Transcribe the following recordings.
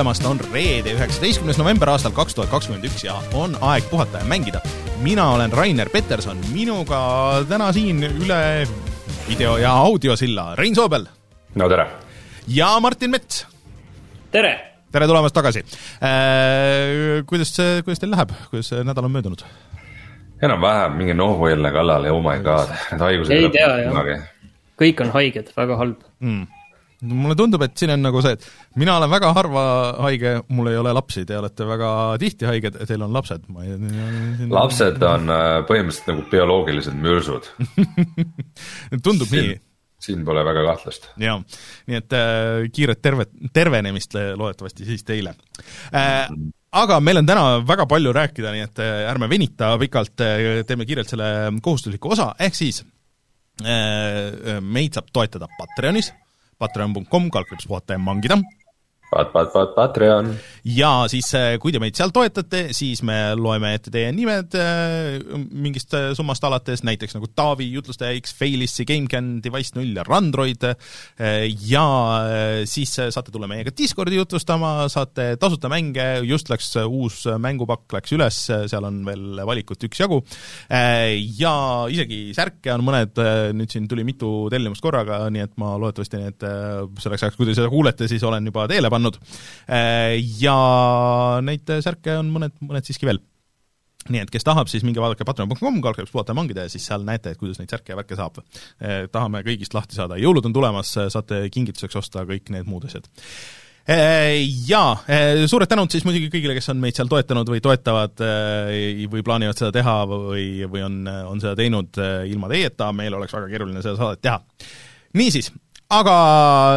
tulemast, on reede, üheksateistkümnes november aastal kaks tuhat kakskümmend üks ja on aeg puhata ja mängida. mina olen Rainer Peterson, minuga täna siin üle video- ja audiosilla Rein Soobel. no tere! ja Martin Mets. tere! tere tulemast tagasi äh,. Kuidas, kuidas teil läheb, kuidas see nädal on möödunud? enam-vähem mingi nohueelne kallal ja oh my god, need haigused ei tea jah, kõik on haiged, väga halb mm mulle tundub, et siin on nagu see, et mina olen väga harva haige, mul ei ole lapsi, te olete väga tihti haiged, teil on lapsed, ma ei siin... lapsed on äh, põhimõtteliselt nagu bioloogilised mürsud. Tundub siin, nii. siin pole väga kahtlust. jaa, nii et äh, kiiret tervet, tervenemist loodetavasti siis teile. Äh, aga meil on täna väga palju rääkida, nii et äh, ärme venita pikalt, äh, teeme kiirelt selle kohustusliku osa, ehk siis meid saab toetada Patreonis patreon.com, kaldkriips puhata ja mangida Pat-, pat-, pat-, Patreon. ja siis, äh, kui te meid seal toetate, siis me loeme ette teie nimed äh, mingist äh, summast alates, näiteks nagu Taavi, Jutlustaja X, Failissi, GameCAN, Device null ja Randroid, ja siis saate tulla meiega Discordi jutlustama, saate tasuta mänge, just läks uus mängupakk, läks üles, seal on veel valikut üksjagu, ja isegi särke on mõned, nüüd siin tuli mitu tellimust korraga, nii et ma loodetavasti need selleks ajaks, kui te seda kuulete, siis olen juba teele pannud, pannud. Äh, ja neid särke on mõned, mõned siiski veel nii et kes tahab, siis minge vaadake patreon.com, kaldkriips puhata ja mangida ja siis seal näete, et kuidas neid särke ja värke saab. Äh, tahame kõigist lahti saada, jõulud on tulemas, saate kingituseks osta kõik need muud asjad äh, Jaa, suured tänud siis muidugi kõigile, kes on meid seal toetanud või toetavad või plaanivad seda teha või, või on, on seda teinud ilma teieta, meil oleks väga keeruline seda saadet teha. niisiis, aga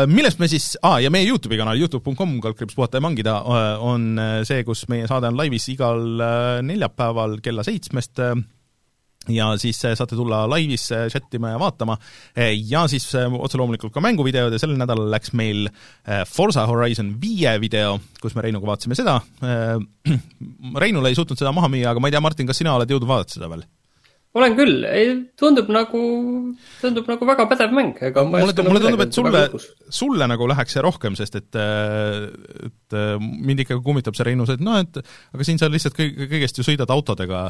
millest me siis ah,, ja meie Youtube'i kanal, Youtube.com, kaldkriips puhata ja mangida, äh, on äh, see, kus meie saade on laivis igal äh, neljapäeval kella seitsmest ja siis saate tulla laivis chat ima ja vaatama ja siis otse loomulikult ka mänguvideod ja sellel nädalal läks meil Forza Horizon viie video, kus me Reinuga vaatasime seda. Reinule ei suutnud seda maha müüa, aga ma ei tea, Martin, kas sina oled jõudnud vaadata seda veel? Olen küll, ei tundub nagu, tundub nagu väga pädev mäng, ega mulle, mulle nagu tundub, et sulle, sulle nagu läheks see rohkem, sest et et mind ikka kummitab see Reinus, et noh, et aga siin sa lihtsalt kõig-, kõigest ju sõidad autodega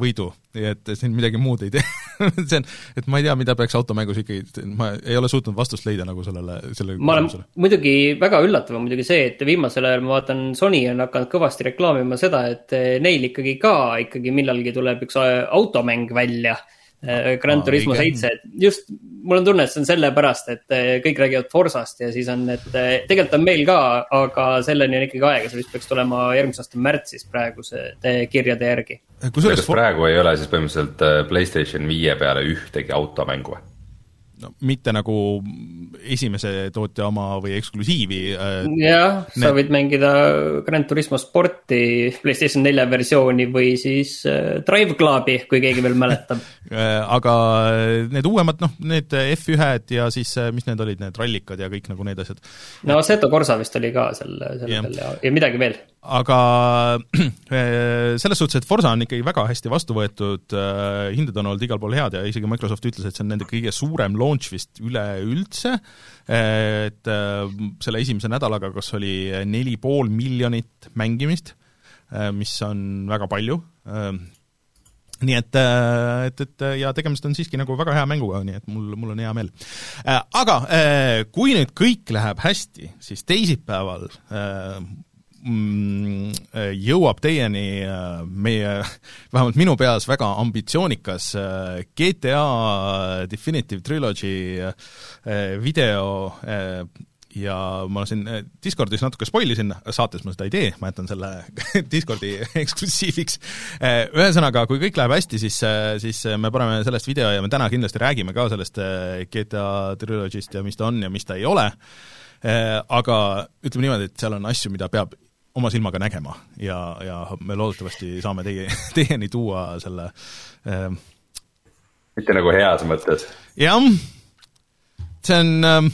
võidu, et siin midagi muud ei tee. See on, et ma ei tea, mida peaks automängus ikkagi, ma ei ole suutnud vastust leida nagu sellele, sellele ma olen muidugi, väga üllatav on muidugi see, et viimasel ajal ma vaatan, Sony on hakanud kõvasti reklaamima seda, et neil ikkagi ka ikkagi millalgi tuleb üks automäng välja, välja äh, Gran Turismo seitse, et just mul on tunne, et see on sellepärast, et äh, kõik räägivad Forsast ja siis on, et äh, tegelikult on meil ka, aga selleni on ikkagi aega, see vist peaks tulema järgmise aasta märtsis praeguse kirjade järgi. kas praegu ei ole siis põhimõtteliselt Playstation viie peale ühtegi automängu või? No mitte nagu esimese tootja oma või eksklusiivi. Äh, jah, sa võid mängida Grand Turismo sporti, Playstation nelja versiooni või siis äh, Drive Clubi, kui keegi veel mäletab äh, aga need uuemad, noh, need F1-d ja siis, mis need olid, need rallikad ja kõik nagu need asjad. no Seto Corsa vist oli ka seal, selle peal ja, ja midagi veel. Aga selles suhtes, et Forsa on ikkagi väga hästi vastu võetud, hinded on olnud igal pool head ja isegi Microsoft ütles, et see on nende kõige suurem launch vist üleüldse, et äh, selle esimese nädalaga kas oli neli pool miljonit mängimist, mis on väga palju, nii et, et, et ja tegemist on siiski nagu väga hea mänguga, nii et mul, mul on hea meel. Aga kui nüüd kõik läheb hästi, siis teisipäeval jõuab teieni äh, meie, vähemalt minu peas väga ambitsioonikas äh, GTA Definitive Trilogy äh, video ja ma siin Discordis natuke spoilisin, saates ma seda ei tee, ma jätan selle Discordi eksklusiiviks. Ühesõnaga, kui kõik läheb hästi, siis, siis me paneme sellest video ja me täna kindlasti räägime ka sellest GTA Trilogy'st ja mis ta on ja mis ta ei ole, aga ütleme niimoodi, et seal on asju, mida peab oma silmaga nägema ja, ja me loodetavasti saame teie, teieni tuua selle äh, mitte nagu heas mõttes? jah, see on äh,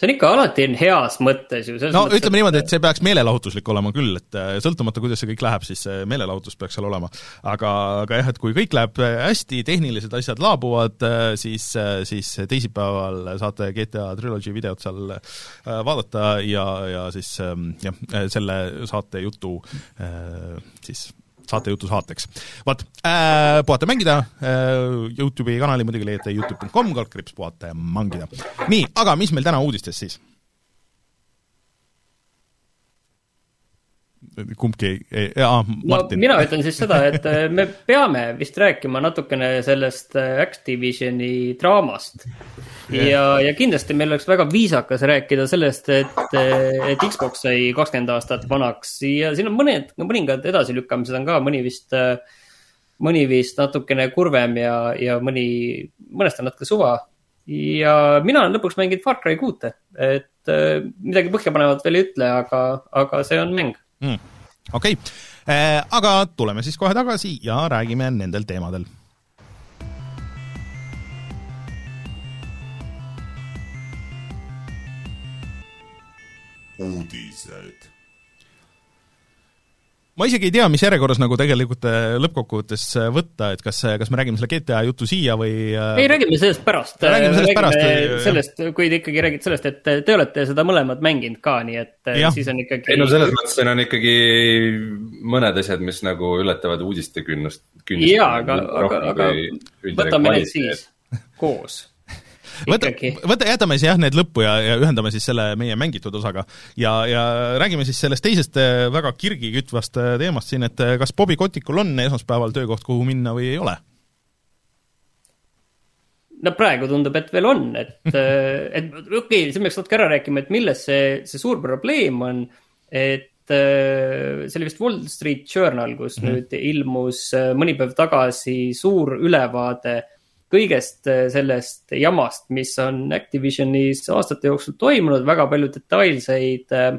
see on ikka alati on heas mõttes ju. no mõttes, ütleme niimoodi, et see peaks meelelahutuslik olema küll, et äh, sõltumata, kuidas see kõik läheb, siis meelelahutus peaks seal olema. aga, aga jah, et kui kõik läheb äh, hästi, tehnilised asjad laabuvad, äh, siis, siis teisipäeval saate GTA Trilogy videot seal vaadata ja, ja siis ähm, jah, selle saate jutu siis saatejutu saateks. vot äh,, puhata mängida äh,, Youtube'i kanali muidugi leiate Youtube.com, kaldkriips puhata ja mangida. nii, aga mis meil täna uudistes siis? Kumbki ei, aa, Martin. no mina ütlen siis seda, et äh, me peame vist rääkima natukene sellest äh, Activisioni draamast ja, ja kindlasti meil oleks väga viisakas rääkida sellest, et, et Xbox sai kakskümmend aastat vanaks ja siin on mõned, mõningad edasilükkamised on ka, mõni vist, mõni vist natukene kurvem ja, ja mõni, mõnest on natuke suva. ja mina olen lõpuks mänginud Far Cry kuute, et midagi põhjapanevat veel ei ütle, aga, aga see on mäng mm.. okei okay., äh, aga tuleme siis kohe tagasi ja räägime nendel teemadel uudised. Ma isegi ei tea, mis järjekorras nagu tegelikult äh, lõppkokkuvõttes äh, võtta, et kas, äh, kas me räägime selle GTA jutu siia või ei, räägime sellest pärast. räägime sellest räägime pärast. sellest, kui te ikkagi räägite sellest, et te olete seda mõlemat mänginud ka, nii et ja. siis on ikkagi. ei no selles mõttes siin on ikkagi mõned asjad, mis nagu ületavad uudistekünnust. jaa, aga, aga, aga võtame need siis koos võta, võta, jätame siis jah need lõppu ja, ja ühendame siis selle meie mängitud osaga. ja, ja räägime siis sellest teisest äh, väga kirgi kütvast äh, teemast siin, et äh, kas Bobby Kotikul on esmaspäeval töökoht, kuhu minna või ei ole? no praegu tundub, et veel on, et, et okei okay,, siin peaks natuke ära rääkima, et milles see, see suur probleem on, et see oli vist Wall Street Journal, kus mm -hmm. nüüd ilmus mõni päev tagasi suur ülevaade kõigest äh, sellest jamast, mis on Activisionis aastate jooksul toimunud, väga palju detailseid äh,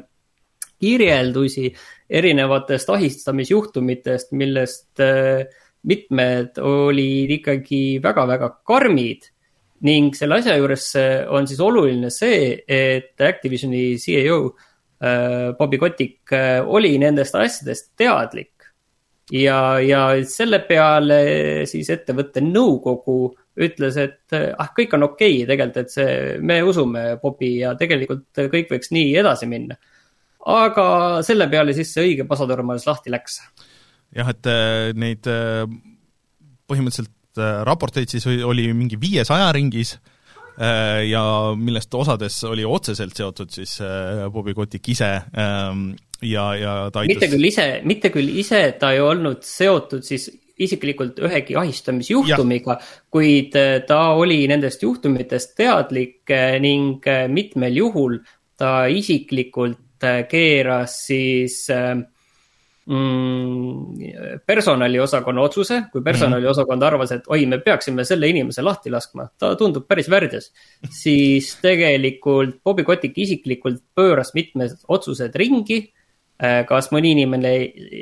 kirjeldusi erinevatest ahistamisjuhtumitest, millest äh, mitmed olid ikkagi väga-väga karmid. ning selle asja juures on siis oluline see, et Activisioni CEO Bobby Kotick oli nendest asjadest teadlik ja, ja selle peale siis ettevõtte nõukogu ütles, et ah, kõik on okei okay, tegelikult, et see, me usume Bobi ja tegelikult kõik võiks nii edasi minna. aga selle peale siis see õige pasatorm alles lahti läks. jah, et äh, neid äh, põhimõtteliselt raporteid siis oli mingi viiesaja ringis ja millest osades oli otseselt seotud siis Bobby Kotick ise ja, ja ta aitas mitte küll ise, mitte küll ise ta ei olnud seotud siis isiklikult ühegi ahistamisjuhtumiga, kuid äh, ta oli nendest juhtumitest teadlik äh, ning äh, mitmel juhul ta isiklikult keeras siis mm, personaliosakonna otsuse, kui personaliosakond arvas, et oi, me peaksime selle inimese lahti laskma, ta tundub päris värdjas. siis tegelikult Bobby Kotick isiklikult pööras mitmed otsused ringi. kas mõni inimene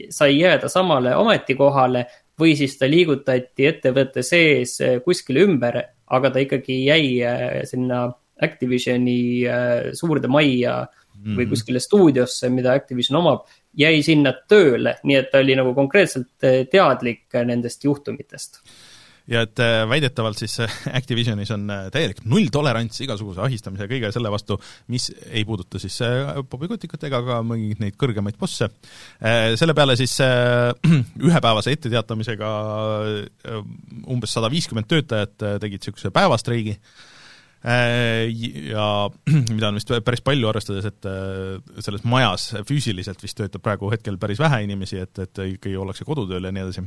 sai jääda samale ametikohale või siis ta liigutati ettevõtte sees eh, kuskile ümber, aga ta ikkagi jäi eh, sinna Activisioni eh, suurde majja mm -hmm. või mhm. kuskile stuudiosse, mida Activision omab, jäi sinna tööle, nii et ta oli nagu konkreetselt teadlik nendest juhtumitest ja et äh, väidetavalt siis äh, Activisionis on äh, täielik nulltolerants igasuguse ahistamise ja kõige selle vastu, mis ei puuduta siis Bobby Kotikut ega ka mingeid neid kõrgemaid bosse. Selle peale siis ühepäevase etteteatamisega umbes sada viiskümmend töötajat tegid niisuguse päevastreigi, ja mida on vist päris palju, arvestades, et selles majas füüsiliselt vist töötab praegu hetkel päris vähe inimesi, et, et ikkagi ollakse kodutööl ja nii edasi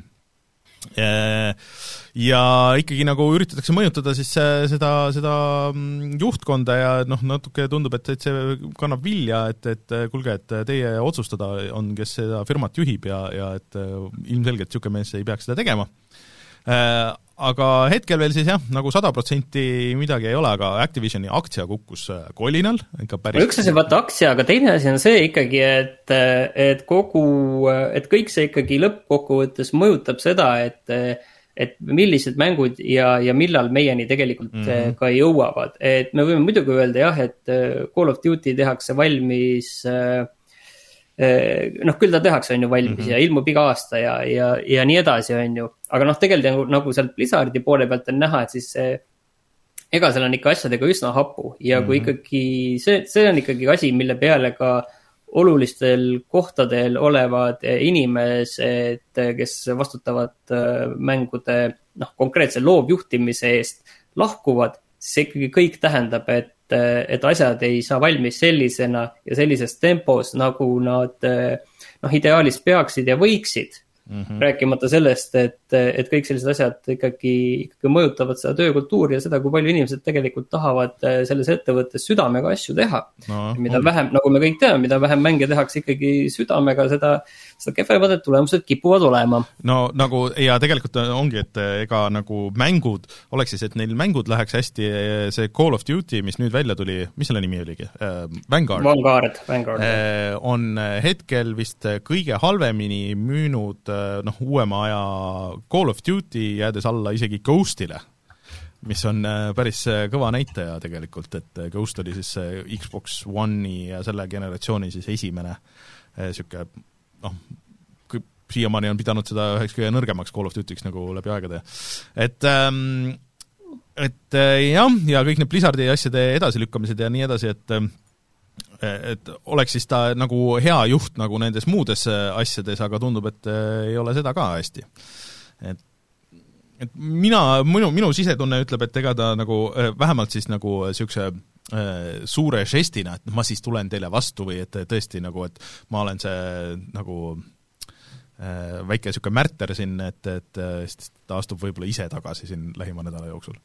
ja ikkagi nagu üritatakse mõjutada siis äh, seda, seda mm, juhtkonda ja noh, natuke tundub, et, et see kannab vilja, et, et äh, kuulge, et teie otsustada on, kes seda firmat juhib ja, ja et ilmselgelt niisugune mees ei peaks seda tegema aga hetkel veel siis jah, nagu sada protsenti midagi ei ole, aga Activisioni aktsia kukkus äh, kolinal ikka päris üks asi on vaata aktsia, aga teine asi on see ikkagi, et, et kogu, et kõik see ikkagi lõppkokkuvõttes mõjutab seda, et et millised mängud ja, ja millal meieni tegelikult mm -hmm. ka jõuavad, et me võime muidugi öelda jah, et Call of Duty tehakse valmis äh, noh, küll ta tehakse, on ju, valmis mm -hmm. ja ilmub iga aasta ja, ja, ja nii edasi, on ju. aga noh, tegelikult nagu, nagu sealt Blizzardi poole pealt on näha, et siis see, ega seal on ikka asjadega üsna hapu ja kui mm -hmm. ikkagi see, see on ikkagi asi, mille peale ka olulistel kohtadel olevad inimesed, kes vastutavad äh, mängude noh, konkreetse loovjuhtimise eest lahkuvad, see ikkagi kõik tähendab, et et asjad ei saa valmis sellisena ja sellises tempos, nagu nad noh, ideaalis peaksid ja võiksid Mm -hmm. rääkimata sellest, et, et kõik sellised asjad ikkagi, ikkagi mõjutavad seda töökultuuri ja seda, kui palju inimesed tegelikult tahavad äh, selles ettevõttes südamega asju teha no,. mida on. vähem, nagu me kõik teame, mida vähem mänge tehakse ikkagi südamega, seda, seda kehvemad need tulemused kipuvad olema. no nagu ja tegelikult ongi, et ega nagu mängud, oleks siis, et neil mängud läheks hästi, see Call of Duty, mis nüüd välja tuli, mis selle nimi oligi äh,? Vanguard. Vanguard, Vanguard on hetkel vist kõige halvemini müünud noh, uuema aja Call of Duty, jäädes alla isegi Ghostile, mis on äh, päris äh, kõva näitaja tegelikult, et Ghost oli siis see Xbox One'i ja selle generatsiooni siis esimene niisugune noh, siiamaani on pidanud seda üheks kõige nõrgemaks Call of Duty'ks nagu läbi aegade. et ähm, et jah, ja kõik need Blizzardi asjade edasilükkamised ja nii edasi, et et oleks siis ta nagu hea juht nagu nendes muudes äh, asjades, aga tundub, et äh, ei ole seda ka hästi. et et mina, minu, minu sisetunne ütleb, et ega ta nagu äh, vähemalt siis nagu niisuguse suure žestina, et ma siis tulen teile vastu või et tõesti nagu, et ma olen see nagu väike niisugune märter siin, et, et siis ta astub võib-olla ise tagasi siin lähima nädala jooksul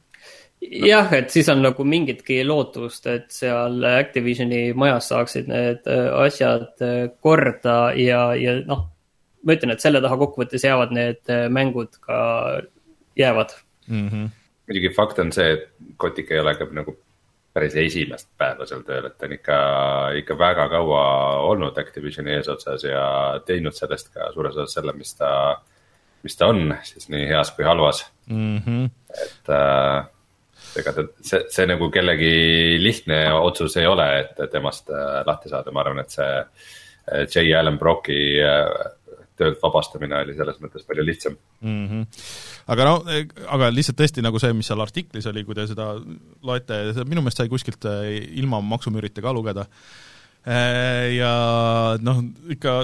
jah, et siis on nagu mingitki lootust, et seal Activisioni majas saaksid need äh, asjad äh, korda ja, ja noh, ma ütlen, et selle taha kokkuvõttes jäävad need äh, mängud ka, jäävad mm. -hmm. muidugi fakt on see, et Kotik ei ole ka nagu päris esimest päeva seal tööl, et ta on ikka, ikka väga kaua olnud Activisioni eesotsas ja teinud sellest ka suures osas selle, mis ta, mis ta on, siis nii heas kui halvas mm. -hmm. et äh, ega ta, see, see nagu kellegi lihtne otsus ei ole, et temast äh, lahti saada, ma arvan, et see äh, J. Allan Brocki äh, töölt vabastamine oli selles mõttes palju lihtsam mm. -hmm. aga no, aga lihtsalt tõesti nagu see, mis seal artiklis oli, kui te seda loete, minu meelest sai kuskilt ilma maksumüürita ka lugeda. ja noh, ikka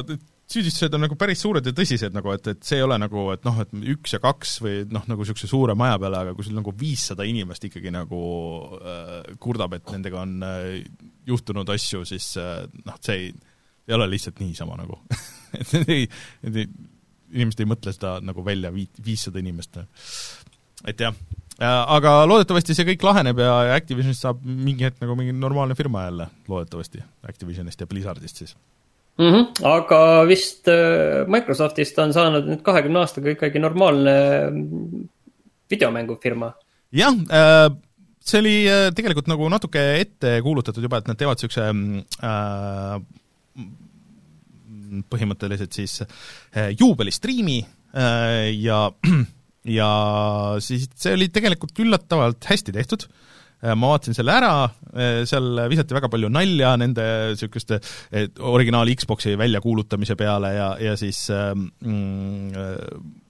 süüdistused on nagu päris suured ja tõsised nagu, et, et see ei ole nagu, et noh, et üks ja kaks või noh, nagu niisuguse suure maja peale, aga kui sul nagu viissada inimest ikkagi nagu äh, kurdab, et nendega on äh, juhtunud asju, siis äh, noh, see ei, ei ole lihtsalt niisama nagu. Et need ei, need ei, inimesed ei mõtle seda nagu välja, viit-, viissada inimest. et jah, aga loodetavasti see kõik laheneb ja Activisionist saab mingi hetk nagu mingi normaalne firma jälle, loodetavasti, Activisionist ja Blizzardist siis mm. -hmm. aga vist äh, Microsoftist on saanud nüüd kahekümne aastaga ikkagi normaalne mm, videomängufirma. jah äh,, see oli äh, tegelikult nagu natuke ette kuulutatud juba, et nad teevad niisuguse mm, äh, põhimõtteliselt siis äh, juubelistriimi äh, ja ja siis see oli tegelikult üllatavalt hästi tehtud äh,, Äh, ma vaatasin selle ära, äh, seal visati väga palju nalja nende niisuguste originaal Xboxi väljakuulutamise peale ja, ja siis ähm, mm,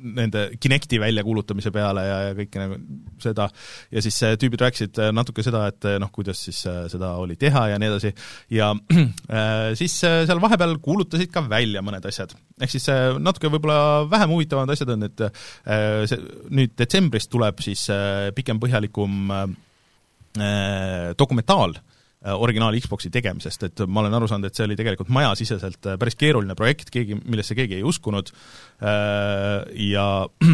nende Kinecti väljakuulutamise peale ja, ja kõike nagu seda, ja siis tüübid rääkisid natuke seda, et noh, kuidas siis äh, seda oli teha ja nii edasi, ja äh, siis äh, seal vahepeal kuulutasid ka välja mõned asjad. ehk siis natuke võib-olla vähem huvitavamad asjad on, et see nüüd detsembris tuleb siis pikem, põhjalikum dokumentaal Äh, originaal Xboxi tegemisest, et ma olen aru saanud, et see oli tegelikult majasiseselt äh, päris keeruline projekt, keegi, millesse keegi ei uskunud äh, ja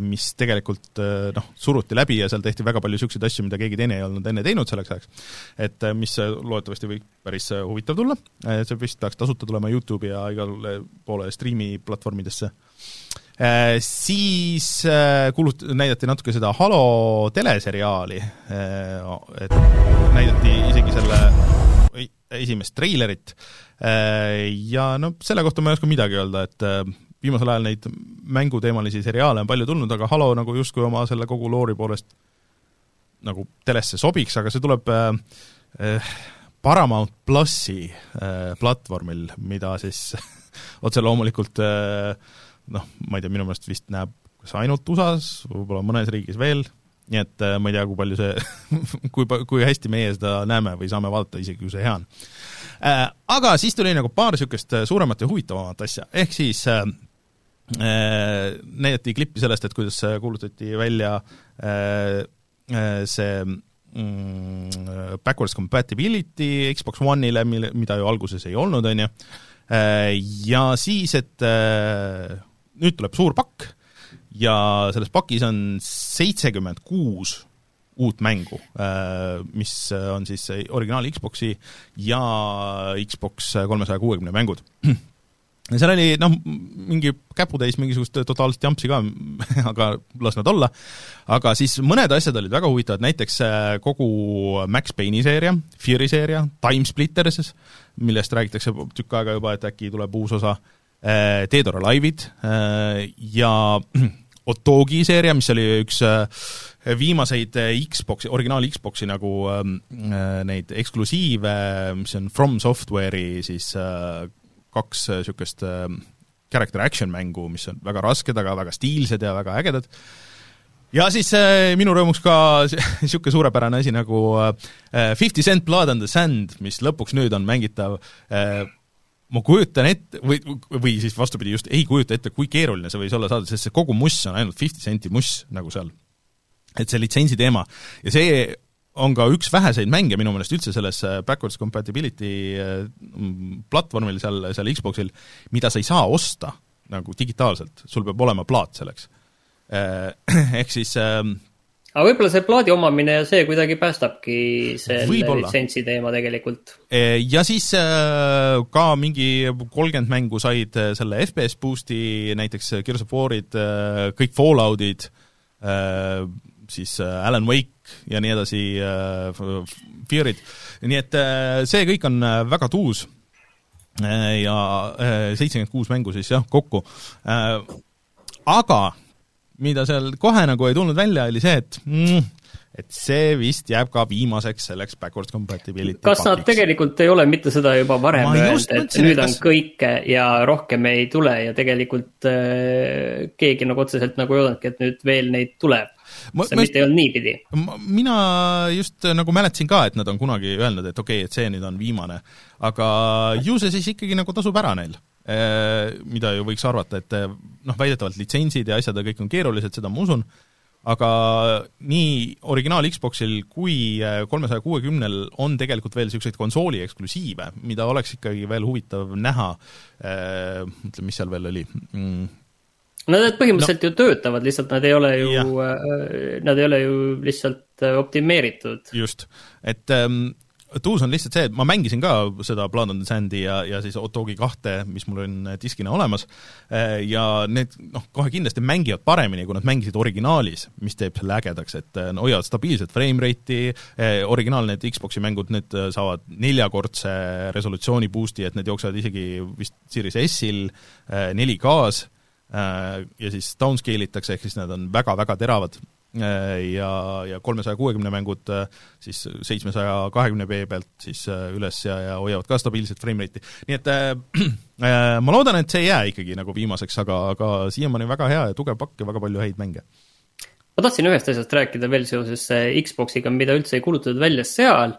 mis tegelikult noh, suruti läbi ja seal tehti väga palju niisuguseid asju, mida keegi teine ei olnud enne teinud selleks ajaks. et mis loodetavasti võib päris huvitav tulla, see vist peaks tasuta tulema YouTube'i ja igale poole striimiplatvormidesse Äh, siis äh, kuulut-, näidati natuke seda Halo teleseriaali, äh, et näidati isegi selle esimest treilerit. Ja no selle kohta ma ei oska midagi öelda, et viimasel ajal neid mänguteemalisi seriaale on palju tulnud, aga Halo nagu justkui oma selle kogu loori poolest nagu telesse sobiks, aga see tuleb äh, äh, Paramount plussi äh, platvormil, mida siis otse loomulikult äh, noh, ma ei tea, minu meelest vist näeb kas ainult USA-s, võib-olla mõnes riigis veel, nii et äh, ma ei tea, kui palju see kui, kui hästi meie seda näeme või saame vaadata, isegi kui see hea on äh,. Aga siis tuli nagu paar niisugust äh, suuremat ja huvitavamat asja, ehk siis näidati klippi sellest, et kuidas kuulutati välja see mm, backwards compatibility Xbox One'ile, mille, mida ju alguses ei olnud, on ju, ja siis, et nüüd tuleb suur pakk ja selles pakis on seitsekümmend kuus uut mängu, äh, mis on siis originaal Xboxi ja Xbox kolmesaja kuuekümne mängud. ja seal oli noh, mingi käputäis mingisugust totaalset jampsi ka, aga las nad olla, aga siis mõned asjad olid väga huvitavad, näiteks äh, kogu Max Payne'i seeria, Fury seeria, Timesplitters, millest räägitakse tükk aega juba, et äkki tuleb uus osa, äh, Dead or Alive'id ja Otogi seeria, mis oli üks äh, viimaseid äh, Xbox'i, originaal Xbox'i nagu ähm, äh, neid eksklusiive, mis on From Software'i siis kaks niisugust character action mängu, mis on väga rasked, aga väga stiilsed ja väga ägedad, ja siis äh, minu rõõmuks ka niisugune suurepärane asi nagu Fifty äh, Cent Blood on the Sand, mis lõpuks nüüd on mängitav äh, ma kujutan ette, või, või siis vastupidi, just ei kujuta ette, kui keeruline see võis olla saada, sest see kogu muss on ainult fifty senti muss nagu seal. et see litsentsi teema ja see on ka üks väheseid mänge minu meelest üldse selles äh, backwards compatibility äh, platvormil seal, seal Xboxil, mida sa ei saa osta nagu digitaalselt, sul peab olema plaat selleks. Äh, ehk siis ähm, aga võib-olla see plaadi omamine ja see kuidagi päästabki selle litsentsi teema tegelikult. E, ja siis äh, ka mingi kolmkümmend mängu said äh, selle FPS boost'i, näiteks Gears of War'id, kõik Falloutid, siis Alan Wake ja nii edasi, Fear'id, nii et see kõik on väga tuus ja seitsekümmend kuus mängu siis jah, kokku. Aga mida seal kohe nagu ei tulnud välja, oli see, et mm, et see vist jääb ka viimaseks selleks backwards compatibility kas pakiks. nad tegelikult ei ole mitte seda juba varem öelnud, et nüüd on kas... kõike ja rohkem ei tule ja tegelikult äh, keegi nagu otseselt nagu ei oodanudki, et nüüd veel neid tuleb? see vist ei olnud niipidi. mina just nagu mäletasin ka, et nad on kunagi öelnud, et okei okay,, et see nüüd on viimane. aga ju see siis ikkagi nagu tasub ära neil Äh, mida ju võiks arvata, et äh, noh, väidetavalt litsentsid ja asjad ja kõik on keerulised, seda ma usun, aga nii originaal Xboxil kui äh, kolmesaja kuuekümnel on tegelikult veel niisuguseid konsooli eksklusiive, mida oleks ikkagi veel huvitav näha, ütleme, mis seal veel oli mm., no need põhimõtteliselt no, ju töötavad, lihtsalt nad ei ole ju, nad ei ole ju lihtsalt optimeeritud. just, et ähm, tuus on lihtsalt see, et ma mängisin ka seda Blood on the Sandi ja, ja siis Otogi kahte, mis mul on diskina olemas, eh, ja need noh, kohe kindlasti mängivad paremini, kui nad mängisid originaalis, mis teeb selle ägedaks, et no, hoiavad stabiilset frame rate'i originaalne Xbox'i mängud, need saavad neljakordse resolutsiooni boost'i, et need jooksevad isegi vist Series S-il eh, 4K-s eh, ja siis downscale itakse, ehk siis nad on väga-väga teravad. Äh, ja, ja kolmesaja kuuekümne mängud äh, siis seitsmesaja kahekümne B pealt siis äh, üles ja, ja hoiavad ka stabiilset frame rate'i. nii et äh, ma loodan, et see ei jää ikkagi nagu viimaseks, aga, aga siiamaani väga hea ja tugev pakk ja väga palju häid mänge. ma tahtsin ühest asjast rääkida veel seoses Xboxiga, mida üldse ei kuulutatud välja seal,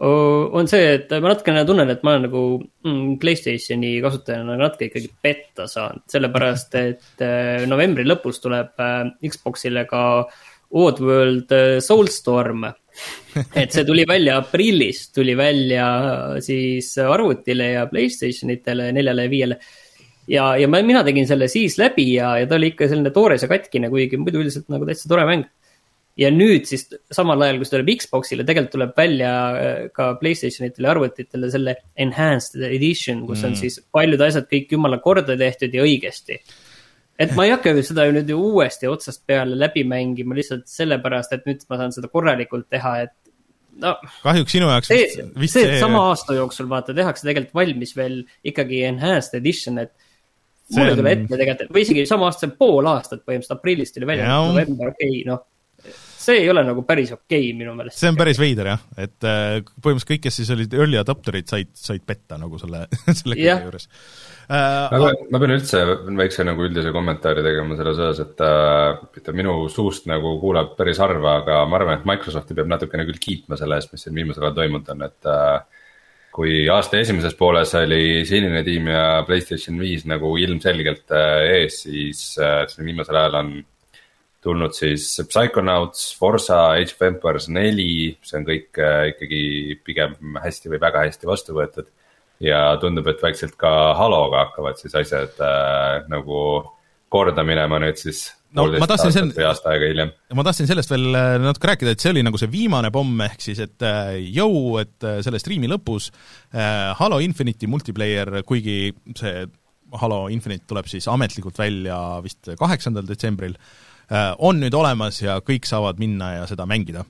on see, et ma natukene tunnen, et ma olen nagu mm, Playstationi kasutajana natuke ikkagi petta saanud, sellepärast et novembri lõpus tuleb Xboxile ka äh, Oddworld äh, Soulstorm. et see tuli välja aprillis, tuli välja siis arvutile ja Playstation itele, neljale ja viiele. ja, ja ma, mina tegin selle siis läbi ja, ja ta oli ikka selline toores ja katkine, kuigi muidu üldiselt nagu täitsa tore mäng. ja nüüd siis samal ajal, kui see tuleb Xbox'ile, tegelikult tuleb välja äh, ka Playstation itele ja arvutitele selle enhanced edition, kus mm. on siis paljud asjad kõik jumala korda tehtud ja õigesti et ma ei hakka seda ju nüüd uuesti otsast peale läbi mängima lihtsalt sellepärast, et nüüd ma saan seda korralikult teha, et no. kahjuks sinu jaoks see, vist, vist see, see. sama aasta jooksul vaata tehakse tegelikult valmis veel ikkagi enhanced edition, et mul ei tule ette tegelikult või isegi sama aasta, pool aastat põhimõtteliselt aprillist tuli välja, november, okei okay,, noh see ei ole nagu päris okei okay, minu meelest. see on päris veider jah, et äh, põhimõtteliselt kõik, kes siis olid early adopter'id, said, said petta nagu selle, selle kõige juures äh,. ma, ma pean üldse väikse nagu üldise kommentaari tegema selles osas, et äh, minu suust nagu kuuleb päris harva, aga ma arvan, et Microsofti peab natukene küll kiitma selle eest, mis siin viimasel ajal toimunud on, et äh, kui aasta esimeses pooles oli sinine tiim ja Playstation viis nagu ilmselgelt äh, ees, siis äh, viimasel ajal on tulnud siis Psychonauts, Forsa, Age of Empires neli, see on kõik äh, ikkagi pigem hästi või väga hästi vastu võetud. ja tundub, et vaikselt ka Haloga hakkavad siis asjad äh, nagu korda minema nüüd siis no ma tahtsin sel-, ma tahtsin sellest veel äh, natuke rääkida, et see oli nagu see viimane pomm, ehk siis et äh, jõu, et selle striimi lõpus Halo Infinite'i multiplayer, kuigi see Halo Infinite tuleb siis ametlikult välja vist kaheksandal detsembril Äh, on nüüd olemas ja kõik saavad minna ja seda mängida.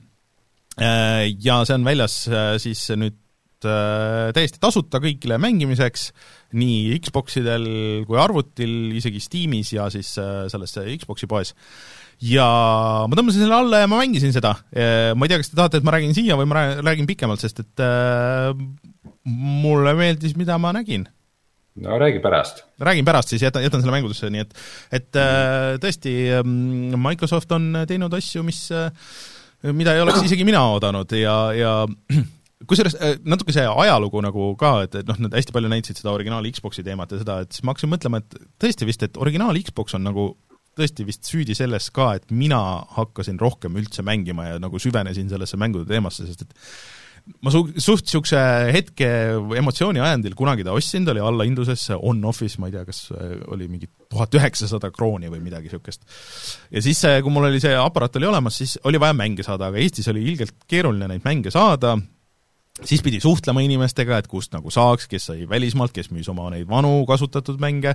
Äh, ja see on väljas äh, siis nüüd täiesti tasuta kõigile mängimiseks, nii Xboxidel kui arvutil, isegi Steamis ja siis selles Xboxi poes ja ma tõmbasin selle alla ja ma mängisin seda. ma ei tea, kas te tahate, et ma räägin siia või ma räägin pikemalt, sest et äh, mulle meeldis, mida ma nägin no räägi pärast. räägin pärast, siis jätan, jätan selle mängudesse, nii et, et äh, tõesti, ähm, Microsoft on teinud asju, mis, äh, mida ei oleks isegi mina oodanud ja, ja kusjuures äh, natuke see ajalugu nagu ka, et, et noh, nad hästi palju näitasid seda originaal Xbox'i teemat ja seda, et siis ma hakkasin mõtlema, et tõesti vist, et originaal Xbox on nagu tõesti vist süüdi selles ka, et mina hakkasin rohkem üldse mängima ja nagu süvenesin sellesse mängude teemasse, sest et ma su-, suht niisuguse hetke emotsiooni ajendil kunagi ta ostsin, ta oli allahindluses on-off'is, ma ei tea, kas äh, oli mingi tuhat üheksasada krooni või midagi niisugust. ja siis, kui mul oli see aparaat oli olemas, siis oli vaja mänge saada, aga Eestis oli ilgelt keeruline neid mänge saada, siis pidi suhtlema inimestega, et kust nagu saaks, kes sai välismaalt, kes müüs oma neid vanu kasutatud mänge,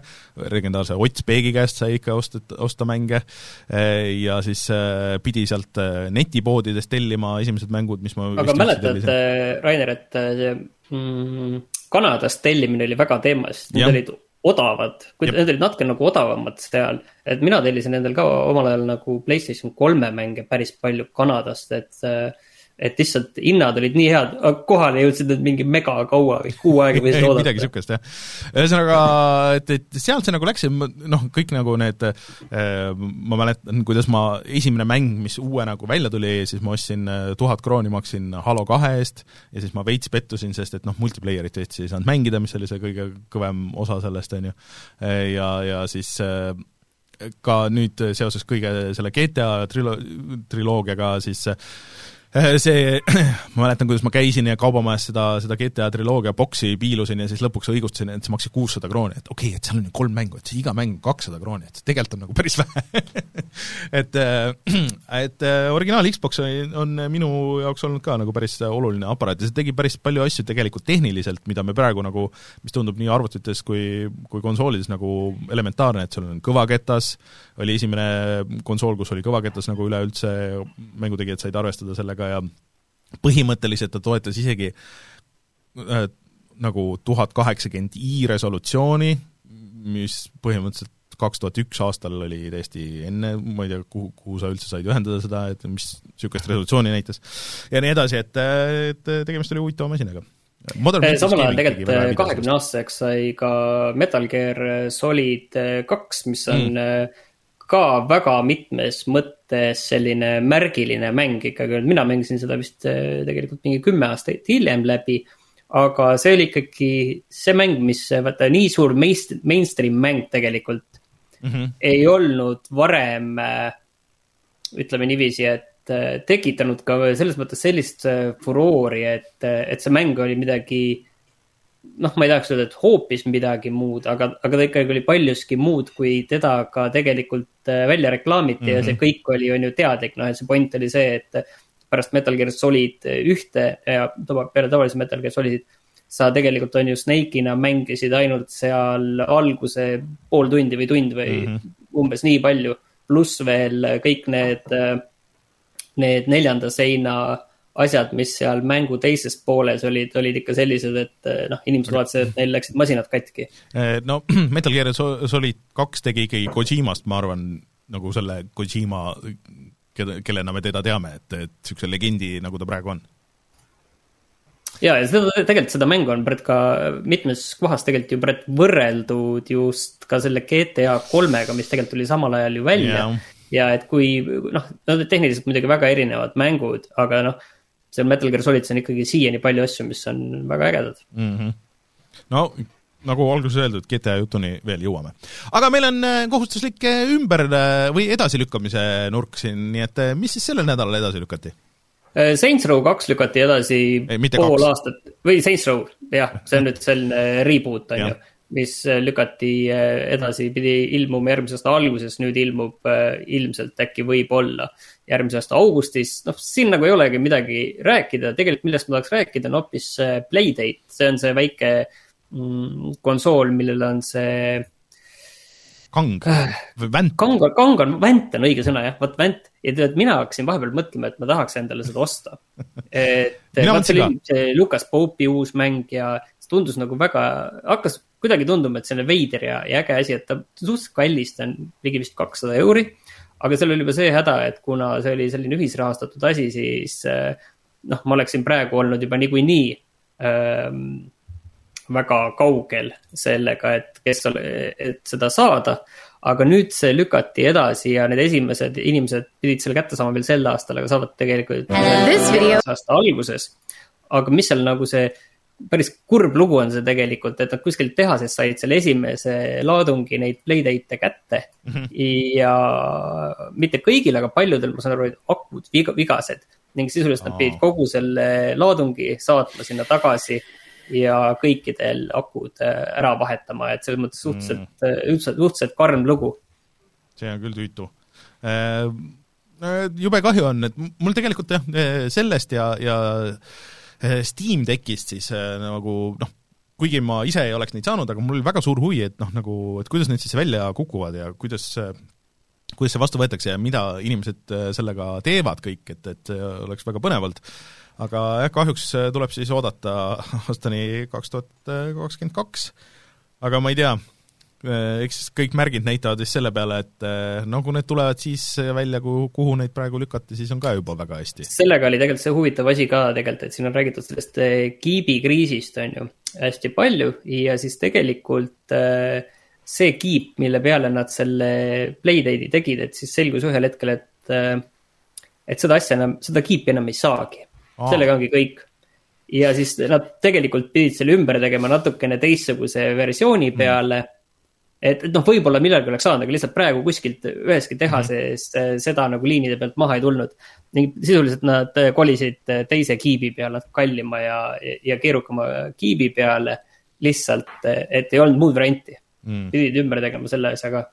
legendaarse Ott Speegi käest sai ikka osta, osta mänge, ja siis äh, pidi sealt äh, netipoodidest tellima esimesed mängud, mis ma aga mäletad, Rainer, et see mm, Kanadast tellimine oli väga teemas, need olid odavad, need olid natuke nagu odavamad seal, et mina tellisin endal ka omal ajal nagu PlayStation kolme mänge päris palju Kanadast, et äh, et lihtsalt hinnad olid nii head, kohale jõudsid need mingi mega kaua või kuu aega võis oodata midagi niisugust, jah. ühesõnaga, et, et sealt see nagu läks ja noh, kõik nagu need äh, ma mäletan, kuidas ma, esimene mäng, mis uue nagu välja tuli, siis ma ostsin äh, tuhat krooni, maksin Halo kahe eest ja siis ma veits pettusin, sest et noh, multiplayerit Eestis ei saanud mängida, mis oli see kõige kõvem osa sellest, on ju, ja, ja siis ka nüüd seoses kõige selle GTA trilo-, triloogiaga siis Äh, see, ma mäletan, kuidas ma käisin ja kaubamajas seda, seda GTA triloogia boksi piilusin ja siis lõpuks õigustasin, et see maksis kuussada krooni, et okei okay,, et seal on ju kolm mängu, et see iga mäng kakssada krooni, et tegelikult on nagu päris vähe. Et, äh, et äh, originaal Xbox on minu jaoks olnud ka nagu päris oluline aparaat ja see tegi päris palju asju tegelikult tehniliselt, mida me praegu nagu, mis tundub nii arvutites kui, kui konsoolides nagu elementaarne, et sul on kõvaketas, oli esimene konsool, kus oli kõvaketas nagu üleüldse, mängutegijad said arvestada sellega ja põhimõtteliselt ta toetas isegi äh, nagu tuhat kaheksakümmend i resolutsiooni, mis põhimõtteliselt kaks tuhat üks aastal oli täiesti enne, ma ei tea, kuhu, kuhu sa üldse said ühendada seda, et mis niisugust resolutsiooni näitas. ja nii edasi, et, et tegemist oli huvitava masinaga. samal ajal tegelikult kahekümne aastaseks sai ka Metal Gear Solid kaks, mis on mm ka väga mitmes mõttes selline märgiline mäng ikkagi mina mängisin seda vist äh, tegelikult mingi kümme aastat hiljem läbi. aga see oli ikkagi see mäng, mis vaata nii suur main, mainstream mäng tegelikult mm -hmm. ei olnud varem, äh, ütleme niiviisi, et äh, tekitanud ka selles mõttes sellist furoori, et, et see mäng oli midagi noh, ma ei tahaks öelda, et hoopis midagi muud, aga, aga ta ikkagi oli paljuski muud, kui teda ka tegelikult äh, välja reklaamiti mm -hmm. ja see mhm. kõik oli, on ju teadlik, noh, et see point oli see, et pärast Metal Gear Solid ühte ja peale tavalise Metal Gear Solidit sa tegelikult on ju Snake'ina mängisid ainult seal alguse pool tundi või tund või mm -hmm. umbes nii palju. pluss veel kõik need, need neljanda seina asjad, mis seal mängu teises pooles olid, olid ikka sellised, et eh, noh, inimesed vaatasid, et neil läksid masinad katki. Eh, no Metal Gear Solid kaks tegi ikkagi Kojimast, ma arvan, nagu selle Kojima, keda, kellena me teda teame, et, et niisuguse legendi, nagu ta praegu on ja, ja seda, tegelikult seda mängu on Brett ka mitmes kohas tegelikult ju Brett võrreldud just ka selle GTA kolmega, mis tegelikult tuli samal ajal ju välja yeah. ja et kui noh, nad on tehniliselt muidugi väga erinevad mängud, aga noh seal Metal Gear Solidis on ikkagi siiani palju asju, mis on väga ägedad mm. -hmm. no nagu alguses öeldud, GTA jutuni veel jõuame. aga meil on äh, kohustuslik äh, ümber- äh, või edasilükkamise nurk siin, nii et mis siis sellel nädalal edasi lükati? Saints Row kaks lükati edasi Ei, pool kaks. aastat või Saints Row, jah, see on nüüd selline reboot on ju mis lükati edasi, pidi ilmuma järgmise aasta alguses, nüüd ilmub ilmselt äkki võib-olla järgmise aasta augustis, noh, siin nagu ei olegi midagi rääkida, tegelikult millest ma tahaks rääkida, on hoopis Playdate, see on see väike mm, konsool, millel on see. kang või vänt? kang, kang on, vänt on õige sõna jah, vot vänt ja tead, mina hakkasin vahepeal mõtlema, et ma tahaks endale seda osta. et vot see oli see Lukas Pope'i uus mäng ja see tundus nagu väga, hakkas kuidagi tunduma, et on veider ja, ja äge asi, et ta suhteliselt kallis, ta on ligi vist kakssada euri aga seal oli juba see häda, et kuna see oli selline ühisrahastatud asi, siis eh, noh, ma oleksin praegu olnud juba niikuinii ähm, väga kaugel sellega, et kes, et seda saada. aga nüüd see lükati edasi ja need esimesed inimesed pidid selle kätte saama veel sel aastal, aga saavad tegelikult aasta alguses. aga mis seal nagu see päris kurb lugu on see tegelikult, et nad kuskilt tehasest said selle esimese laadungi neid Playdate'e kätte mm. -hmm. ja mitte kõigil, aga paljudel, ma saan aru, olid akud viga, vigased. ning sisuliselt nad pidid kogu selle laadungi saatma sinna tagasi ja kõikidel akud äh, ära vahetama, et selles mõttes suhteliselt mm., üldse suhteliselt karm lugu. see on küll tüütu äh, jube kahju on, et mul tegelikult jah, sellest ja, ja Steam Deckist siis eh, nagu noh, kuigi ma ise ei oleks neid saanud, aga mul oli väga suur huvi, et noh, nagu, et kuidas need siis välja kukuvad ja kuidas kuidas see vastu võetakse ja mida inimesed eh, sellega teevad kõik, et, et oleks väga põnevalt. aga jah, kahjuks tuleb siis oodata aastani kaks tuhat kakskümmend kaks, aga ma ei tea, Äh, eks kõik märgid näitavad vist selle peale, et äh, no kui need tulevad siis välja, kuhu, kuhu neid praegu lükati, siis on ka juba väga hästi. sellega oli tegelikult see huvitav asi ka tegelikult, et siin on räägitud sellest äh, kiibikriisist, on ju, hästi palju ja siis tegelikult see kiip, mille peale nad selle Playdate'i tegid, et siis selgus ühel hetkel, et, et seda asja enam, seda kiipi enam ei saagi. sellega ongi kõik ja siis nad tegelikult pidid selle ümber tegema natukene teistsuguse versiooni mm. peale mm et, et noh, võib-olla millalgi oleks saanud, aga lihtsalt praegu kuskilt üheski tehases mm -hmm. seda nagu liinide pealt maha ei tulnud. ning sisuliselt nad äh, kolisid äh, teise kiibi peale, kallima ja, ja keerukama kiibi peale. lihtsalt, et ei olnud muud varianti mm., pidid ümber tegema selle asja ka.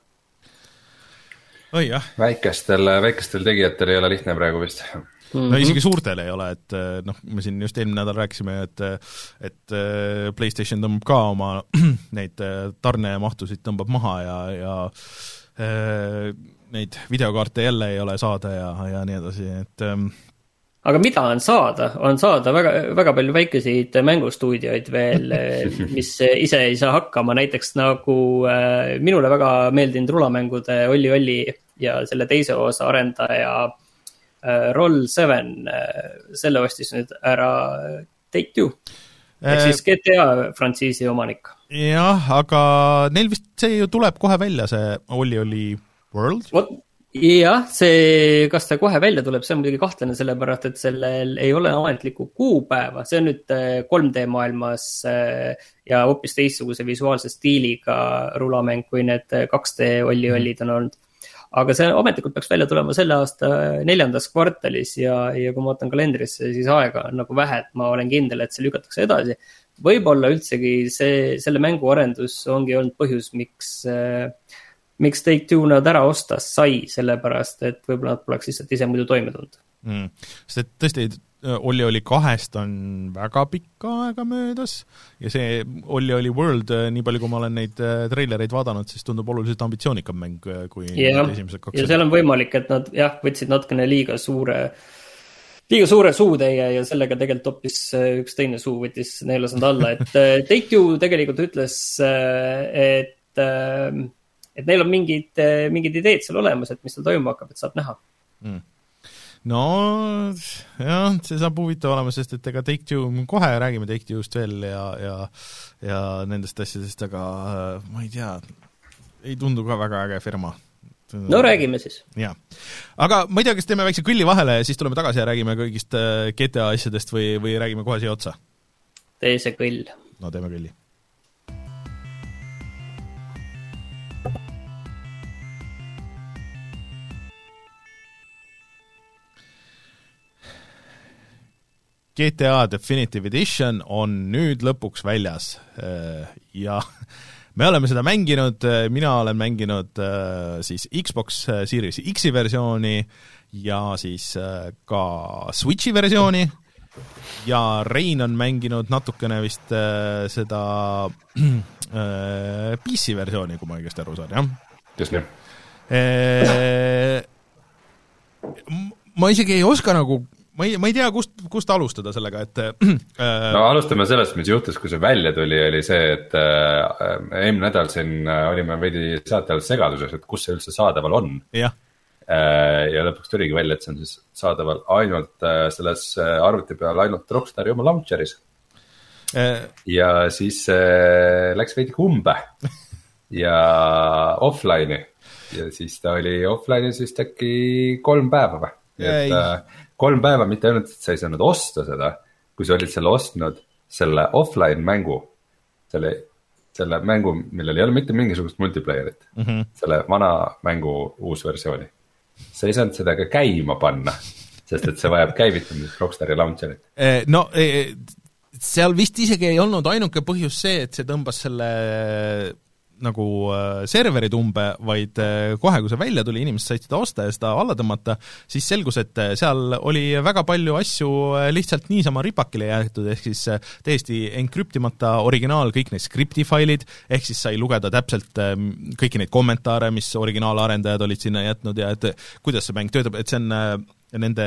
oi jah. väikestel, väikestel tegijatel ei ole lihtne praegu vist Mm -hmm. no isegi suurtel ei ole, et eh, noh, me siin just eelmine nädal rääkisime, et et eh, PlayStation tõmbab ka oma neid eh, tarnemahtusid tõmbab maha ja, ja neid videokaarte jälle ei ole saada ja, ja nii edasi, et aga mida on saada, on saada väga, väga palju väikeseid mängustuudioid veel, mis ise ei saa hakkama, näiteks nagu minule väga meeldinud rulamängude Olli Olli ja selle teise osa arendaja Äh, Roll Seven, äh, selle ostis nüüd ära Take Two ehk siis äh, GTA frantsiisi omanik. jah, aga neil vist see ju tuleb kohe välja, see Olli oli World? jah, see, kas ta kohe välja tuleb, see on muidugi kahtlane, sellepärast et sellel ei ole ametlikku kuupäeva, see on nüüd 3D maailmas ja hoopis teistsuguse visuaalse stiiliga rulamäng, kui need 2D Olli Ollid on olnud aga see ametlikult peaks välja tulema selle aasta neljandas kvartalis ja, ja kui ma vaatan kalendrisse, siis aega on nagu vähe, et ma olen kindel, et see lükatakse edasi. võib-olla üldsegi see, selle mängu arendus ongi olnud põhjus, miks äh, miks Take Two nad ära osta sai, sellepärast et võib-olla nad poleks lihtsalt ise muidu toime tulnud mm.. sest et tõesti, Olli oli kahest on väga pikka aega möödas. Ja see Olli oli World, äh, nii palju, kui ma olen neid äh, treilereid vaadanud, siis tundub oluliselt ambitsioonikam mäng äh, kui yeah. esimesed kaks. ja seal on võimalik, et nad jah, võtsid natukene liiga suure liiga suure suutäie ja sellega tegelikult hoopis üks teine suu võttis neelasand alla, et äh, Take-Two tegelikult ütles, et, et neil on mingid, mingid ideed seal olemas, et mis seal toimuma hakkab, et saab näha. Mm no jah, see saab huvitav olema, sest et ega Take-Two, kohe räägime Take-Two'st veel ja, ja ja nendest asjadest, aga ma ei tea, ei tundu ka väga äge firma no räägime siis. jaa. aga ma ei tea, kas teeme väikse kõlli vahele ja siis tuleme tagasi ja räägime kõigist äh, GTA asjadest või, või räägime kohe siia otsa? tee see kõll. no teeme kõlli GTA Definitive Edition on nüüd lõpuks väljas äh, ja me oleme seda mänginud, mina olen mänginud äh, siis Xbox äh, Series X-i versiooni ja siis äh, ka Switchi versiooni ja Rein on mänginud natukene vist seda PC versiooni, kui ma õigesti aru saan, jah? just nii. ma isegi ei oska nagu ma ei, ma ei tea, kust, kust alustada sellega, et äh, no alustame sellest, mis juhtus, kui see välja tuli, oli see, et äh, eelmine nädal siin äh, olime veidi saate all segaduses, et kus see üldse saadaval on. jah. Äh,. ja lõpuks tuligi välja, et see on siis saadaval ainult äh, selles arvuti peal, ainult Rockstari oma launcher'is. Ja siis läks veidi kumbe ja offline'i. Ja siis ta oli offline'is vist äkki kolm päeva või, et kolm päeva mitte ainult, et sa ei saanud osta seda, kui sa olid selle ostnud, selle offline mängu, selle, selle mängu, millel ei ole mitte mingisugust multiplayer'it mm, -hmm. selle vana mängu uus versiooni. sa ei saanud seda ka käima panna, sest et see vajab käivitamiseks Rockstari launcher'it. Eh, no eh, seal vist isegi ei olnud ainuke põhjus see, et see tõmbas selle nagu äh, serverid umbe, vaid äh, kohe, kui see välja tuli, inimesed said seda osta ja seda alla tõmmata, siis selgus, et äh, seal oli väga palju asju lihtsalt niisama ripakile jäetud, ehk siis täiesti enkrüptimata originaal, kõik need skripti failid, ehk siis sai lugeda täpselt kõiki neid kommentaare, mis originaalarendajad olid sinna jätnud ja et kuidas see mäng töötab, et see on nende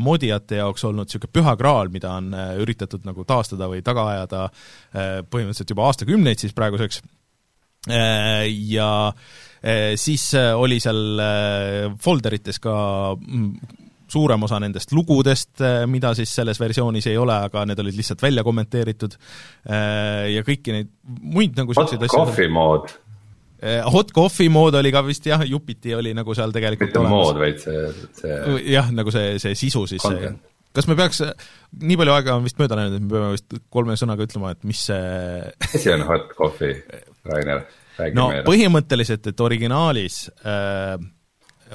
modijate jaoks olnud niisugune püha graal, mida on üritatud nagu taastada või taga ajada põhimõtteliselt juba aastakümneid siis praeguseks ja äh, siis äh, oli seal folderites ka mm, suurem osa nendest lugudest, mida siis selles versioonis ei ole, aga need olid lihtsalt välja kommenteeritud. Ja kõiki neid muid nagu hot coffee mood. Hot coffee mood oli ka vist jah, jupiti oli nagu seal tegelikult mitte mood, vaid see, see jah, nagu see, see sisu siis kas me peaks, nii palju aega on vist mööda läinud, et me peame vist kolme sõnaga ütlema, et mis see mis see on hot coffee, Rainer? no meile. põhimõtteliselt, et originaalis äh,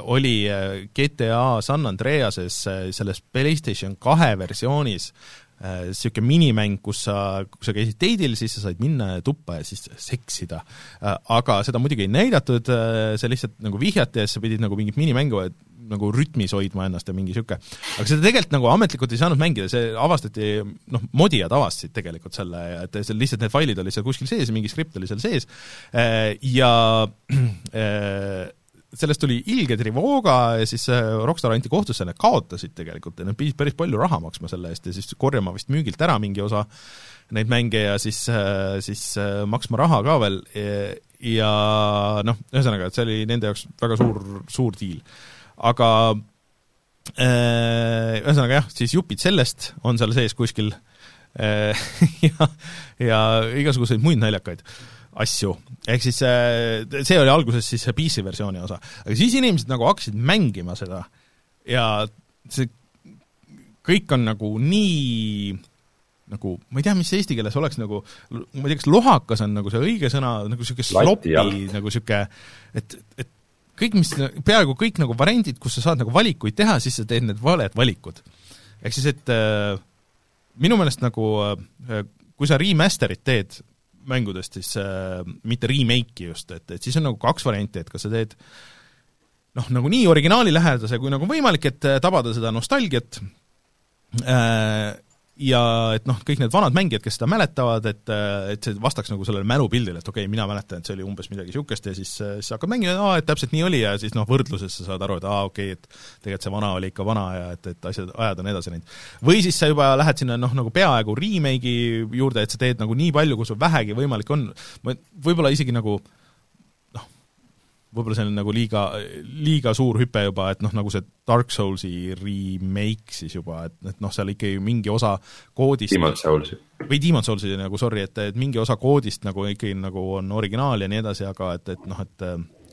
oli äh, GTA San Andreases äh, selles PlayStation kahe versioonis niisugune äh, minimäng, kus sa, kui sa käisid date'il, siis sa said minna tuppa ja siis seksida. Aga seda muidugi ei näidatud, see lihtsalt nagu vihjati ja siis sa pidid nagu mingit minimängu nagu rütmis hoidma ennast ja mingi niisugune, aga seda tegelikult nagu ametlikult ei saanud mängida, see avastati, noh, modijad avastasid tegelikult selle, et see lihtsalt need failid olid seal kuskil sees ja mingi skript oli seal sees. Äh, ja äh, sellest tuli ilge trivooga ja siis äh, Rockstar anti kohtusse, nad kaotasid tegelikult ja nad pidid päris palju raha maksma selle eest ja siis korjama vist müügilt ära mingi osa neid mänge ja siis, siis maksma raha ka veel. Ja noh, ühesõnaga, et see oli nende jaoks väga suur, suur diil aga äh, ühesõnaga jah, siis jupid sellest on seal sees kuskil äh, ja, ja igasuguseid muid naljakaid asju. ehk siis äh, see oli alguses siis see PC versiooni osa. aga siis inimesed nagu hakkasid mängima seda ja see kõik on nagu nii nagu, ma ei tea, mis eesti keeles oleks nagu, ma ei tea, kas lohakas on nagu see õige sõna, nagu niisugune sloppy, nagu niisugune, et, et kõik, mis, peaaegu kõik nagu variandid, kus sa saad nagu valikuid teha, siis sa teed need valed valikud. ehk siis, et äh, minu meelest nagu äh, kui sa remaster'it teed mängudest, siis äh, mitte remake'i just, et, et siis on nagu kaks varianti, et kas sa teed noh, nagu nii originaali lähedase kui nagu võimalik, et äh, tabada seda nostalgiat äh,, ja et noh, kõik need vanad mängijad, kes seda mäletavad, et, et see vastaks nagu sellele mälupildile, et okei okay,, mina mäletan, et see oli umbes midagi niisugust ja siis, siis hakkad mängima, aa, et täpselt nii oli ja siis noh, võrdluses sa saad aru, et aa, okei okay,, et tegelikult see vana oli ikka vana ja et, et asjad, ajad on edasi läinud. või siis sa juba lähed sinna noh, nagu peaaegu remake'i juurde, et sa teed nagu nii palju, kui sul vähegi võimalik on, võib-olla isegi nagu äh, võib-olla see on nagu liiga, liiga suur hüpe juba, et noh, nagu see Dark Soulsi remake siis juba, et, et noh, seal ikkagi mingi osa koodist Demon Soulsi. või Demon Soulsi nagu sorry, et, et mingi osa koodist nagu ikkagi nagu on originaal ja nii edasi, aga et, et noh, et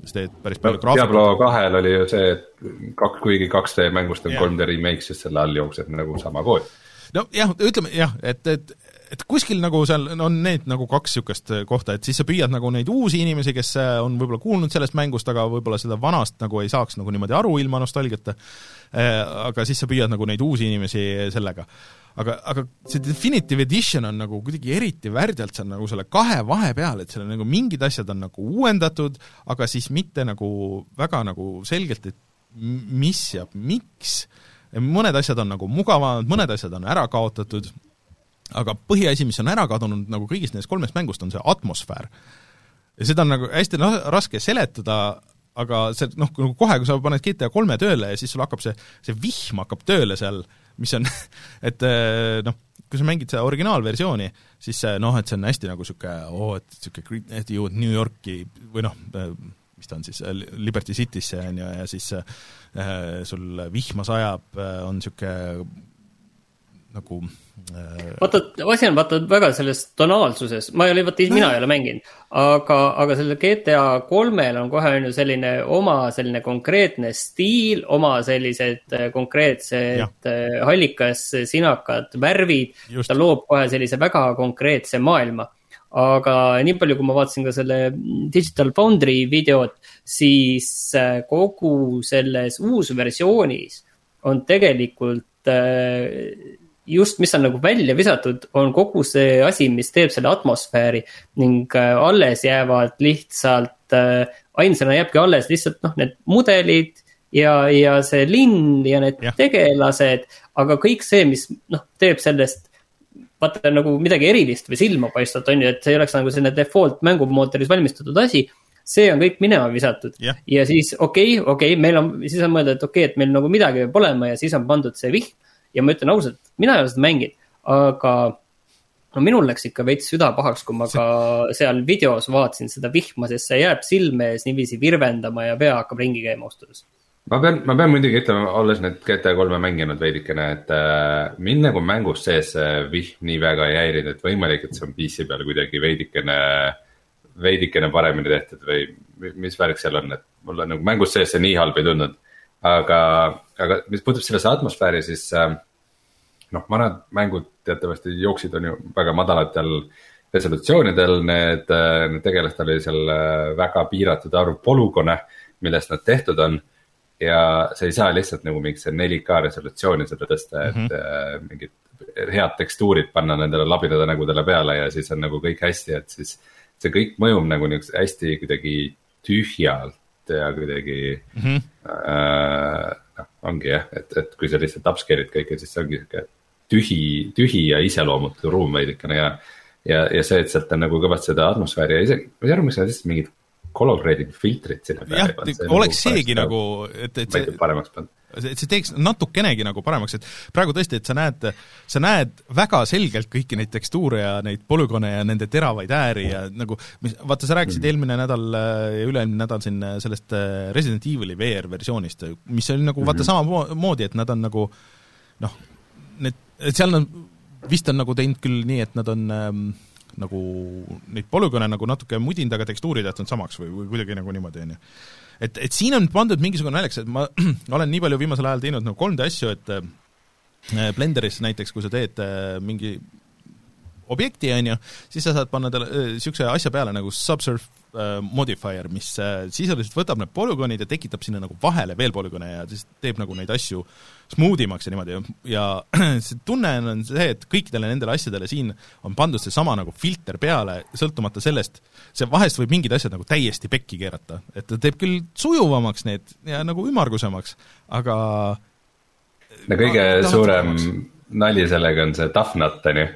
sa teed päris palju no, graafikut. Diablo kahel oli ju see, et kak-, kuigi 2D mängust on 3D remake, siis selle all jookseb nagu sama kood. nojah, ütleme jah, et, et et kuskil nagu seal on need nagu kaks niisugust kohta, et siis sa püüad nagu neid uusi inimesi, kes äh, on võib-olla kuulnud sellest mängust, aga võib-olla seda vanast nagu ei saaks nagu niimoodi aru ilma nostalgiata, äh, aga siis sa püüad nagu neid uusi inimesi sellega. aga, aga see Definitive Edition on nagu kuidagi eriti värdjalt seal nagu selle kahe vahepeal, et seal on nagu mingid asjad on nagu uuendatud, aga siis mitte nagu väga nagu selgelt, et mis ja miks, mõned asjad on nagu mugavamad, mõned asjad on ära kaotatud aga põhiasi, mis on ära kadunud nagu kõigist nendest kolmest mängust, on see atmosfäär. ja seda on nagu hästi raske seletada, aga see noh, kohe, kui sa paned GTA kolme tööle ja siis sul hakkab see, see vihm hakkab tööle seal, mis on et eh, noh, kui sa mängid seda originaalversiooni, siis noh, et see on hästi nagu niisugune oo oh,, et niisugune, et jõuad New Yorki või noh, eh, mis ta on siis, Liberty City'sse, on ju, ja siis äh, sul vihma sajab, on niisugune nagu äh, vaata, asi on vaata väga selles tonaalsuses, ma ei ole, vaata mina ei ole mänginud, aga, aga sellel GTA kolmel on kohe on ju selline oma selline konkreetne stiil, oma sellised äh, konkreetsed ja. Äh, hallikas sinakad värvid. ta loob kohe sellise väga konkreetse maailma aga nii palju, kui ma vaatasin ka selle Digital Foundry videot, siis kogu selles uusversioonis on tegelikult just, mis on nagu välja visatud, on kogu see asi, mis teeb selle atmosfääri ning äh, alles jäävad lihtsalt äh,, ainsana jääbki alles lihtsalt noh, need mudelid ja, ja see linn ja need ja. tegelased, aga kõik see, mis noh, teeb sellest vaata nagu midagi erilist või silmapaistvat, on ju, et see ei oleks nagu selline default mängumootoris valmistatud asi see on kõik minema visatud yeah. ja siis okei okay,, okei okay,, meil on, siis on mõeldud, et okei okay,, et meil nagu midagi peab olema ja siis on pandud see vihm ja ma ütlen ausalt, mina ei ole seda mänginud, aga no minul läks ikka veits süda pahaks, kui ma ka seal videos vaatasin seda vihma, sest see jääb silme ees niiviisi virvendama ja pea hakkab ringi käima ausalt ma pean, ma pean muidugi ütlema, olles nüüd GTA kolme mänginud veidikene, et äh, mind nagu mängus sees see vihm nii väga ei häirinud, et võimalik, et see on PC peal kuidagi veidikene, veidikene paremini tehtud või mis värk seal on, et mulle nagu mängus sees see nii halb ei tundunud aga, aga mis puudutab sellesse atmosfääri, siis äh, noh, vanad mängud teatavasti jooksid, on ju väga madalatel resolutsioonidel, need, äh, need tegelastel oli seal äh, väga piiratud arv polügoone, millest nad tehtud on. ja sa ei saa lihtsalt nagu mingisse 4K resolutsiooni seda tõsta, et mm -hmm. mingid head tekstuurid panna nendele labidade nägudele peale ja siis on nagu kõik hästi, et siis. see kõik mõjub nagu niisuguse hästi kuidagi tühjalt ja kuidagi mm -hmm. äh, ongi jah, et, et kui sa lihtsalt upscare'id kõike, siis see ongi sihuke tühi, tühi ja iseloomutu ruum veidikene ja. ja, ja see, et sealt on nagu kõvasti seda atmosfääri ja isegi, ma ei tea, miks nad lihtsalt mingid color grading filtrid sinna peale. jah, oleks nagu seegi nagu, et, et see. paremaks pannud et see teeks natukenegi nagu paremaks, et praegu tõesti, et sa näed, sa näed väga selgelt kõiki neid tekstuure ja neid polügoone ja nende teravaid ääri ja nagu mis, vaata, sa rääkisid mm. eelmine nädal ja üle-eelmine nädal siin sellest äh, Resident Evil'i VR-versioonist, mis oli nagu vaata -hmm. samamoodi, et nad on nagu noh, need, et seal on, vist on nagu teinud küll nii, et nad on ähm, nagu neid polügoone nagu natuke mudinud, aga tekstuurid jätnud samaks või, või kuidagi nagu niimoodi, on ju et, et siin on pandud mingisugune naljakas, et ma olen nii palju viimasel ajal teinud nagu 3D asju, et äh, Blenderis näiteks, kui sa teed äh, mingi objekti, on ju, siis sa saad panna talle niisuguse äh, asja peale nagu subsurf äh, modifier, mis äh, sisuliselt võtab need polügoonid ja tekitab sinna nagu vahele veel polügoone ja siis teeb nagu neid asju smooth imaks ja niimoodi ja see tunne on see, et kõikidele nendele asjadele siin on pandud seesama nagu filter peale, sõltumata sellest, see vahest võib mingid asjad nagu täiesti pekki keerata, et ta teeb küll sujuvamaks need ja nagu ümmargusemaks, aga no kõige suurem nali sellega on see Tough Nut on ju.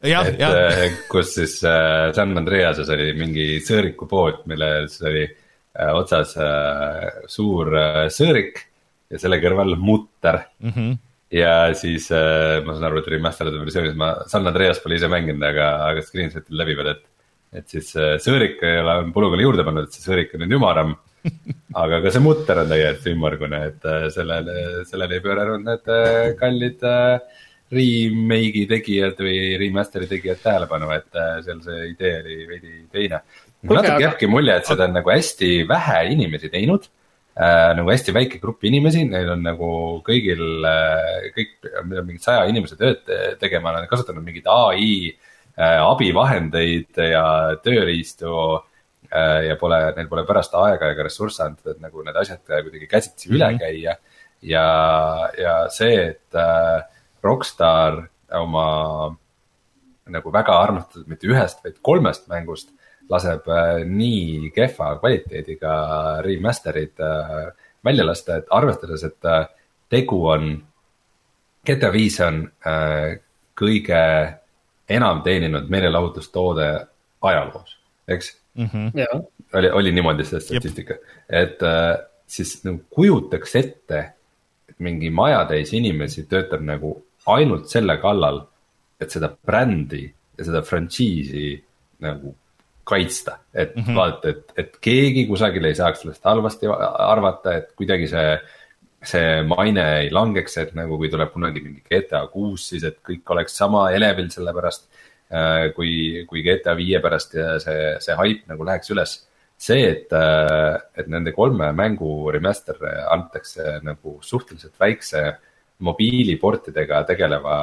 Et jah. äh, kus siis äh, San Andreases oli mingi sõõrikupood, milles oli äh, otsas äh, suur äh, sõõrik ja selle kõrval mutter mm. -hmm. ja siis äh, ma saan aru, et remasterdatud versioonis ma San Andreas pole ise mänginud, aga, aga screenshot'il läbi veel, et. et siis äh, sõõrik ei ole polügooni juurde pannud, et see sõõrik on nüüd ümaram aga ka see mutter on täiesti ümmargune, et äh, sellele, sellele ei pööranud need äh, kallid äh, remake'i tegijad või remaster'i tegijad tähelepanu, et seal see idee oli veidi teine. natuke jääbki mulje, et seda on nagu hästi vähe inimesi teinud äh,. nagu hästi väike grupp inimesi, neil on nagu kõigil äh,, kõik, mingid saja inimese tööd tegema, nad on kasutanud mingeid ai äh, abivahendeid ja tööriistu Äh, ja pole, neil pole pärast aega ega ressursse antud, et nagu need asjad kuidagi käsitsi mm -hmm. üle mhm. käia. ja, ja see, et äh, Rockstar oma nagu väga armastatud mitte ühest, vaid kolmest mängust laseb äh, nii kehva kvaliteediga remaster'id äh, välja lasta, et arvestades, et äh, tegu on, GTA viis on kõige enam teeninud meelelahutustoode ajaloos, eks mm. -hmm. oli, oli niimoodi see statistika, et siis nagu kujutaks ette, et mingi majatäis inimesi töötab nagu ainult selle kallal, et seda brändi ja seda frantsiisi nagu kaitsta, et mm -hmm. vaata, et, et keegi kusagil ei saaks sellest halvasti arvata, et kuidagi see see maine ei langeks, et nagu kui tuleb kunagi mingi GTA kuus, siis et kõik oleks sama elevil, sellepärast Äh, kui, kui GTA viie pärast see, see haip nagu läheks üles. see, et, äh, et nende kolme mängu remaster antakse nagu suhteliselt väikse mobiiliportidega tegeleva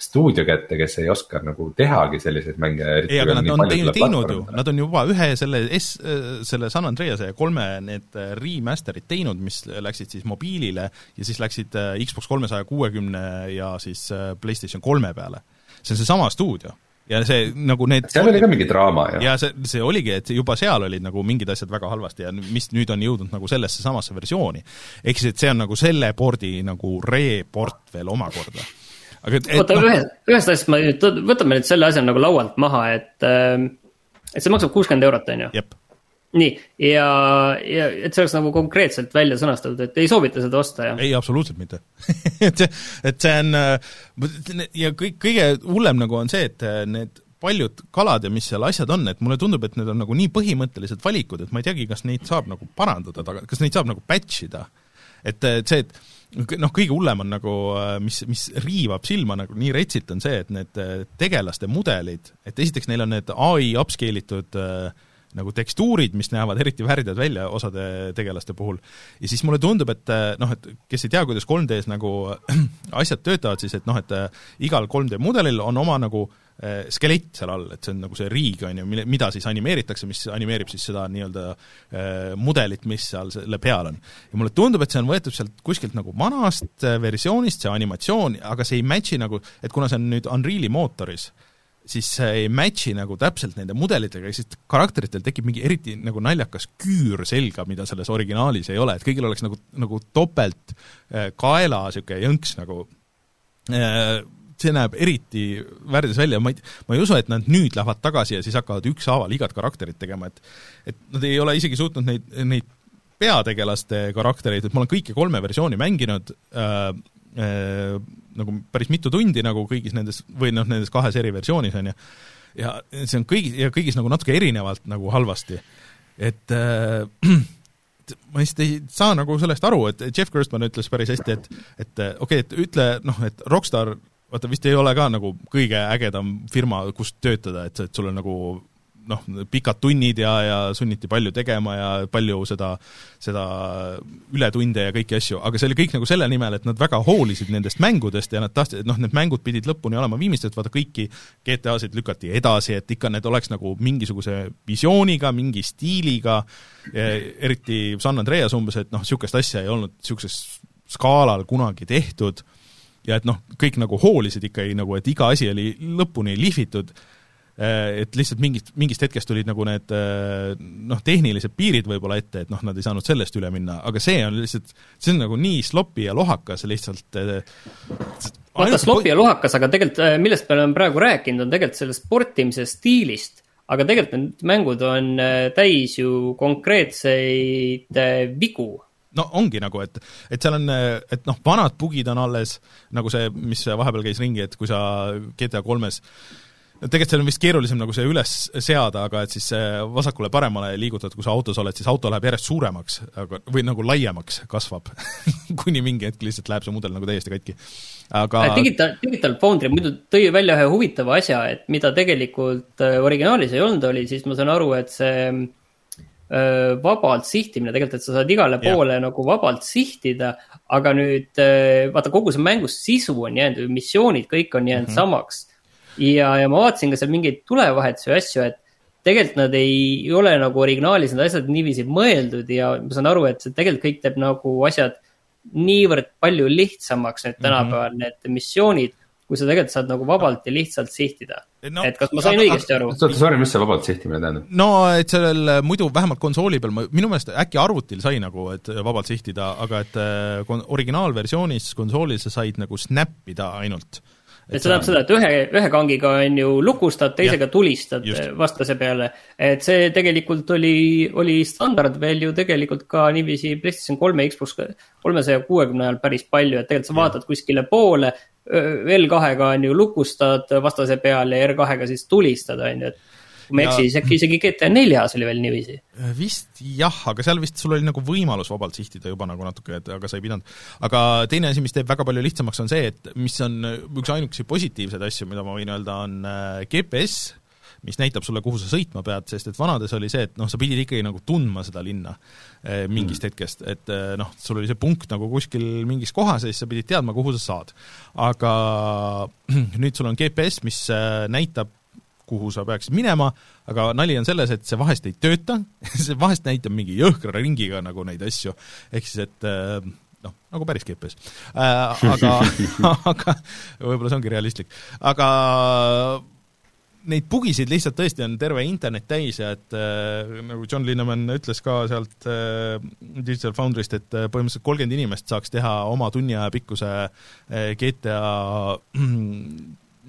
stuudio kätte, kes ei oska nagu tehagi selliseid mänge. ei, aga nad on teinud, teinud ju, nad on juba ühe selle S, selle San Andrease ja kolme need remaster'id teinud, mis läksid siis mobiilile ja siis läksid äh, Xbox kolmesaja kuuekümne ja siis PlayStation kolme peale see on seesama stuudio ja see nagu need seal oli ka mingi draama ju. ja see, see oligi, et juba seal olid nagu mingid asjad väga halvasti ja mis nüüd on jõudnud nagu sellesse samasse versiooni. ehk siis, et see on nagu selle pordi nagu report veel omakorda. aga et oota no,, ühe, ühest asjast ma võtame nüüd selle asja nagu laualt maha, et äh, et see maksab kuuskümmend eurot, on ju? Nii, ja, ja et see oleks nagu konkreetselt välja sõnastatud, et ei soovita seda osta, jah? ei, absoluutselt mitte et see, et see on ja kõik, kõige hullem nagu on see, et need paljud kalad ja mis seal asjad on, et mulle tundub, et need on nagu nii põhimõttelised valikud, et ma ei teagi, kas neid saab nagu parandada taga, kas neid saab nagu patch ida. et, et see, et noh, kõige hullem on nagu, mis, mis riivab silma nagu nii retsilt, on see, et need tegelaste mudelid, et esiteks neil on need ai upscale itud äh, nagu tekstuurid, mis näevad eriti värdjad välja osade tegelaste puhul. ja siis mulle tundub, et eh, noh, et kes ei tea, kuidas 3D-s nagu asjad töötavad, siis et noh, et eh, igal 3D mudelil on oma nagu eh, skelett seal all, et see on nagu see riig, on ju, mille, mida siis animeeritakse, mis animeerib siis seda nii-öelda mudelit, mis seal selle peal on. ja mulle tundub, et see on võetud sealt kuskilt nagu vanast versioonist, see animatsioon, aga see ei match'i nagu, et kuna see on nüüd Unreali mootoris, siis see ei match'i nagu täpselt nende mudelitega, siis karakteritel tekib mingi eriti nagu naljakas küür selga, mida selles originaalis ei ole, et kõigil oleks nagu, nagu topelt äh, kaela niisugune jõnks nagu äh, see näeb eriti värdjas välja, ma ei, ma ei usu, et nad nüüd lähevad tagasi ja siis hakkavad ükshaaval igat karakterit tegema, et et nad ei ole isegi suutnud neid, neid peategelaste karaktereid, et ma olen kõiki kolme versiooni mänginud äh,, äh, nagu päris mitu tundi nagu kõigis nendes, või noh, nendes kahes eri versioonis, on ju, ja see on kõigi, ja kõigis nagu natuke erinevalt nagu halvasti. et äh, ma lihtsalt ei saa nagu sellest aru, et Jeff Gerstmann ütles päris hästi, et et okei okay,, et ütle noh, et Rockstar vaata vist ei ole ka nagu kõige ägedam firma, kus töötada, et, et sul on nagu noh, pikad tunnid ja, ja sunniti palju tegema ja palju seda, seda ületunde ja kõiki asju, aga see oli kõik nagu selle nimel, et nad väga hoolisid nendest mängudest ja nad tahtsid, et noh, need mängud pidid lõpuni olema viimistletud, vaata kõiki GTA-sid lükati edasi, et ikka need oleks nagu mingisuguse visiooniga, mingi stiiliga, eriti San Andreas umbes, et noh, niisugust asja ei olnud niisuguses skaalal kunagi tehtud. Ja et noh, kõik nagu hoolisid ikkagi nagu, et iga asi oli lõpuni lihvitud et lihtsalt mingist, mingist hetkest tulid nagu need noh, tehnilised piirid võib-olla ette, et noh, nad ei saanud sellest üle minna, aga see on lihtsalt, see on nagu nii sloppy ja lohakas lihtsalt vaata, sloppy ja lohakas, aga tegelikult millest me oleme praegu rääkinud, on tegelikult sellest sportimise stiilist aga tegelikult need mängud on täis ju konkreetseid vigu. No ongi nagu, et, et seal on, et noh, vanad bugid on alles, nagu see, mis vahepeal käis ringi, et kui sa GTA kolmes no tegelikult seal on vist keerulisem nagu see üles seada, aga et siis vasakule-paremale liigutad, kui sa autos oled, siis auto läheb järjest suuremaks, aga, või nagu laiemaks kasvab kuni mingi hetk lihtsalt läheb see mudel nagu täiesti katki. aga äh, Digital, Digital Foundry muidu tõi välja ühe huvitava asja, et mida tegelikult äh, originaalis ei olnud, oli siis ma saan aru, et see vabalt sihtimine tegelikult, et sa saad igale poole ja. nagu vabalt sihtida, aga nüüd vaata, kogu see mängu sisu on jäänud, missioonid, kõik on jäänud mm -hmm. samaks. Ja, ja ma vaatasin ka seal mingeid tulevahetusi ja asju, et tegelikult nad ei ole nagu originaalis need asjad niiviisi mõeldud ja ma saan aru, et see tegelikult kõik teeb nagu asjad niivõrd palju lihtsamaks nüüd tänapäeval mm, -hmm. need missioonid kui sa tegelikult saad nagu vabalt ja lihtsalt sihtida no,. et kas ma sain õigesti aru? oota, sorry, mis see vabalt sihtimine tähendab? no et sellel äh, muidu vähemalt konsooli peal, ma, minu meelest äkki arvutil sai nagu, et äh, vabalt sihtida, aga et äh, originaalversioonis konsoolil sa said nagu snap ida ainult et see tähendab seda, et ühe, ühe kangiga on ju lukustad, teisega ja, tulistad just. vastase peale. et see tegelikult oli, oli standard veel ju tegelikult ka niiviisi PlayStation kolme, Xbox kolmesaja kuuekümne ajal päris palju, et tegelikult sa vaatad ja. kuskile poole, L2-ga on ju lukustad vastase peale ja R2-ga siis tulistad, on ju, et kui ma ei eksi, siis äkki isegi GTA neljas oli veel niiviisi? vist jah, aga seal vist sul oli nagu võimalus vabalt sihtida juba nagu natuke, et aga sa ei pidanud. aga teine asi, mis teeb väga palju lihtsamaks, on see, et mis on üks ainukesi positiivseid asju, mida ma võin öelda, on äh, GPS, mis näitab sulle, kuhu sa sõitma pead, sest et vanades oli see, et noh, sa pidid ikkagi nagu tundma seda linna mingist mm. hetkest, et noh, sul oli see punkt nagu kuskil mingis kohas ja siis sa pidid teadma, kuhu sa saad. aga nüüd sul on GPS, mis näitab kuhu sa peaksid minema, aga nali on selles, et see vahest ei tööta see vahest näitab mingi jõhkra ringiga nagu neid asju, ehk siis et noh, nagu päris GPS äh,. aga aga võib-olla see ongi realistlik. aga neid bugisid lihtsalt tõesti on terve internet täis ja et äh, nagu John Linneman ütles ka sealt äh, Digital Foundry'st, et äh, põhimõtteliselt kolmkümmend inimest saaks teha oma tunni aja pikkuse äh, GTA äh,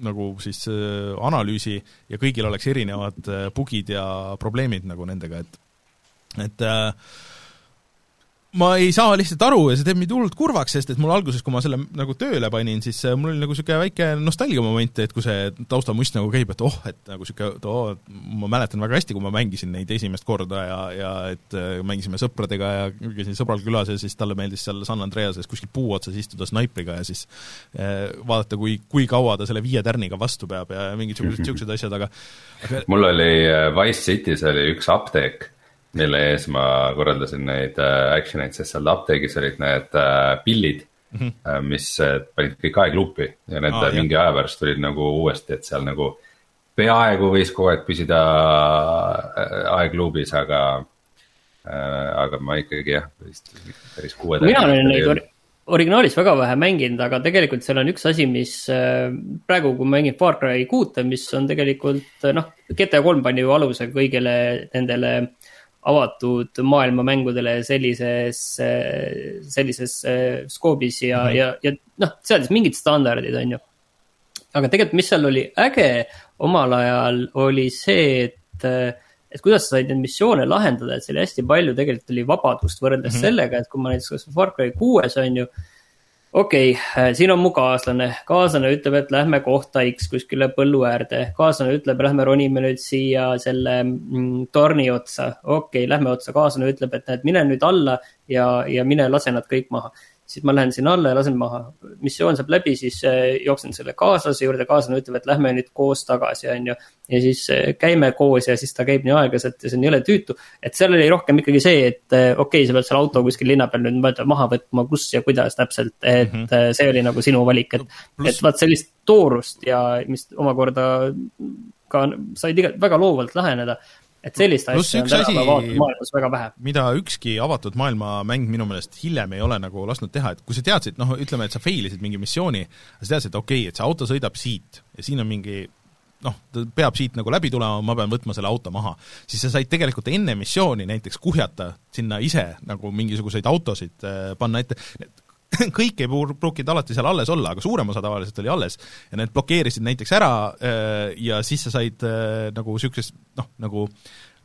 nagu siis äh, analüüsi ja kõigil oleks erinevad äh, bugid ja probleemid nagu nendega, et et äh, ma ei saa lihtsalt aru ja see teeb mind hullult kurvaks, sest et mul alguses, kui ma selle nagu tööle panin, siis äh, mul oli nagu niisugune väike nostalgiamoment, et kui see taustamust nagu käib, et oh, et nagu niisugune, et oo, ma mäletan väga hästi, kui ma mängisin neid esimest korda ja, ja et äh, mängisime sõpradega ja käisin sõbral külas ja siis talle meeldis seal San Andreases kuskil puu otsas istuda snaipriga ja siis eh, vaadata, kui, kui kaua ta selle viie tärniga vastu peab ja mingid niisugused, niisugused asjad, aga, aga mul oli Wise City's oli üks apteek mille ees ma korraldasin neid äh, action eid, sest seal apteegis olid need äh, pillid mm, -hmm. mis panid kõik aegluupi ja need ah, mingi aja pärast tulid nagu uuesti, et seal nagu peaaegu võis kogu aeg püsida aegluubis, aga aga ma ikkagi jah, vist päris kuue. mina olen neid or originaalis väga vähe mänginud, aga tegelikult seal on üks asi, mis praegu, kui ma mängin Far Cry kuute, mis on tegelikult noh, GTA kolm pani ju aluse kõigile nendele avatud maailmamängudele sellises, sellises äh, skoobis ja mm, -hmm. ja, ja noh, seadis mingid standardid, on ju. aga tegelikult, mis seal oli äge omal ajal, oli see, et, et kuidas sa said neid missioone lahendada, et seal hästi palju tegelikult oli vabadust võrreldes mm -hmm. sellega, et kui ma näiteks kas Far Cry kuues on ju okei okay,, siin on mu kaaslane, kaaslane ütleb, et lähme kohta X kuskile põllu äärde, kaaslane ütleb, lähme ronime nüüd siia selle mm, torni otsa, okei okay,, lähme otsa, kaaslane ütleb, et näed, mine nüüd alla ja, ja mine lase nad kõik maha siis ma lähen sinna alla ja lasen maha. missioon saab läbi, siis äh, jooksen selle kaaslase juurde, kaaslane ütleb, et lähme nüüd koos tagasi, on ju. ja siis äh, käime koos ja siis ta käib nii aeglaselt ja see on jõle tüütu. et seal oli rohkem ikkagi see, et äh, okei okay,, sa pead selle auto kuskil linna peal nüüd maha võtma, kus ja kuidas täpselt, et mm -hmm. see oli nagu sinu valik, et et vaat sellist toorust ja mis omakorda ka said iga, väga loovalt läheneda et sellist asja on tänapäeva maailmas väga vähe. mida ükski avatud maailma mäng minu meelest hiljem ei ole nagu lasknud teha, et kui sa teadsid, noh, ütleme, et sa fail isid mingi missiooni, sa teadsid, et okei okay,, et see auto sõidab siit ja siin on mingi noh, ta peab siit nagu läbi tulema, ma pean võtma selle auto maha. siis sa said tegelikult enne missiooni näiteks kuhjata sinna ise nagu mingisuguseid autosid äh, panna ette, kõik ei pruukinud alati seal alles olla, aga suurem osa tavaliselt oli alles. Ja need blokeerisid näiteks ära äh, ja siis sa said äh, nagu niisugust noh, nagu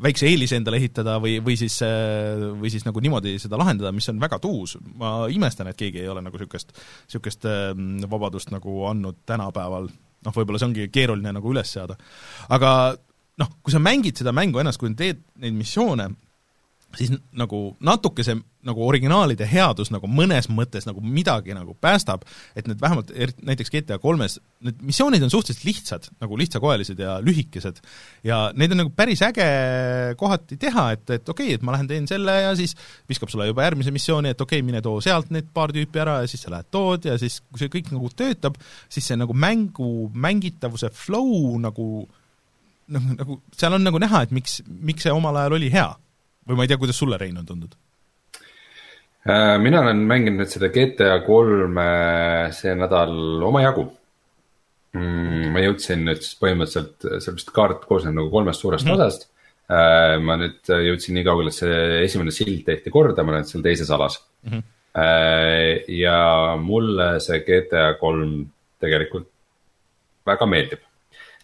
väikse eelise endale ehitada või, või siis, äh, või siis nagu niimoodi seda lahendada, mis on väga tuus, ma imestan, et keegi ei ole nagu niisugust, niisugust ähm, vabadust nagu andnud tänapäeval, noh, võib-olla see ongi keeruline nagu üles seada. aga noh, kui sa mängid seda mängu ennast, kui teed neid missioone, siis nagu natuke see nagu originaalide headus nagu mõnes mõttes nagu midagi nagu päästab, et need vähemalt er-, näiteks GTA kolmes, need missioonid on suhteliselt lihtsad, nagu lihtsakoelised ja lühikesed. ja neid on nagu päris äge kohati teha, et, et okei okay,, et ma lähen teen selle ja siis viskab sulle juba järgmise missiooni, et okei okay,, mine too sealt need paar tüüpi ära ja siis sa lähed tood ja siis, kui see kõik nagu töötab, siis see nagu mängu mängitavuse flow nagu noh, nagu seal on nagu näha, et miks, miks see omal ajal oli hea või ma ei tea, kuidas sulle, Rein, on tundunud? Äh, mina olen mänginud nüüd seda GTA kolme see nädal omajagu mm,. ma jõudsin nüüd siis põhimõtteliselt, vist kaart koosneb nagu kolmest suurest mm -hmm. osast. Äh, ma nüüd jõudsin nii kaugele, et see esimene sild tehti korda, ma olen seal teises alas mm. -hmm. ja mulle see GTA kolm tegelikult väga meeldib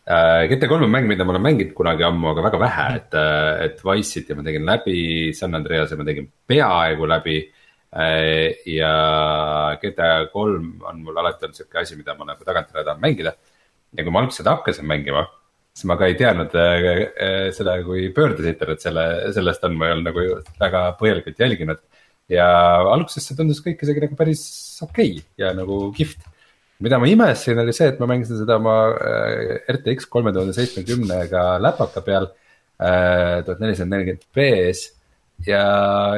Äh, GT3 on mäng, mida ma olen mänginud kunagi ammu, aga väga vähe, et, äh, et Wise City ma tegin läbi, San Andrease ma tegin peaaegu läbi. Äh, ja GTA kolm on mul alati olnud sihuke asi, mida ma nagu tagantjärele tahan mängida. ja kui ma seda hakkasin mängima, siis ma ka ei teadnud seda, kui pöördesite, et selle, sellest on, ma ei olnud nagu väga põhjalikult jälginud. ja alguses see tundus kõik isegi nagu päris okei okay ja nagu kihvt mida ma imestasin, oli see, et ma mängisin seda oma äh, RTX kolme tuhande seitsmekümnega läpaka peal äh, tuhat nelisada nelikümmend B-s ja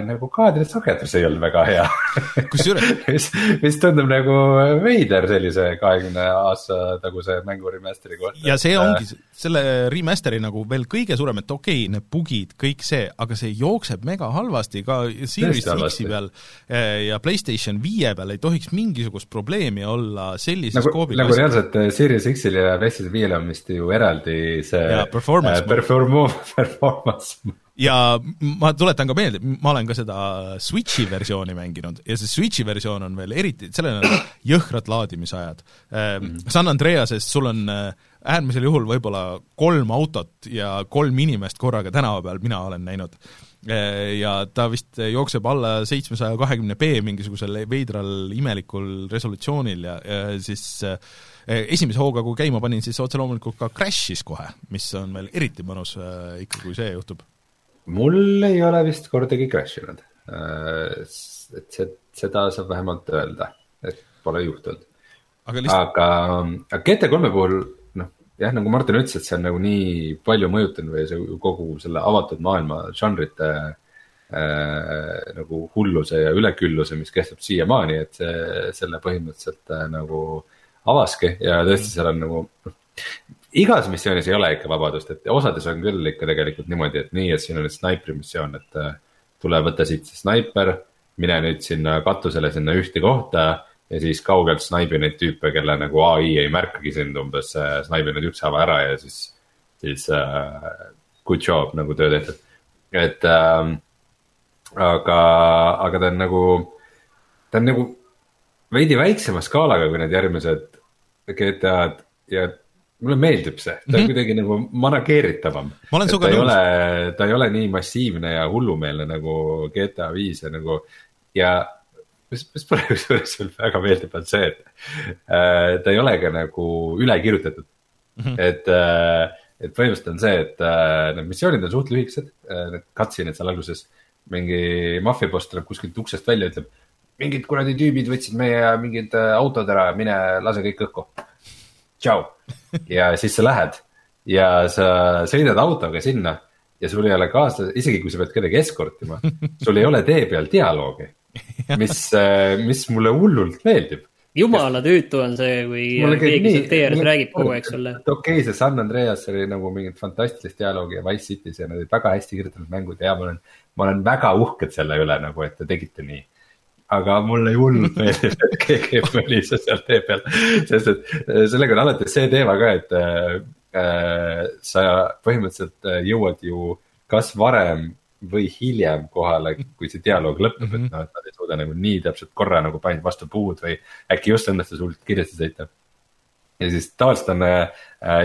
nagu kaadrisagedus ei olnud väga hea mis, mis tundub nagu veider sellise kahekümne aasta taguse mängu remaster'i kohta. ja see ongi selle remaster'i nagu veel kõige suurem, et okei okay,, need bugid, kõik see, aga see jookseb mega halvasti ka Series X-i peal eh, ja PlayStation viie peal ei tohiks mingisugust probleemi olla sellises nagu, koobil. nagu reaalselt eh, Series X-il ja PlayStation viiel on vist ju eraldi see ja, performance äh, perform-, performance ja ma tuletan ka meelde, ma olen ka seda Switchi versiooni mänginud ja see Switchi versioon on veel eriti, sellel on jõhkrad laadimisajad mm. -hmm. San Andreases sul on äh, äärmisel juhul võib-olla kolm autot ja kolm inimest korraga tänava peal, mina olen näinud. Äh, ja ta vist jookseb alla seitsmesaja kahekümne B mingisugusel veidral imelikul resolutsioonil ja, ja siis äh, esimese hooga, kui käima panin, siis otse loomulikult ka crash'is kohe, mis on veel eriti mõnus ikka, kui see juhtub mul ei ole vist kordagi crash inud. Äh, et seda saab vähemalt öelda, et pole juhtunud. aga, lihtsalt... aga, aga GT3-e puhul noh, jah, nagu Martin ütles, et see on nagu nii palju mõjutanud või see kogu selle avatud maailma žanrite äh, nagu hulluse ja ülekülluse, mis kestab siiamaani, et see, selle põhimõtteliselt äh, nagu avaski ja tõesti, seal on nagu noh igas missioonis ei ole ikka vabadust, et osades on küll ikka tegelikult niimoodi, et nii, et siin on nüüd snaipri missioon, et äh, tule võta siit see snaiper, mine nüüd sinna katusele, sinna ühte kohta ja siis kaugelt snaibi neid tüüpe, kelle nagu ai ei märkagi sind umbes, äh, snaibi nad ükshaaval ära ja siis, siis uh, good job nagu töö tehtud. et äh, aga, aga ta on nagu, ta on nagu veidi väiksema skaalaga kui need järgmised GTA-d ja mulle meeldib see, ta on mm -hmm. kuidagi nagu manageeritavam. ta ei ole, ta ei ole nii massiivne ja hullumeelne nagu GTA viis ja nagu ja mis, mis mulle kusjuures väga meeldib, on see, et äh, ta ei ole ka nagu üle kirjutatud mm. -hmm. et äh,, et põhimõtteliselt on see, et äh, need missioonid on suht lühikesed äh,, need cutscene'id seal alguses. mingi maffiaboss tuleb kuskilt uksest välja, ütleb mingid kuradi tüübid võtsid meie mingid äh, autod ära, mine lase kõik õhku. tšau ja siis sa lähed ja sa sõidad autoga sinna ja sul ei ole kaasa, isegi kui sa pead kedagi eskortima, sul ei ole tee peal dialoogi, mis, mis mulle hullult meeldib. jumala tüütu on see, kui keegi sealt tee ääres räägib kogu aeg sulle. okei okay,, see San Andreas oli nagu mingit fantastilist dialoogi ja Wise City's ja need olid väga hästi kirjutatud mängud ja ma olen, ma olen väga uhked selle üle nagu, et te tegite nii aga mulle hullult meeldib, et keegi möliseb seal tee peal, sest et äh, sellega on alati see teema ka, et, äh, äh, sa põhimõtteliselt äh, jõuad ju kas varem või hiljem kohale, kui see dialoog lõpeb mm, -hmm. et noh, et nad ei suuda nagu nii täpselt korra nagu panid vastu puud või äkki just õnnestus hullult kiiresti sõita. ja siis tavaliselt on äh,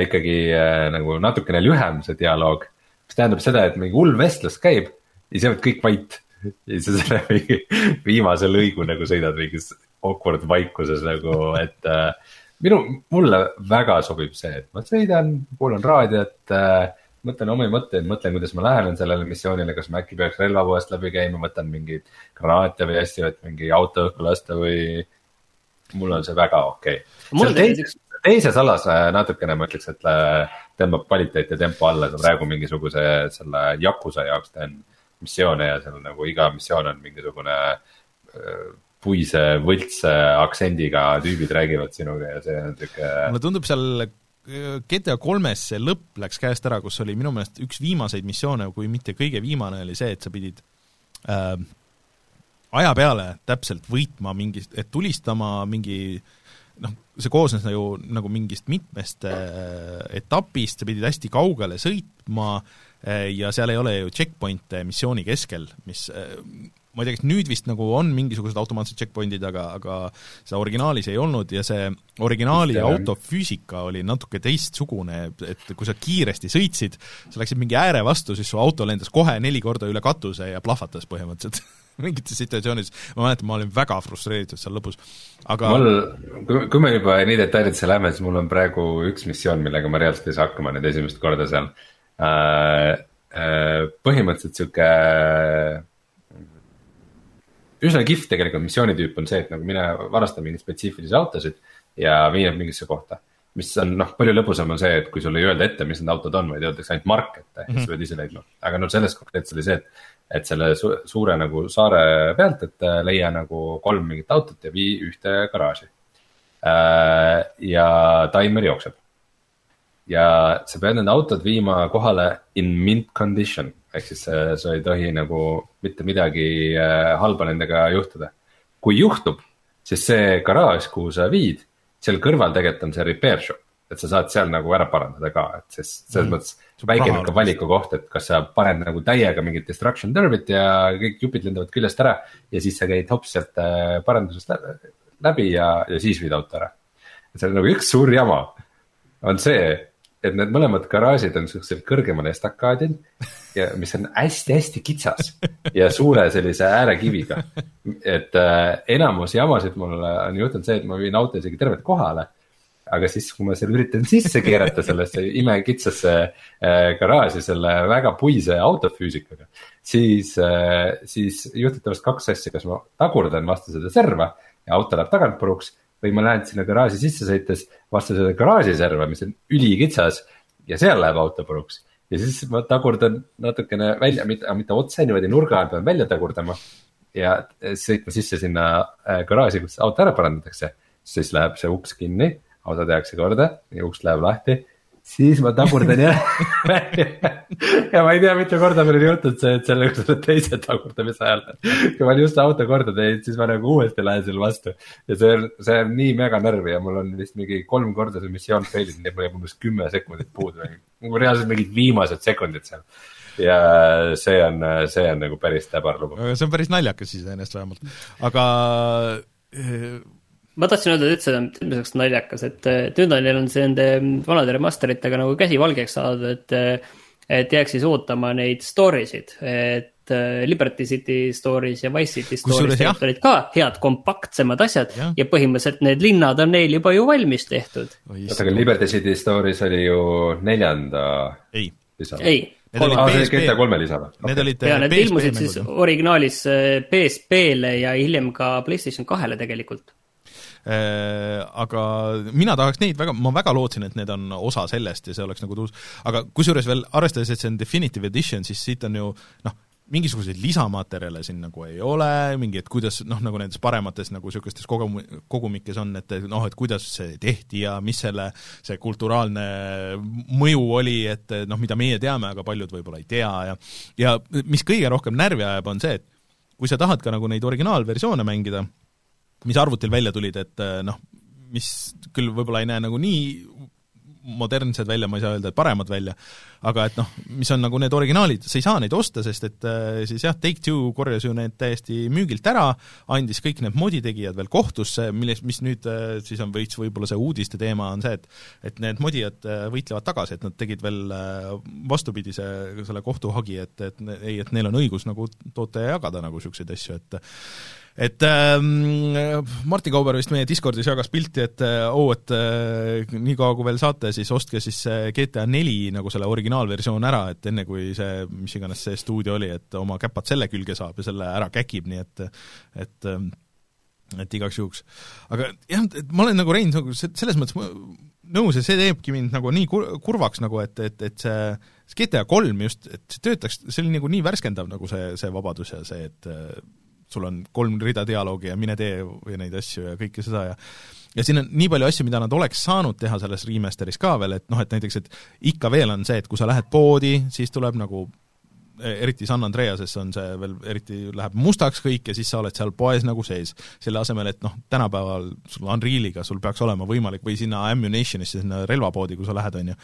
ikkagi äh, nagu natukene lühem see dialoog, mis tähendab seda, et mingi hull vestlus käib ja siis jäävad kõik vait. Ja siis selle viimase lõigu nagu sõidad mingis awkward vaikuses nagu, et äh, minu, mulle väga sobib see, et ma sõidan, kuulan raadiot äh, mõtlen omi mõtteid, mõtlen, kuidas ma lähenen sellele missioonile, kas ma äkki peaks relvapoest läbi käima, võtan mingeid granaate või asju, et mingi auto õhku lasta või. mul on see väga okei okay.. teises, teises alas äh, natukene ma ütleks, et äh, tõmbab kvaliteet ja tempo alla, praegu mingisuguse selle Yakuza jaoks teen missioone ja seal nagu iga missioon on mingisugune äh, puise võltse aktsendiga tüübid räägivad sinuga ja see on sihuke. mulle tundub seal GTA kolmes see lõpp läks käest ära, kus oli minu meelest üks viimaseid missioone, kui mitte kõige viimane, oli see, et sa pidid äh, aja peale täpselt võitma mingi, et tulistama mingi noh, see koosnes ju nagu mingist mitmest äh, etapist, sa pidid hästi kaugele sõitma äh, ja seal ei ole ju checkpoint'e missiooni keskel, mis äh, ma ei tea, kas nüüd vist nagu on mingisugused automaatsed checkpoint'id, aga, aga seda originaalis ei olnud ja see originaali Just, autofüüsika oli natuke teistsugune, et kui sa kiiresti sõitsid, sa läksid mingi ääre vastu, siis su auto lendas kohe neli korda üle katuse ja plahvatas põhimõtteliselt mingites situatsioonides, ma mäletan, ma olin väga frustreeritud seal lõpus, aga mul, kui, kui me juba nii detailidesse läheme, siis mul on praegu üks missioon, millega ma reaalselt ei saa hakkama nüüd esimest korda seal. äh,. Äh, põhimõtteliselt sihuke üsna kihvt tegelikult missioonitüüp on see, et nagu mine varasta mingeid spetsiifilisi autosid ja vii nad mingisse kohta. mis on noh, palju lõbusam on see, et kui sulle ei öelda ette, mis need autod on, vaid öeldakse ainult mark ette mm, -hmm. siis pead ise leidma. aga no selles konkreetses oli see, et, et selle su suure nagu saare pealt, et äh, leia nagu kolm mingit autot ja vii ühte garaaži. Äh, ja taimer jookseb. Ja sa pead need autod viima kohale in mint condition ehk siis äh, sa ei tohi nagu mitte midagi äh, halba nendega juhtuda. kui juhtub, siis see garaaž, kuhu sa viid, seal kõrval tegelikult on see repair shop, et sa saad seal nagu ära parandada ka, et siis selles mm. mõttes väike nihuke valikukoht, et kas sa paned nagu täiega mingit destruction derby't ja kõik jupid lendavad küljest ära. ja siis sa käid hops sealt äh, parandusest läbi ja, ja siis viid auto ära. et seal on nagu üks suur jama on see, et need mõlemad garaažid on siuksel kõrgemal estakaadil ja mis on hästi-hästi kitsas ja suure sellise äärekiviga. et äh, enamus jamasid mul on juhtunud see, et ma viin auto isegi tervelt kohale. aga siis, kui ma seal üritan sisse keerata sellesse imekitsasse äh, garaaži selle väga puise autofüüsikaga. siis äh,, siis juhtub tavaliselt kaks asja, kas ma tagurdan vastu seda serva ja auto läheb tagantpuruks või ma lähen sinna garaaži sisse sõites vastu seda garaažiserva, mis on ülikitsas ja seal läheb auto puruks. ja siis ma tagurdan natukene välja, mitte, mitte otse niimoodi nurga all pean välja tagurdama ja sõitma sisse sinna äh, garaaži, kus auto ära parandatakse. siis läheb see uks kinni, auto tehakse korda ja uks läheb lahti siis ma tagurdan jälle ja ma ei tea, mitu korda meil on juhtunud see, et selle, selle teise tagurdamise ajal. kui ma olen just auto korda teinud, siis ma nagu uuesti lähen selle vastu. ja see on, see on nii mega närvi ja mul on vist mingi kolm korda see missioon fail inud, nii et mul jääb umbes kümme sekundit puudu. mul reaalselt mingid viimased sekundid seal ja see on, see on nagu päris täbar lugu. see on päris naljakas iseenesest vähemalt, aga ma tahtsin öelda üldse, tõmbuseks naljakas, et, et nüüd on neil on see nende vanade remasteritega nagu käsi valgeks saadud, et, et jääks siis ootama neid story sid, et äh, Liberty City stories ja Wise City stories olid ka head kompaktsemad asjad ja. ja põhimõtteliselt need linnad on neil juba ju valmis tehtud. oota, aga Liberty City stories oli ju neljanda. ei. ei Need olid ah, PSP, GTA kolme lisa või? Need olid ja need ilmusid siis originaalis PSP-le äh, ja hiljem ka PlayStation kahele tegelikult Äh, aga mina tahaks neid väga, ma väga lootsin, et need on osa sellest ja see oleks nagu tuus, aga kusjuures veel arvestades, et see on definitive edition, siis siit on ju noh, mingisuguseid lisamaterjale siin nagu ei ole, mingi, et kuidas noh, nagu nendes paremates nagu niisugustes kogum-, kogumikes on, et noh, et kuidas see tehti ja mis selle, see kulturaalne mõju oli, et noh, mida meie teame, aga paljud võib-olla ei tea ja ja mis kõige rohkem närvi ajab, on see, et kui sa tahad ka nagu neid originaalversioone mängida, mis arvutil välja tulid, et eh, noh, mis küll võib-olla ei näe nagu nii modernsed välja, ma ei saa öelda, et paremad välja, aga et noh, mis on nagu need originaalid, sa ei saa neid osta, sest et äh, siis jah, Take-Two korjas ju need täiesti müügilt ära, andis kõik need moditegijad veel kohtusse, milles, mis nüüd äh, siis on veits võib-olla see uudiste teema, on see, et et need modijad äh, võitlevad tagasi, et nad tegid veel vastupidise selle kohtuhagi, et, et ei, et neil on õigus nagu toota ja jagada nagu niisuguseid asju, et et ähm, Martti Kauber vist meie Discordis jagas pilti, et oo oh,, et äh, niikaua kui veel saate, siis ostke siis GTA neli nagu selle originaalversioon ära, et enne kui see, mis iganes see stuudio oli, et oma käpad selle külge saab ja selle ära käkib, nii et et ähm, et igaks juhuks. aga jah, et ma olen nagu Rein, nagu selles mõttes nõus ja see teebki mind nagu nii kur-, kurvaks nagu, et, et, et see, GTA kolm just, et see töötaks, see oli nagu nii värskendav, nagu see, see vabadus ja see, et sul on kolm rida dialoogi ja mine tee või neid asju ja kõike seda ja ja siin on nii palju asju, mida nad oleks saanud teha selles remaster'is ka veel, et noh, et näiteks, et ikka veel on see, et kui sa lähed poodi, siis tuleb nagu e, eriti San Andreases on see veel, eriti läheb mustaks kõik ja siis sa oled seal poes nagu sees. selle asemel, et noh, tänapäeval sul Unrealiga sul peaks olema võimalik või sinna Ammunitionisse, sinna relvapoodi, kui sa lähed, on ju,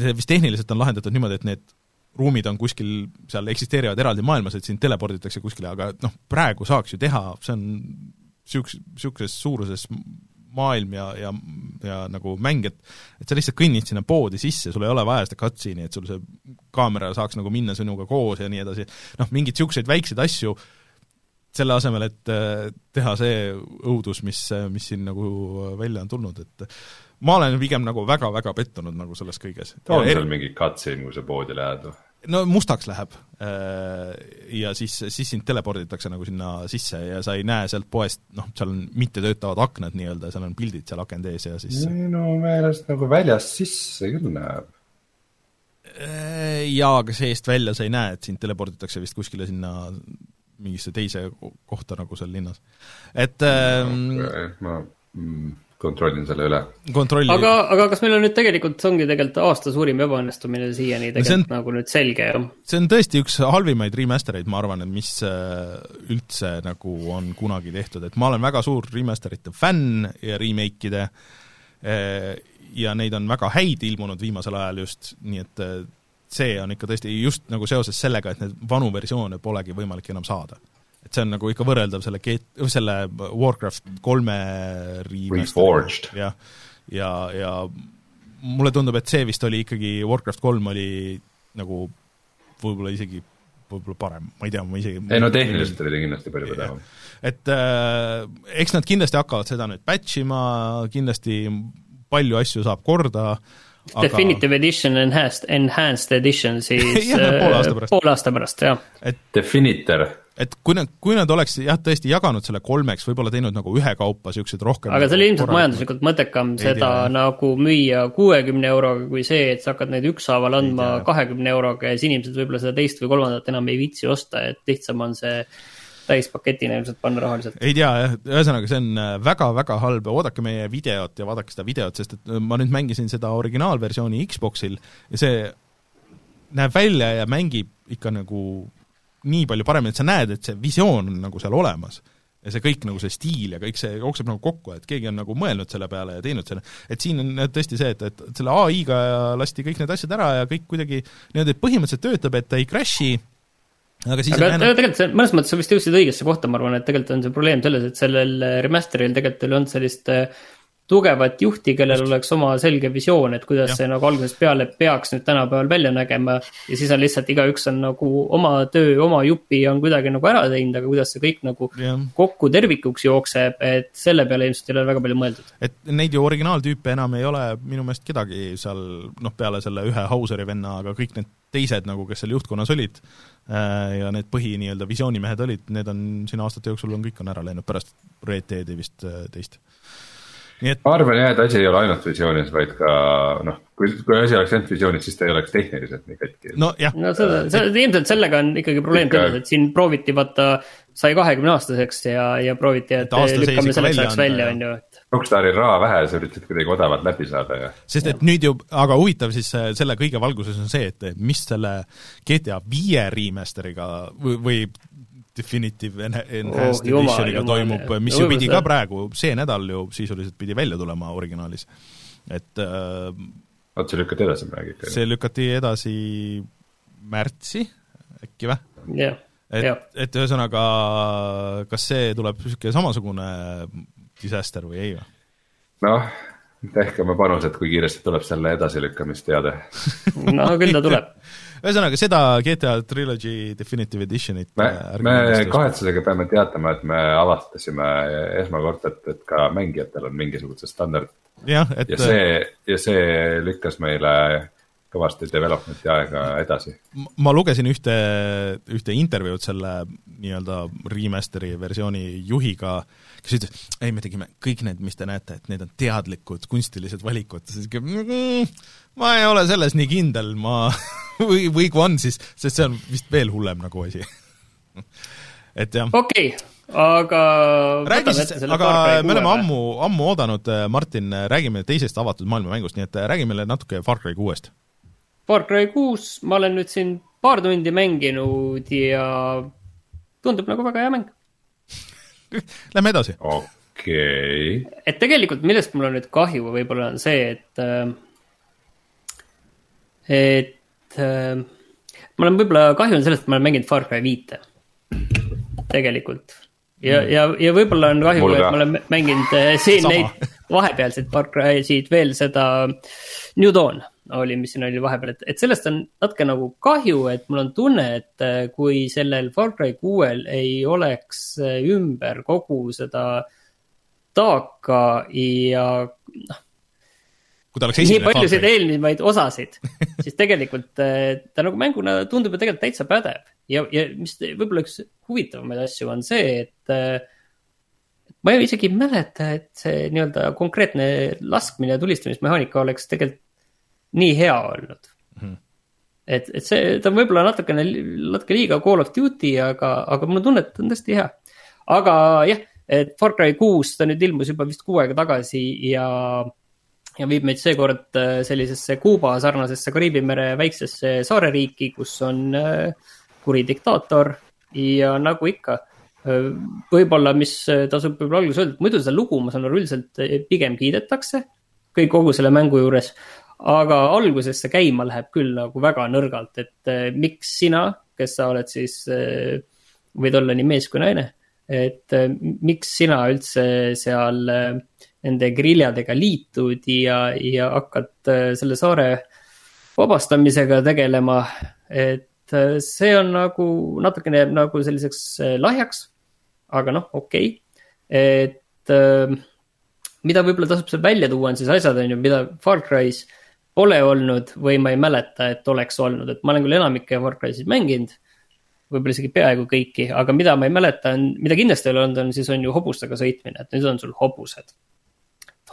see vist tehniliselt on lahendatud niimoodi, et need ruumid on kuskil, seal eksisteerivad eraldi maailmas, et sind teleporditakse kuskile, aga noh, praegu saaks ju teha, see on niisuguse, niisuguses suuruses maailm ja, ja, ja nagu mäng, et et sa lihtsalt kõnnid sinna poodi sisse, sul ei ole vaja seda cutscene'i, et sul see kaamera saaks nagu minna sinuga koos ja nii edasi, noh, mingeid niisuguseid väikseid asju, selle asemel, et teha see õudus, mis, mis siin nagu välja on tulnud, et ma olen pigem nagu väga-väga pettunud nagu selles kõiges. on seal mingi cutscene, kui sa poodi lähed või? no mustaks läheb äh, ja siis, siis sind teleporditakse nagu sinna sisse ja sa ei näe sealt poest, noh, seal on mittetöötavad aknad nii-öelda, seal on pildid seal akende ees ja siis minu meelest nagu väljast sisse küll näeb. Äh, jaa, aga seest välja sa ei näe, et sind teleporditakse vist kuskile sinna mingisse teise kohta nagu seal linnas. et ähm, okay, ma mm kontrollin selle üle. aga, aga kas meil on nüüd tegelikult, see ongi tegelikult aasta suurim ebaõnnestumine siiani tegelikult no on, nagu nüüd selge, jah? see on tõesti üks halvimaid remaster eid, ma arvan, et mis äh, üldse nagu on kunagi tehtud, et ma olen väga suur remasterite fänn ja remake'ide äh, ja neid on väga häid ilmunud viimasel ajal just, nii et äh, see on ikka tõesti just nagu seoses sellega, et neid vanu versioone polegi võimalik enam saada et see on nagu ikka võrreldav selle G-, selle Warcraft kolme Reforged. jah, ja, ja, ja mulle tundub, et see vist oli ikkagi, Warcraft kolm oli nagu võib-olla isegi võib-olla parem, ma ei tea, ma isegi ei no tehniliselt oli ta kindlasti palju tugevam. et äh, eks nad kindlasti hakkavad seda nüüd patch ima, kindlasti palju asju saab korda, aga... Definitive Edition Enhanced, Enhanced Edition siis ja, poole aasta pärast, poole aasta pärast, jah. et Definitor et kui nad, kui nad oleks jah, tõesti jaganud selle kolmeks, võib-olla teinud nagu ühekaupa niisuguseid rohkem aga see oli ilmselt majanduslikult mõttekam ei seda tea. nagu müüa kuuekümne euroga, kui see, et sa hakkad neid ükshaaval andma kahekümne euroga ja siis inimesed võib-olla seda teist või kolmandat enam ei viitsi osta, et lihtsam on see täispaketina ilmselt panna rahaliselt. ei tea jah, ühesõnaga see on väga-väga äh, halb oodake meie videot ja vaadake seda videot, sest et äh, ma nüüd mängisin seda originaalversiooni Xboxil ja see näeb välja ja mängib ikka nagu nii palju paremini, et sa näed, et see visioon on nagu seal olemas. ja see kõik nagu see stiil ja kõik see jookseb nagu kokku, et keegi on nagu mõelnud selle peale ja teinud selle, et siin on tõesti see, et, et selle ai-ga lasti kõik need asjad ära ja kõik kuidagi niimoodi põhimõtteliselt töötab, et ta ei crash'i, aga siis aga jäänud... tegelikult see, mõnes mõttes sa vist jõudsid õigesse kohta, ma arvan, et tegelikult on see probleem selles, et sellel remaster'il tegelikult ei olnud sellist äh, tugevat juhti, kellel oleks oma selge visioon, et kuidas ja. see nagu algusest peale peaks nüüd tänapäeval välja nägema. ja siis on lihtsalt igaüks on nagu oma töö, oma jupi on kuidagi nagu ära teinud, aga kuidas see kõik nagu ja. kokku tervikuks jookseb, et selle peale ilmselt ei ole väga palju mõeldud. et neid ju originaaltüüpe enam ei ole minu meelest kedagi seal noh, peale selle ühe Hauseri venna, aga kõik need teised nagu, kes seal juhtkonnas olid äh, ja need põhi nii-öelda visioonimehed olid, need on siin aastate jooksul on kõik on ära läinud pärast Red Deadi vist äh, teist et... ma arvan jah, et asi ei ole ainult visioonis, vaid ka noh, kui, kui asi oleks ainult visioonis, siis ta ei oleks tehniliselt nii katki. no jah. no seda, seda ilmselt sellega on ikkagi probleem Ikka... selles, et siin prooviti vaata, sai kahekümne aastaseks ja, ja prooviti, et, et lükkame selleks ajaks välja, on ju, et. Rockstaril raha vähe, sa üritad kuidagi odavalt läbi saada ja. sest et nüüd ju, aga huvitav siis äh, selle kõige valguses on see, et mis selle GTA viie remaster'iga või, või Definitive Enhanced oh, Editioniga toimub, mis ju pidi ka praegu, see nädal ju sisuliselt pidi välja tulema originaalis. et äh, oot, see lükati edasi midagi ikka? see lükati edasi märtsi äkki või? jah, jah. et, et ühesõnaga, kas see tuleb niisugune samasugune disaster või ei või? noh, tehke oma panused, kui kiiresti tuleb selle edasilükkamisteade no küll ta tuleb ühesõnaga, seda GTA Trilogy Definitive Editionit me, me kahetsusega peame teatama, et me avastasime esmakordselt, et ka mängijatel on mingisugused standardid. ja see, ja see lükkas meile kõvasti development'i aega edasi. ma lugesin ühte, ühte intervjuud selle nii-öelda remaster'i versiooni juhiga, kes ütles, ei, me tegime kõik need, mis te näete, et need on teadlikud kunstilised valikud, siis mm, ma ei ole selles nii kindel, ma või, või kui on, siis, sest see on vist veel hullem nagu asi. Et jah. okei okay aga räägi siis, aga me oleme ammu, ammu oodanud, Martin, räägime teisest avatud maailma mängust, nii et räägi meile natuke Far Cry kuuest. Far Cry kuus, ma olen nüüd siin paar tundi mänginud ja tundub nagu väga hea mäng Lähme edasi. okei okay.. et tegelikult, millest mul on nüüd kahju, võib-olla on see, et, äh, et äh, mul on võib-olla kahju on sellest, et ma olen mänginud Far Cry viite. tegelikult. ja mm., ja, ja võib-olla on kahju, et ma olen mänginud äh, siin Sama. neid vahepealseid Far Cry'sid veel seda New Dawn oli, mis siin oli vahepeal, et, et sellest on natuke nagu kahju, et mul on tunne, et äh, kui sellel Far Cry kuuel ei oleks äh, ümber kogu seda taaka ja noh. kui ta oleks esimene. nii paljusid eelnevaid osasid siis tegelikult äh, ta nagu mänguna tundub ju tegelikult täitsa pädev ja, ja mis võib-olla üks huvitavamaid asju on see, et ma ju isegi ei mäleta, et see nii-öelda konkreetne laskmine ja tulistamismehaanika oleks tegelikult nii hea olnud mm. -hmm. et, et see, ta on võib-olla natukene, natuke liiga Call of Duty, aga, aga mul on tunne, et ta on tõesti hea. aga jah, et Far Cry kuus, ta nüüd ilmus juba vist kuu aega tagasi ja, ja viib meid seekord äh, sellisesse Kuuba sarnasesse Kariibi mere väiksesse saareriiki, kus on äh, kuri diktaator ja nagu ikka äh, võib-olla, mis tasub võib-olla alguses öelda, et muidu seda lugu, ma saan aru, üldiselt pigem kiidetakse kõik kogu selle mängu juures aga alguses see käima läheb küll nagu väga nõrgalt, et eh, miks sina, kes sa oled siis eh,, võid olla nii mees kui naine, et eh, miks sina üldse seal nende griljadega liitud ja, ja hakkad selle saare vabastamisega tegelema, et see on nagu natukene jääb nagu selliseks lahjaks, aga noh, okei okay., et mida võib-olla tasub seal välja tuua, on siis asjad, on ju, mida Far Cry's äh, pole olnud või ma ei mäleta, et oleks olnud, et ma olen küll enamikke Warcraftisid mänginud. võib-olla isegi peaaegu kõiki, aga mida ma ei mäleta, on, mida kindlasti ei ole olnud, on siis on ju hobustega sõitmine, et nüüd on sul hobused.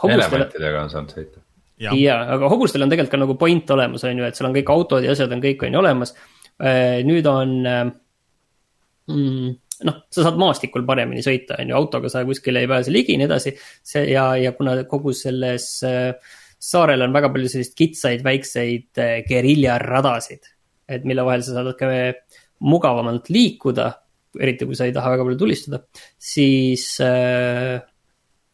elementidega on saanud sõita. ja, ja, aga hobustel on tegelikult ka nagu point olemas, on ju, et seal on kõik autod ja asjad on kõik on ju olemas. Äh, nüüd on mm, noh, sa saad maastikul paremini sõita, on ju, autoga sa kuskile ei pääse ligi ja nii edasi. see ja, ja kuna kogu selles äh, saarel on väga palju selliseid kitsaid väikseid eh, geriljaradasid, et mille vahel sa saad natuke mugavamalt liikuda, eriti kui sa ei taha väga palju tulistada, siis äh,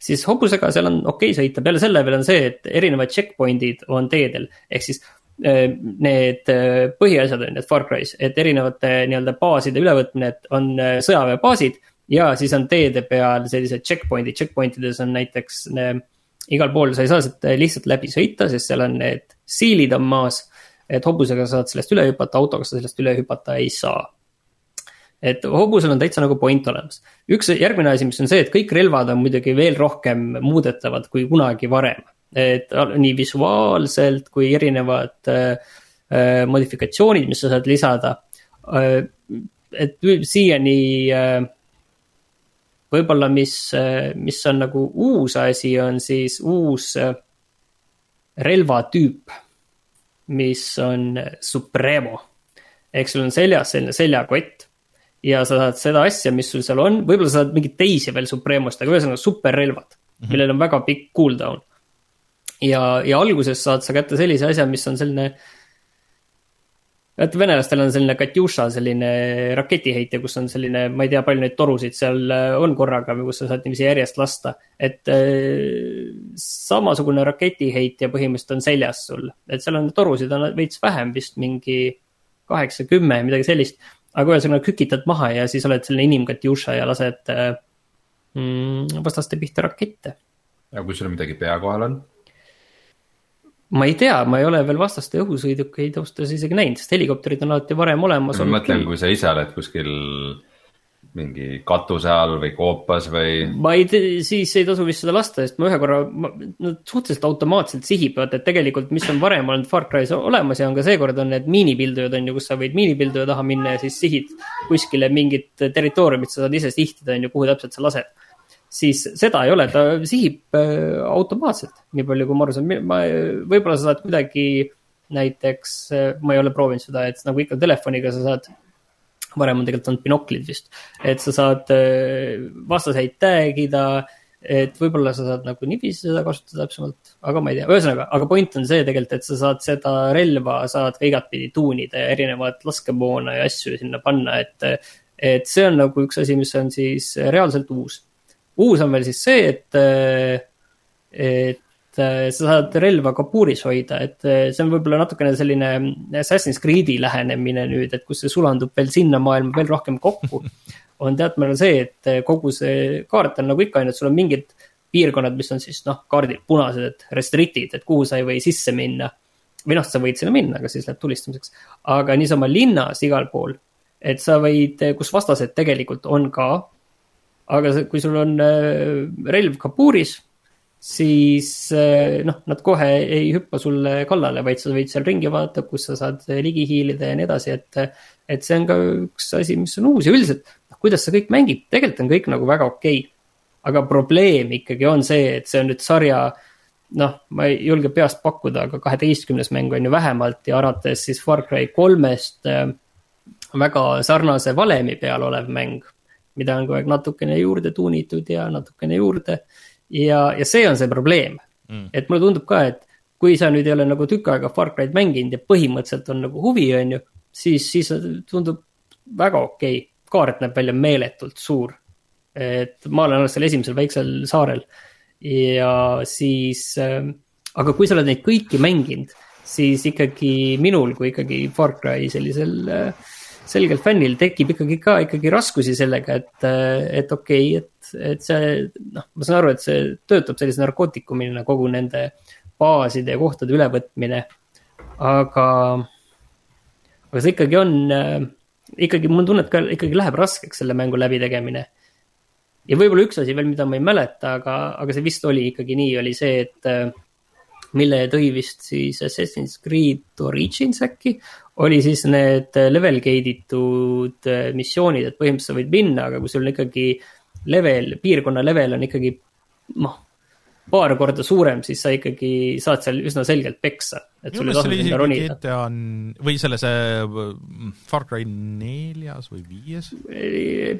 siis hobusega seal on okei okay sõita, peale selle veel on see, et erinevad checkpoint'id on teedel, ehk siis need põhiasjad on need Far Cry's, et erinevate nii-öelda baaside ülevõtmine, et on sõjaväebaasid ja siis on teede peal sellised checkpoint'id, checkpoint ides on näiteks äh, igal pool sa ei saa sealt lihtsalt läbi sõita, sest seal on need siilid on maas. et hobusega saad sellest üle hüpata, autoga sa sellest üle hüpata ei saa. et hobusel on täitsa nagu point olemas. üks järgmine asi, mis on see, et kõik relvad on muidugi veel rohkem muudetavad kui kunagi varem. et nii visuaalselt kui erinevad äh modifikatsioonid, mis sa saad lisada äh,. et siiani äh, võib-olla, mis, mis on nagu uus asi, on siis uus äh, relvatüüp, mis on Supremo. ehk sul on seljas selline seljakott ja sa saad seda asja, mis sul seal on, võib-olla sa saad mingeid teisi veel Supremost, aga ühesõnaga superrelvad mm, -hmm. millel on väga pikk cooldown. ja, ja alguses saad sa kätte sellise asja, mis on selline vaata venelastel on selline Katjuša, selline raketiheitja, kus on selline, ma ei tea, palju neid torusid seal äh, on korraga või kus sa saad niiviisi järjest lasta. et äh, samasugune raketiheitja põhimõtteliselt on seljas sul, et seal on torusid on veits vähem, vist mingi kaheksa, kümme, midagi sellist. aga ühesõnaga kükitad maha ja siis oled selline inimkatjuša ja lased äh, mm, vastaste pihta rakette. ja kui sul midagi pea kohal on? Ma ei tea, ma ei ole veel vastaste õhusõidukeid ausalt öeldes isegi näinud, sest helikopterid on alati varem olemas. ma mõtlen, kui sa ise oled kuskil mingi katuse all või koopas või. ma ei tea, siis ei tasu vist seda lasta, sest ma ühe korra, nad suhteliselt automaatselt sihivad, et tegelikult, mis on varem olnud Far Cry's olemas ja on ka seekord on need miinipildujad on ju, kus sa võid miinipilduja taha minna ja siis sihid kuskile mingit territooriumit, sa saad ise sihtida, on ju, kuhu täpselt sa lased siis seda ei ole, ta sihib äh, automaatselt, nii palju kui ma aru saan, ma, võib-olla sa saad kuidagi näiteks, äh, ma ei ole proovinud seda, et nagu ikka telefoniga sa saad, varem on tegelikult olnud binoklid vist, et sa saad äh, vastaseid tag ida, et võib-olla sa saad nagu niiviisi seda kasutada täpsemalt, aga ma ei tea, ühesõnaga, aga point on see tegelikult, et sa saad seda relva, saad ka igatpidi tuunida ja erinevat laskemoona ja asju sinna panna, et et see on nagu üks asi, mis on siis reaalselt uus uus on veel siis see, et, et sa saad relva kabuuris hoida, et see on võib-olla natukene selline Assassin's Creed'i lähenemine nüüd, et kus see sulandub veel sinna maailma veel rohkem kokku. on teatud määral see, et kogu see kaart on nagu ikka, ainult sul on mingid piirkonnad, mis on siis noh, kaardil punased, et restrict'id, et kuhu sa ei või sisse minna. või noh, sa võid sinna minna, aga siis läheb tulistamiseks. aga niisama linnas igal pool, et sa võid, kus vastased tegelikult on ka aga kui sul on äh, relv kabuuris, siis äh, noh, nad kohe ei hüppa sulle kallale, vaid sa võid seal ringi vaadata, kus sa saad ligi hiilida ja nii edasi, et. et see on ka üks asi, mis on uus ja üldiselt, noh, kuidas see kõik mängib, tegelikult on kõik nagu väga okei okay.. aga probleem ikkagi on see, et see on nüüd sarja noh, ma ei julge peast pakkuda, aga kaheteistkümnes mäng on ju vähemalt ja arvates siis Far Cry kolmest äh, väga sarnase valemi peal olev mäng mida on kogu aeg natukene juurde tuunitud ja natukene juurde. ja, ja see on see probleem mm., et mulle tundub ka, et kui sa nüüd ei ole nagu tükk aega Far Cry'd mänginud ja põhimõtteliselt on nagu huvi, on ju, siis, siis tundub väga okei okay., kaart näeb välja meeletult suur. et ma olen alles seal esimesel väiksel saarel ja siis äh,, aga kui sa oled neid kõiki mänginud, siis ikkagi minul kui ikkagi Far Cry sellisel äh, selgelt fännil tekib ikkagi ka ikkagi raskusi sellega, et, et okei okay,, et, et see noh, ma saan aru, et see töötab sellise narkootikumina kogu nende baaside ja kohtade ülevõtmine. aga, aga see ikkagi on, ikkagi mul on tunne, et ka ikkagi läheb raskeks selle mängu läbitegemine. ja võib-olla üks asi veel, mida ma ei mäleta, aga, aga see vist oli ikkagi nii, oli see, et mille tõi vist siis Assassin's Creed Origins äkki, oli siis need level gate itud äh, missioonid, et põhimõtteliselt sa võid minna, aga kui sul on ikkagi level, piirkonna level on ikkagi noh, paar korda suurem, siis sa ikkagi saad seal üsna selgelt peksa. minu meelest see oli isegi GTA on, või selle see mm, Far Cry neljas või viies?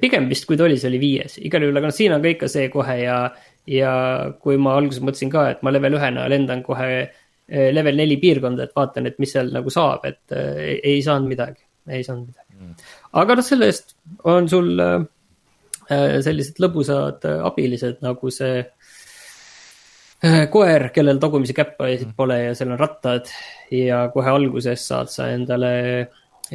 pigem vist, kui ta oli, see oli viies, igal juhul, aga noh, siin on ka ikka see kohe ja, ja kui ma alguses mõtlesin ka, et ma level ühena lendan kohe level neli piirkonda, et vaatan, et mis seal nagu saab, et äh, ei saanud midagi, ei saanud midagi. Mm.. aga noh, selle eest on sul äh, sellised lõbusad abilised nagu see koer, kellel tagumisi käppasid mm. pole ja seal on rattad ja kohe alguses saad sa endale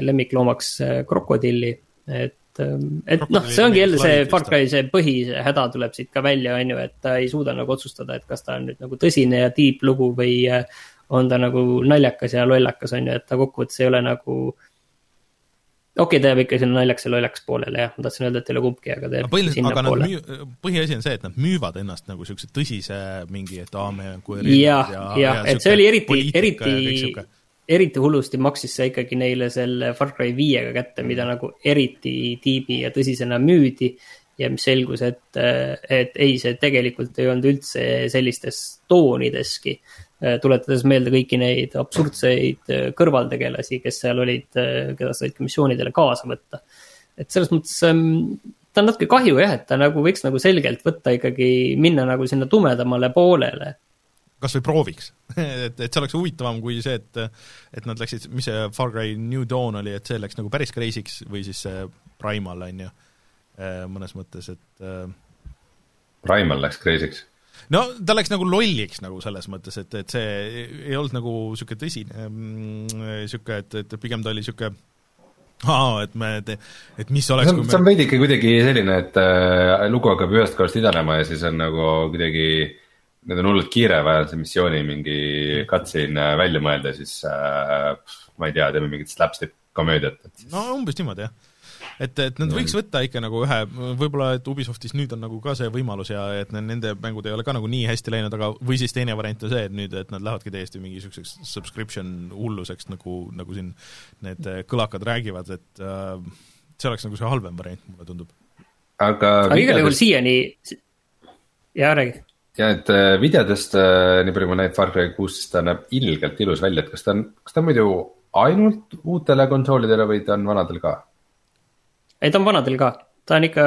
lemmikloomaks krokodilli, et et, ähm, noh, see ongi jälle see Far Cry see põhihäda tuleb siit ka välja, on ju, et ta ei suuda nagu otsustada, et kas ta on nüüd nagu tõsine ja tiib lugu või äh, on ta nagu naljakas ja lollakas, on ju, et ta kokkuvõttes ei ole nagu okei okay,, ta jääb ikka sinna naljakas ja lollakas poolele jah, ma tahtsin öelda, et ei ole kumbki, aga ta jääb no, sinnapoole. põhiasi on see, et nad müüvad ennast nagu niisuguse tõsise mingi, et aa, me kui jah, jah, jah, et see oli eriti, eriti eriti hullusti maksis see ikkagi neile selle Far Cry viiega kätte, mida nagu eriti tiibi ja tõsisena müüdi. ja mis selgus, et, et ei, see tegelikult ei olnud üldse sellistes toonideski. tuletades meelde kõiki neid absurdseid kõrvaltegelasi, kes seal olid, keda said ka missioonidele kaasa võtta. et selles mõttes ähm, ta on natuke kahju jah, et ta nagu võiks nagu selgelt võtta ikkagi, minna nagu sinna tumedamale poolele kas või prooviks et, et see oleks huvitavam kui see, et et nad läksid, mis see Far Cry New Dawn oli, et see läks nagu päris crazy'ks või siis see Primal, on ju, mõnes mõttes, et Primal läks crazy'ks? no ta läks nagu lolliks nagu selles mõttes, et, et see ei olnud nagu niisugune tõsine niisugune, et, et pigem ta oli niisugune aa, et me, et mis oleks, kui me see on veidike kuidagi selline, et äh, lugu hakkab ühest kohast idanema ja siis on nagu kuidagi nüüd on hullult kiire vaja see missiooni mingi cutscene välja mõelda, siis äh, ma ei tea, teeme mingit slapstick komöödiat. no umbes niimoodi, jah et, et nad võiks võtta ikka nagu ühe, võib-olla et Ubisoftis nüüd on nagu ka see võimalus ja et nende mängud ei ole ka nagu nii hästi läinud, aga või siis teine variant on see, et nüüd, et nad lähevadki täiesti mingisuguseks subscription hulluseks, nagu, nagu siin need kõlakad räägivad, et äh, see oleks nagu see halvem variant, mulle tundub. aga aga igal juhul siiani, jaa, räägi ja et äh, videotest, äh, nii palju kui näen Far Cry kuus, siis ta näeb ilgelt ilus välja, et kas ta on, kas ta on muidu ainult uutele konsoolidele või ta on vanadel ka? ei, ta on vanadel ka, ta on ikka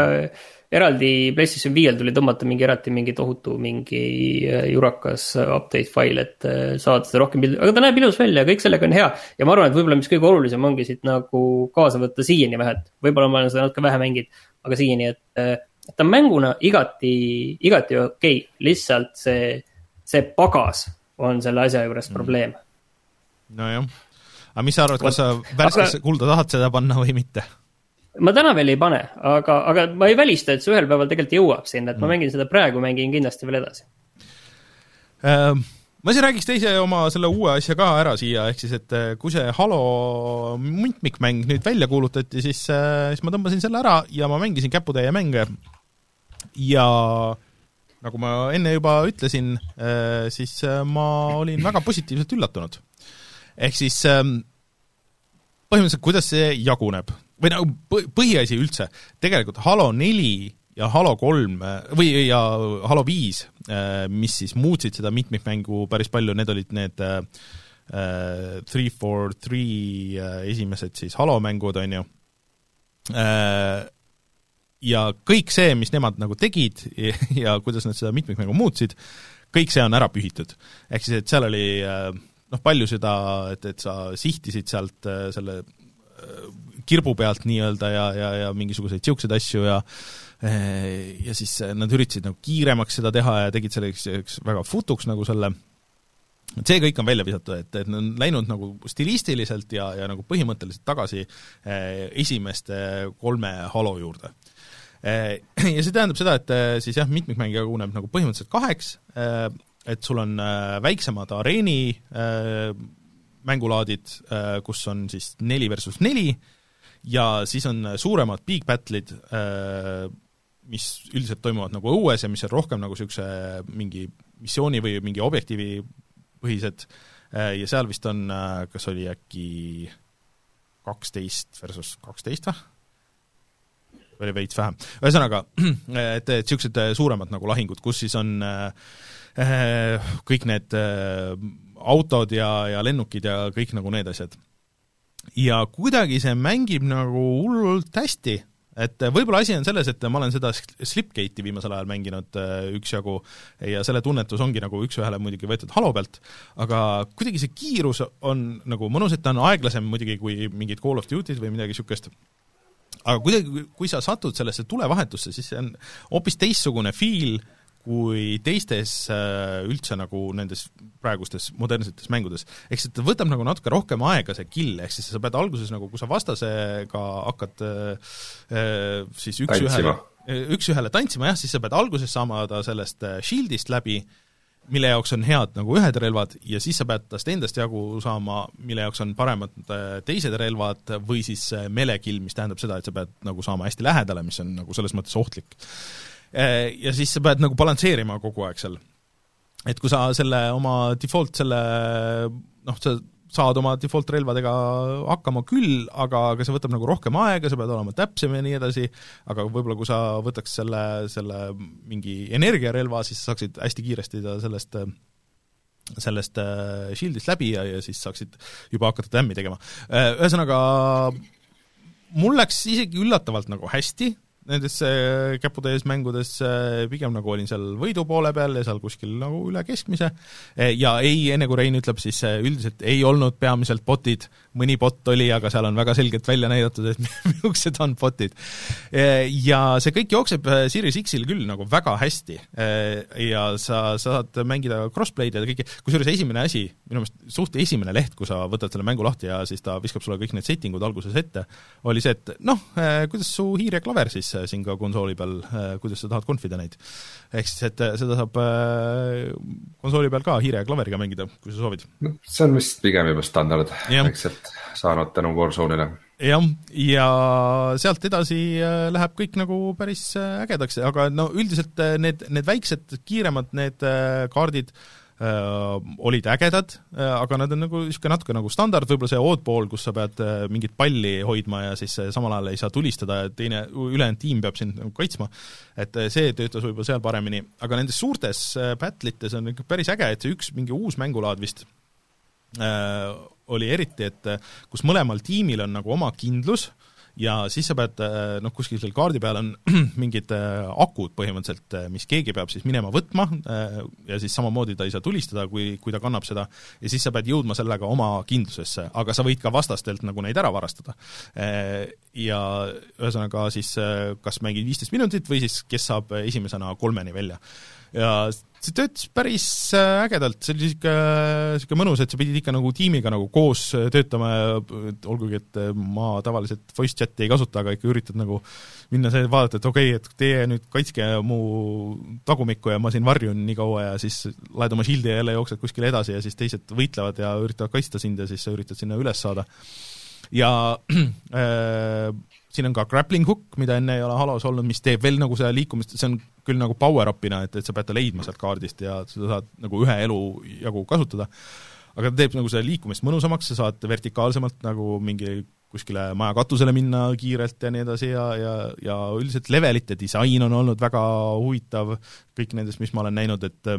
eraldi PlayStation viiel tuli tõmmata mingi eraldi mingi tohutu mingi äh, jurakas update fail, et saada seda rohkem pildi, aga ta näeb ilus välja ja kõik sellega on hea. ja ma arvan, et võib-olla, mis kõige olulisem ongi siit nagu kaasa võtta siiani vähemalt, võib-olla ma olen seda natuke vähe mänginud, aga siiani, et, et ta on mänguna igati, igati okei okay., lihtsalt see, see pagas on selle asja juures mm. probleem. nojah, aga mis sa arvad, kas sa värskesse aga... kulda tahad seda panna või mitte? ma täna veel ei pane, aga, aga ma ei välista, et see ühel päeval tegelikult jõuab sinna, et ma mm. mängin seda praegu, mängin kindlasti veel edasi ähm ma siis räägiks teise oma selle uue asja ka ära siia, ehk siis et äh, kui see Halo muntmikmäng nüüd välja kuulutati, siis, äh, siis ma tõmbasin selle ära ja ma mängisin käputäie mänge ja nagu ma enne juba ütlesin, äh, siis ma olin väga positiivselt üllatunud. ehk siis ähm, põhimõtteliselt, kuidas see jaguneb, või nagu põhiasi üldse, tegelikult Halo neli ja Halo kolm või, ja Halo viis, äh, mis siis muutsid seda mitmikmängu päris palju, need olid need äh, three for three äh, esimesed siis Halo mängud, on ju, ja kõik see, mis nemad nagu tegid ja, ja kuidas nad seda mitmikmängu muutsid, kõik see on ära pühitud. ehk siis, et seal oli noh, palju seda, et, et sa sihtisid sealt selle kirbu pealt nii-öelda ja, ja, ja mingisuguseid niisuguseid asju ja ja siis nad üritasid nagu kiiremaks seda teha ja tegid selleks väga futuks nagu selle, et see kõik on välja visatud, et, et nad on läinud nagu stilistiliselt ja, ja nagu põhimõtteliselt tagasi eh, esimeste kolme Halo juurde. Ja see tähendab seda, et eh, siis jah, mitmikmäng jaguneb nagu põhimõtteliselt kaheks eh,, et sul on väiksemad areeni mängulaadid, kus on siis neli versus neli, ja siis on suuremad big battle'id, äh, mis üldiselt toimuvad nagu õues ja mis on rohkem nagu niisuguse mingi missiooni või mingi objektiivi põhised äh, ja seal vist on, äh, kas oli äkki kaksteist versus kaksteist või? Oli veits vähem, ühesõnaga, et, et niisugused suuremad nagu lahingud, kus siis on äh, kõik need äh, autod ja, ja lennukid ja kõik nagu need asjad. Ja kuidagi see mängib nagu hullult hästi, et võib-olla asi on selles, et ma olen seda Slipgate'i viimasel ajal mänginud äh, üksjagu ja selle tunnetus ongi nagu üks-ühele muidugi võetud Halo pealt, aga kuidagi see kiirus on nagu mõnus, et ta on aeglasem muidugi kui mingid Call of Duty'd või midagi niisugust, aga kuidagi, kui sa satud sellesse tulevahetusse, siis see on hoopis teistsugune feel, kui teistes äh, üldse nagu nendes praegustes modernsetes mängudes. ehk siis ta võtab nagu natuke rohkem aega, see kill, ehk siis sa pead alguses nagu, kui sa vastasega hakkad äh, äh, siis üks-ühele, üks-ühele tantsima, jah, siis sa pead alguses saama ta sellest shield'ist läbi, mille jaoks on head nagu ühed relvad ja siis sa pead tast endast jagu saama, mille jaoks on paremad teised relvad või siis melekill, mis tähendab seda, et sa pead nagu saama hästi lähedale, mis on nagu selles mõttes ohtlik Äh, ja siis sa pead nagu balansseerima kogu aeg seal. et kui sa selle oma default selle noh, sa saad oma default relvadega hakkama küll, aga, aga see võtab nagu rohkem aega, sa pead olema täpsem ja nii edasi, aga võib-olla kui sa võtaks selle, selle mingi energiarelva, siis saaksid hästi kiiresti sellest sellest äh, shield'ist läbi ja, ja siis saaksid juba hakata tämmi tegema. Äh, ühesõnaga, mul läks isegi üllatavalt nagu hästi, nendes äh, käpude ees mängudes äh, pigem nagu olin seal võidu poole peal ja seal kuskil nagu üle keskmise. Ja ei, enne kui Rein ütleb, siis üldiselt ei olnud peamiselt botid, mõni bot oli, aga seal on väga selgelt välja näidatud, et millised on botid. Ja see kõik jookseb Series X-il küll nagu väga hästi. Ja sa, sa saad mängida crossplay'd ja kõike, kusjuures esimene asi, minu meelest suht esimene leht, kui sa võtad selle mängu lahti ja siis ta viskab sulle kõik need setting ud alguses ette, oli see, et noh, kuidas su hiir ja klaver siis äh, siin ka konsooli peal, äh, kuidas sa tahad confida neid. ehk siis, et äh, seda saab konsooli peal ka hiire ja klaveriga mängida, kui sa soovid. no see on vist pigem juba standard, eks, et saanud tänu Warzone'ile jah, ja sealt edasi läheb kõik nagu päris ägedaks, aga no üldiselt need, need väiksed, kiiremad need kaardid äh, Äh, olid ägedad, äh, aga nad on nagu niisugune natuke nagu standard, võib-olla see oddball, kus sa pead äh, mingit palli hoidma ja siis samal ajal ei saa tulistada ja teine, ülejäänud tiim peab sind nagu kaitsma, et see töötas võib-olla seal paremini, aga nendes suurtes battle ites on ikka päris äge, et see üks mingi uus mängulaad vist äh, oli eriti, et kus mõlemal tiimil on nagu oma kindlus äh,, ja siis sa pead äh, noh, kuskil seal kaardi peal on mingid äh, akud põhimõtteliselt, äh, mis keegi peab siis minema võtma ja siis samamoodi ta ei saa tulistada, kui, kui ta kannab seda, ja siis sa pead jõudma sellega oma kindlusesse, aga sa võid ka vastastelt nagu neid ära varastada. Ja ühesõnaga siis kas mängid viisteist minutit või siis kes saab esimesena kolmeni välja. ja see töötas päris äh, ägedalt, see oli niisugune, niisugune mõnus, et sa pidid ikka nagu tiimiga nagu koos äh, töötama ja olgugi, et äh, ma tavaliselt voice chat'i ei kasuta, aga ikka üritad nagu minna see, vaadata, et okei okay,, et teie nüüd kaitske mu tagumikku ja ma siin varjun nii kaua ja siis laed oma shield'i ja jälle jooksed kuskile edasi ja siis teised võitlevad ja üritavad kaitsta sind ja siis sa üritad sinna üles saada. ja äh, siin on ka grappling hook, mida enne ei ole Halos olnud, mis teeb veel nagu seda liikumist, see on küll nagu power-up'ina, et, et sa pead ta leidma sealt kaardist ja seda saad nagu ühe elu jagu kasutada, aga ta teeb nagu seda liikumist mõnusamaks, sa saad vertikaalsemalt nagu mingi kuskile maja katusele minna kiirelt ja nii edasi ja, ja, ja üldiselt levelite disain on olnud väga huvitav, kõik nendest, mis ma olen näinud, et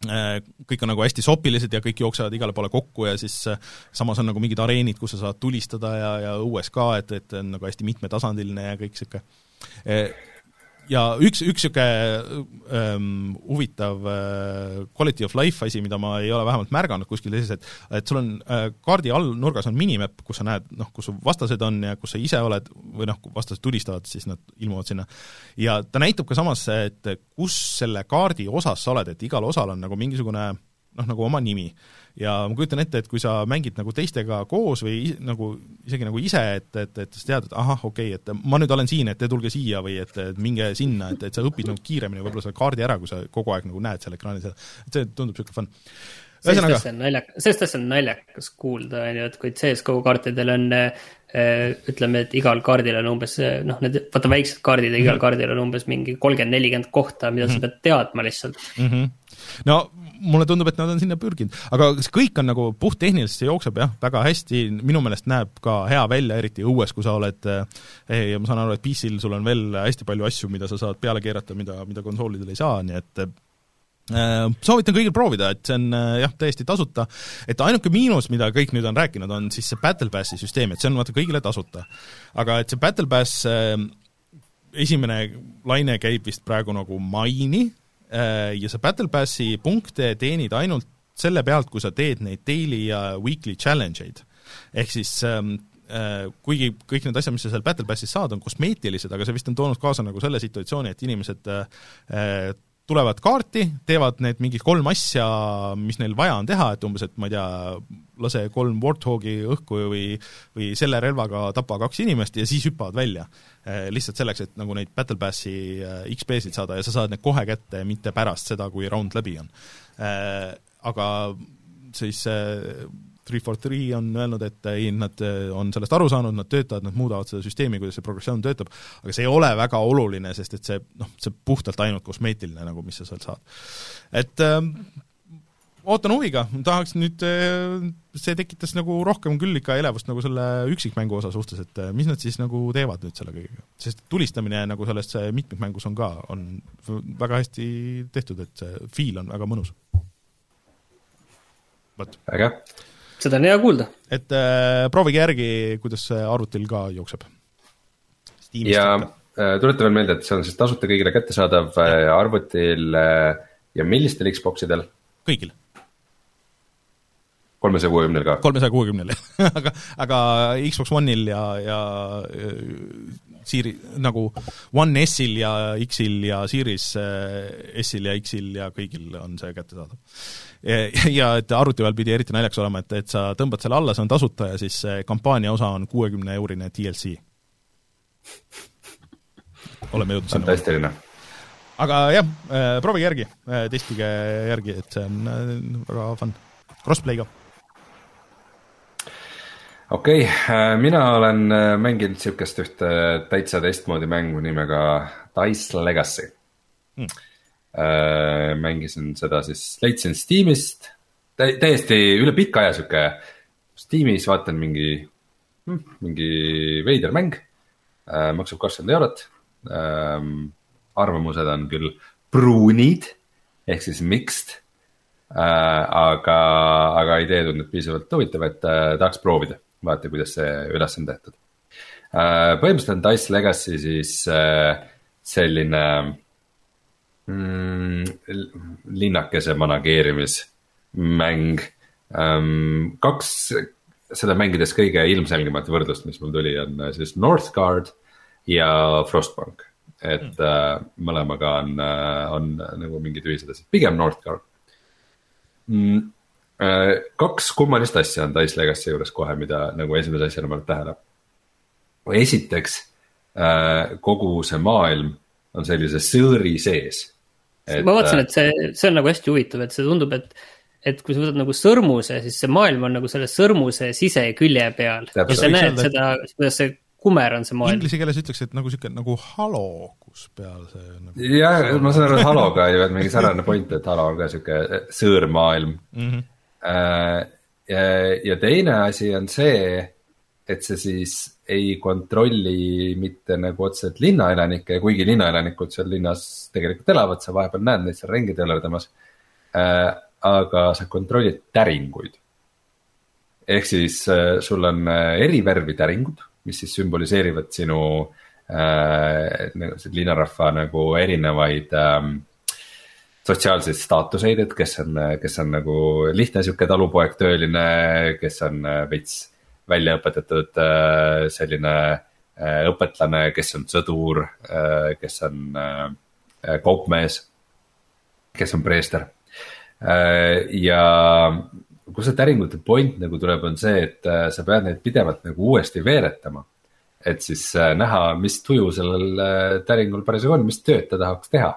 kõik on nagu hästi sopilised ja kõik jooksevad igale poole kokku ja siis äh, samas on nagu mingid areenid, kus sa saad tulistada ja, ja õues ka, et, et on nagu hästi mitmetasandiline ja kõik niisugune äh, ja üks, üks niisugune ähm, huvitav äh, quality of life asi, mida ma ei ole vähemalt märganud kuskil teises, et et sul on äh, kaardi all nurgas on minimap, kus sa näed, noh, kus su vastased on ja kus sa ise oled, või noh, kui vastased tulistavad, siis nad ilmuvad sinna. ja ta näitab ka samas, et kus selle kaardi osas sa oled, et igal osal on nagu mingisugune noh, nagu oma nimi ja ma kujutan ette, et kui sa mängid nagu teistega koos või nagu isegi nagu ise, et, et, et sa tead, et ahah, okei okay,, et ma nüüd olen siin, et te tulge siia või et, et minge sinna, et, et sa õpid nagu kiiremini võib-olla selle kaardi ära, kui sa kogu aeg nagu näed seal ekraanil seda, et see tundub niisugune fun. sellist asja on naljakas, sellist asja on naljakas kuulda, on ju, et kui CS-GO kaartidel on äh, ütleme, et igal kaardil on umbes noh, need vaata väiksed kaardid ja igal mm -hmm. kaardil on umbes mingi kolmkümmend, nelikümmend kohta, mida mm -hmm. sa pead teadma lihtsalt mm. -hmm. no mulle tundub, et nad on sinna pürginud, aga kas kõik on nagu puhttehniliselt, see jookseb jah, väga hästi, minu meelest näeb ka hea välja, eriti õues, kui sa oled eh, ja ma saan aru, et PC-l sul on veel hästi palju asju, mida sa saad peale keerata, mida, mida konsoolidel ei saa, nii et eh, soovitan kõigil proovida, et see on eh, jah, täiesti tasuta, et ainuke miinus, mida kõik nüüd on rääkinud, on siis see Battle Passi süsteem, et see on vaata kõigile tasuta. aga et see Battle Pass esimene laine käib vist praegu nagu maini, ja sa Battle Passi punkte teenid ainult selle pealt, kui sa teed neid daily ja weekly challenge eid. ehk siis ähm, äh, kuigi kõik need asjad, mis sa seal Battle Passis saad, on kosmeetilised, aga see vist on toonud kaasa nagu selle situatsiooni, et inimesed äh, tulevad kaarti, teevad need mingid kolm asja, mis neil vaja on teha, et umbes, et ma ei tea, lase kolm Warthogi õhku või või selle relvaga tapa kaks inimest ja siis hüppavad välja. Eh, lihtsalt selleks, et nagu neid Battle Passi eh, XP-sid saada ja sa saad need kohe kätte, mitte pärast seda, kui round läbi on. Eh, aga siis Three for Three on öelnud, et ei, nad eh, on sellest aru saanud, nad töötavad, nad muudavad seda süsteemi, kuidas see progressioon töötab, aga see ei ole väga oluline, sest et see noh, see puhtalt ainult kosmeetiline nagu, mis sa sealt saad. et äh, ootan huviga, tahaks nüüd, eh, see tekitas nagu rohkem küll ikka elevust nagu selle üksikmängu osa suhtes, et eh, mis nad siis nagu teevad nüüd selle kõigega. sest tulistamine nagu selles mitmikmängus on ka, on väga hästi tehtud, et see feel on väga mõnus. vot. äge seda on hea kuulda. et äh, proovige järgi, kuidas see arvutil ka jookseb. ja tuletan veel meelde, et see on siis tasuta kõigile kättesaadav arvutil ja millistel Xboxidel? kõigil kolmesaja kuuekümnel ka? kolmesaja kuuekümnel jah aga, aga Xbox One'il ja, ja Siiri, nagu One S-il ja X-il ja Series eh, S-il ja X-il ja kõigil on see kättesaadav. ja et arvuti peal pidi eriti naljakas olema, et, et sa tõmbad selle alla, see on tasuta ja siis kampaania osa on kuuekümne eurine DLC. oleme jõudnud sinna. fantastiline. aga jah, eh, proovige järgi, eh, testige järgi, et see on väga fun. Crossplay ka okei okay,, mina olen mänginud sihukest ühte täitsa teistmoodi mängu nimega Dice Legacy hmm.. Mängisin seda siis, leidsin Steamist tä, täiesti üle pika aja sihuke. Steamis vaatan mingi, hm, mingi veider mäng, maksab kakskümmend eurot. arvamused on küll pruunid ehk siis mixed aga, aga idee tundub piisavalt huvitav, et tahaks proovida vaata, kuidas see üles on tehtud. Äh, põhimõtteliselt on Dice Legacy siis äh, selline mm, linnakese manageerimismäng. Ähm, kaks seda mängides kõige ilmselgemat võrdlust, mis mul tuli, on äh, siis Northgard ja Frostbank. et mm. äh, mõlemaga on, on nagu mingid ühised asjad, pigem Northgard mm Äh, kaks kummalist asja on Dice Legacy juures kohe, mida nagu esimese asjana paneb tähele. esiteks äh, kogu see maailm on sellise sõõri sees. Ma vaatasin, äh, et see, see on nagu hästi huvitav, et see tundub, et, et kui sa võtad nagu sõrmuse, siis see maailm on nagu selle sõrmuse sisekülje peal. ja sa näed seda, kuidas see kumer on see maailm. Inglise keeles ütleks, et nagu sihuke nagu halo, kus peal see nagu.... jah, ma saan aru, et haloga ei ole mingi sarnane point, et halo on ka sihuke sõõrmaailm mm. -hmm Äh, ja, ja teine asi on see, et see siis ei kontrolli mitte nagu otseselt linnaelanikke, kuigi linnaelanikud seal linnas tegelikult elavad, sa vahepeal näed neid seal ringi tööletamas. Äh, aga sa kontrollid täringuid. ehk siis äh, sul on eri värvi täringud, mis siis sümboliseerivad sinu äh, nagu linnarahva nagu erinevaid äh, sotsiaalseid staatuseid, et kes on, kes on nagu lihtne sihuke talupoeg, tööline, kes on äh, veits välja õpetatud äh, selline äh, õpetlane, kes on sõdur, kes on kaupmees, kes on preester. ja kus see täringute point nagu tuleb, on see, et sa pead neid pidevalt nagu uuesti veeretama. et siis näha, mis tuju sellel täringul parasjagu on, mis tööd ta tahaks teha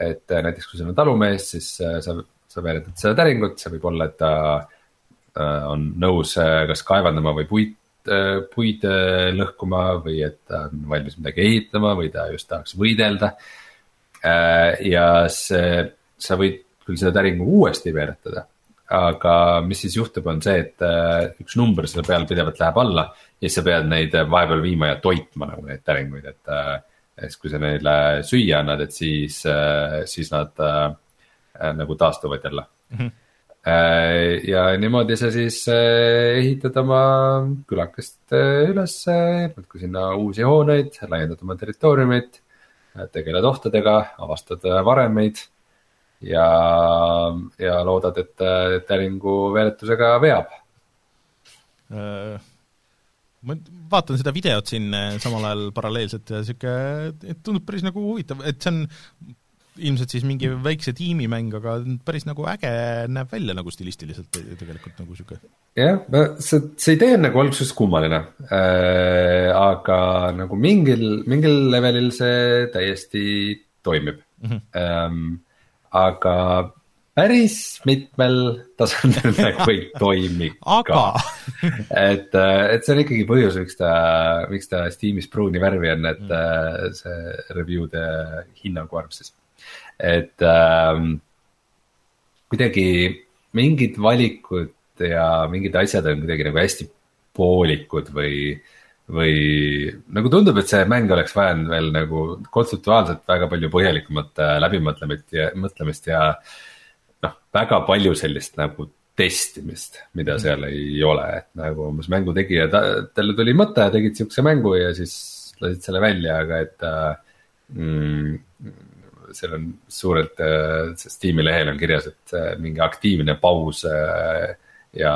et äh, näiteks kui sul on talumees, siis äh, sa, sa veeretad seda täringut, see võib olla, et ta äh, on nõus kas kaevandama või puid, puid lõhkuma või et ta on valmis midagi ehitama või ta just tahaks võidelda. ja see, sa võid küll seda täringu uuesti veeretada, aga mis siis juhtub, on see, et üks number selle peal pidevalt läheb alla ja siis sa pead neid vahepeal viima ja toitma nagu neid täringuid, et et kui sa neile süüa annad, et siis, äh, siis nad äh, nagu taastuvad jälle mm. -hmm. Ja niimoodi sa siis äh, ehitad oma külakest ülesse, muudkui sinna uusi hooneid, laiendad oma territooriumit, tegeled ohtudega, avastad varemeid ja, ja loodad, et täringu veeretusega veab. Äh ma vaatan seda videot siin samal ajal paralleelselt ja et tundub päris nagu huvitav, et see on ilmselt siis mingi väikse tiimimäng, aga päris nagu äge näeb välja nagu stilistiliselt tegelikult nagu niisugune. jah, see, see idee on nagu alguses kummaline äh,, aga nagu mingil, mingil levelil see täiesti toimib mm. -hmm. Ähm, aga päris mitmel tasandil nagu ei toimi ka. et, äh, et see on ikkagi põhjus, miks ta, miks ta Steamis pruuni värvi on, et mm. Äh, see review'de hinnangu arv siis. Et ähm, kuidagi mingid valikud ja mingid asjad on kuidagi nagu hästi poolikud või või nagu tundub, et see mäng oleks vajanud veel nagu kontseptuaalselt väga palju põhjalikumat äh, läbimõtlemist ja, mõtlemist ja äh, noh, väga palju sellist nagu testimist, mida mm. seal ei ole, et nagu umbes mängu tegija, talle tuli mõte, tegid siukse mängu ja siis lasid selle välja, aga et mm, seal on suurelt, Steam'i lehel on kirjas, et mingi aktiivne paus ja,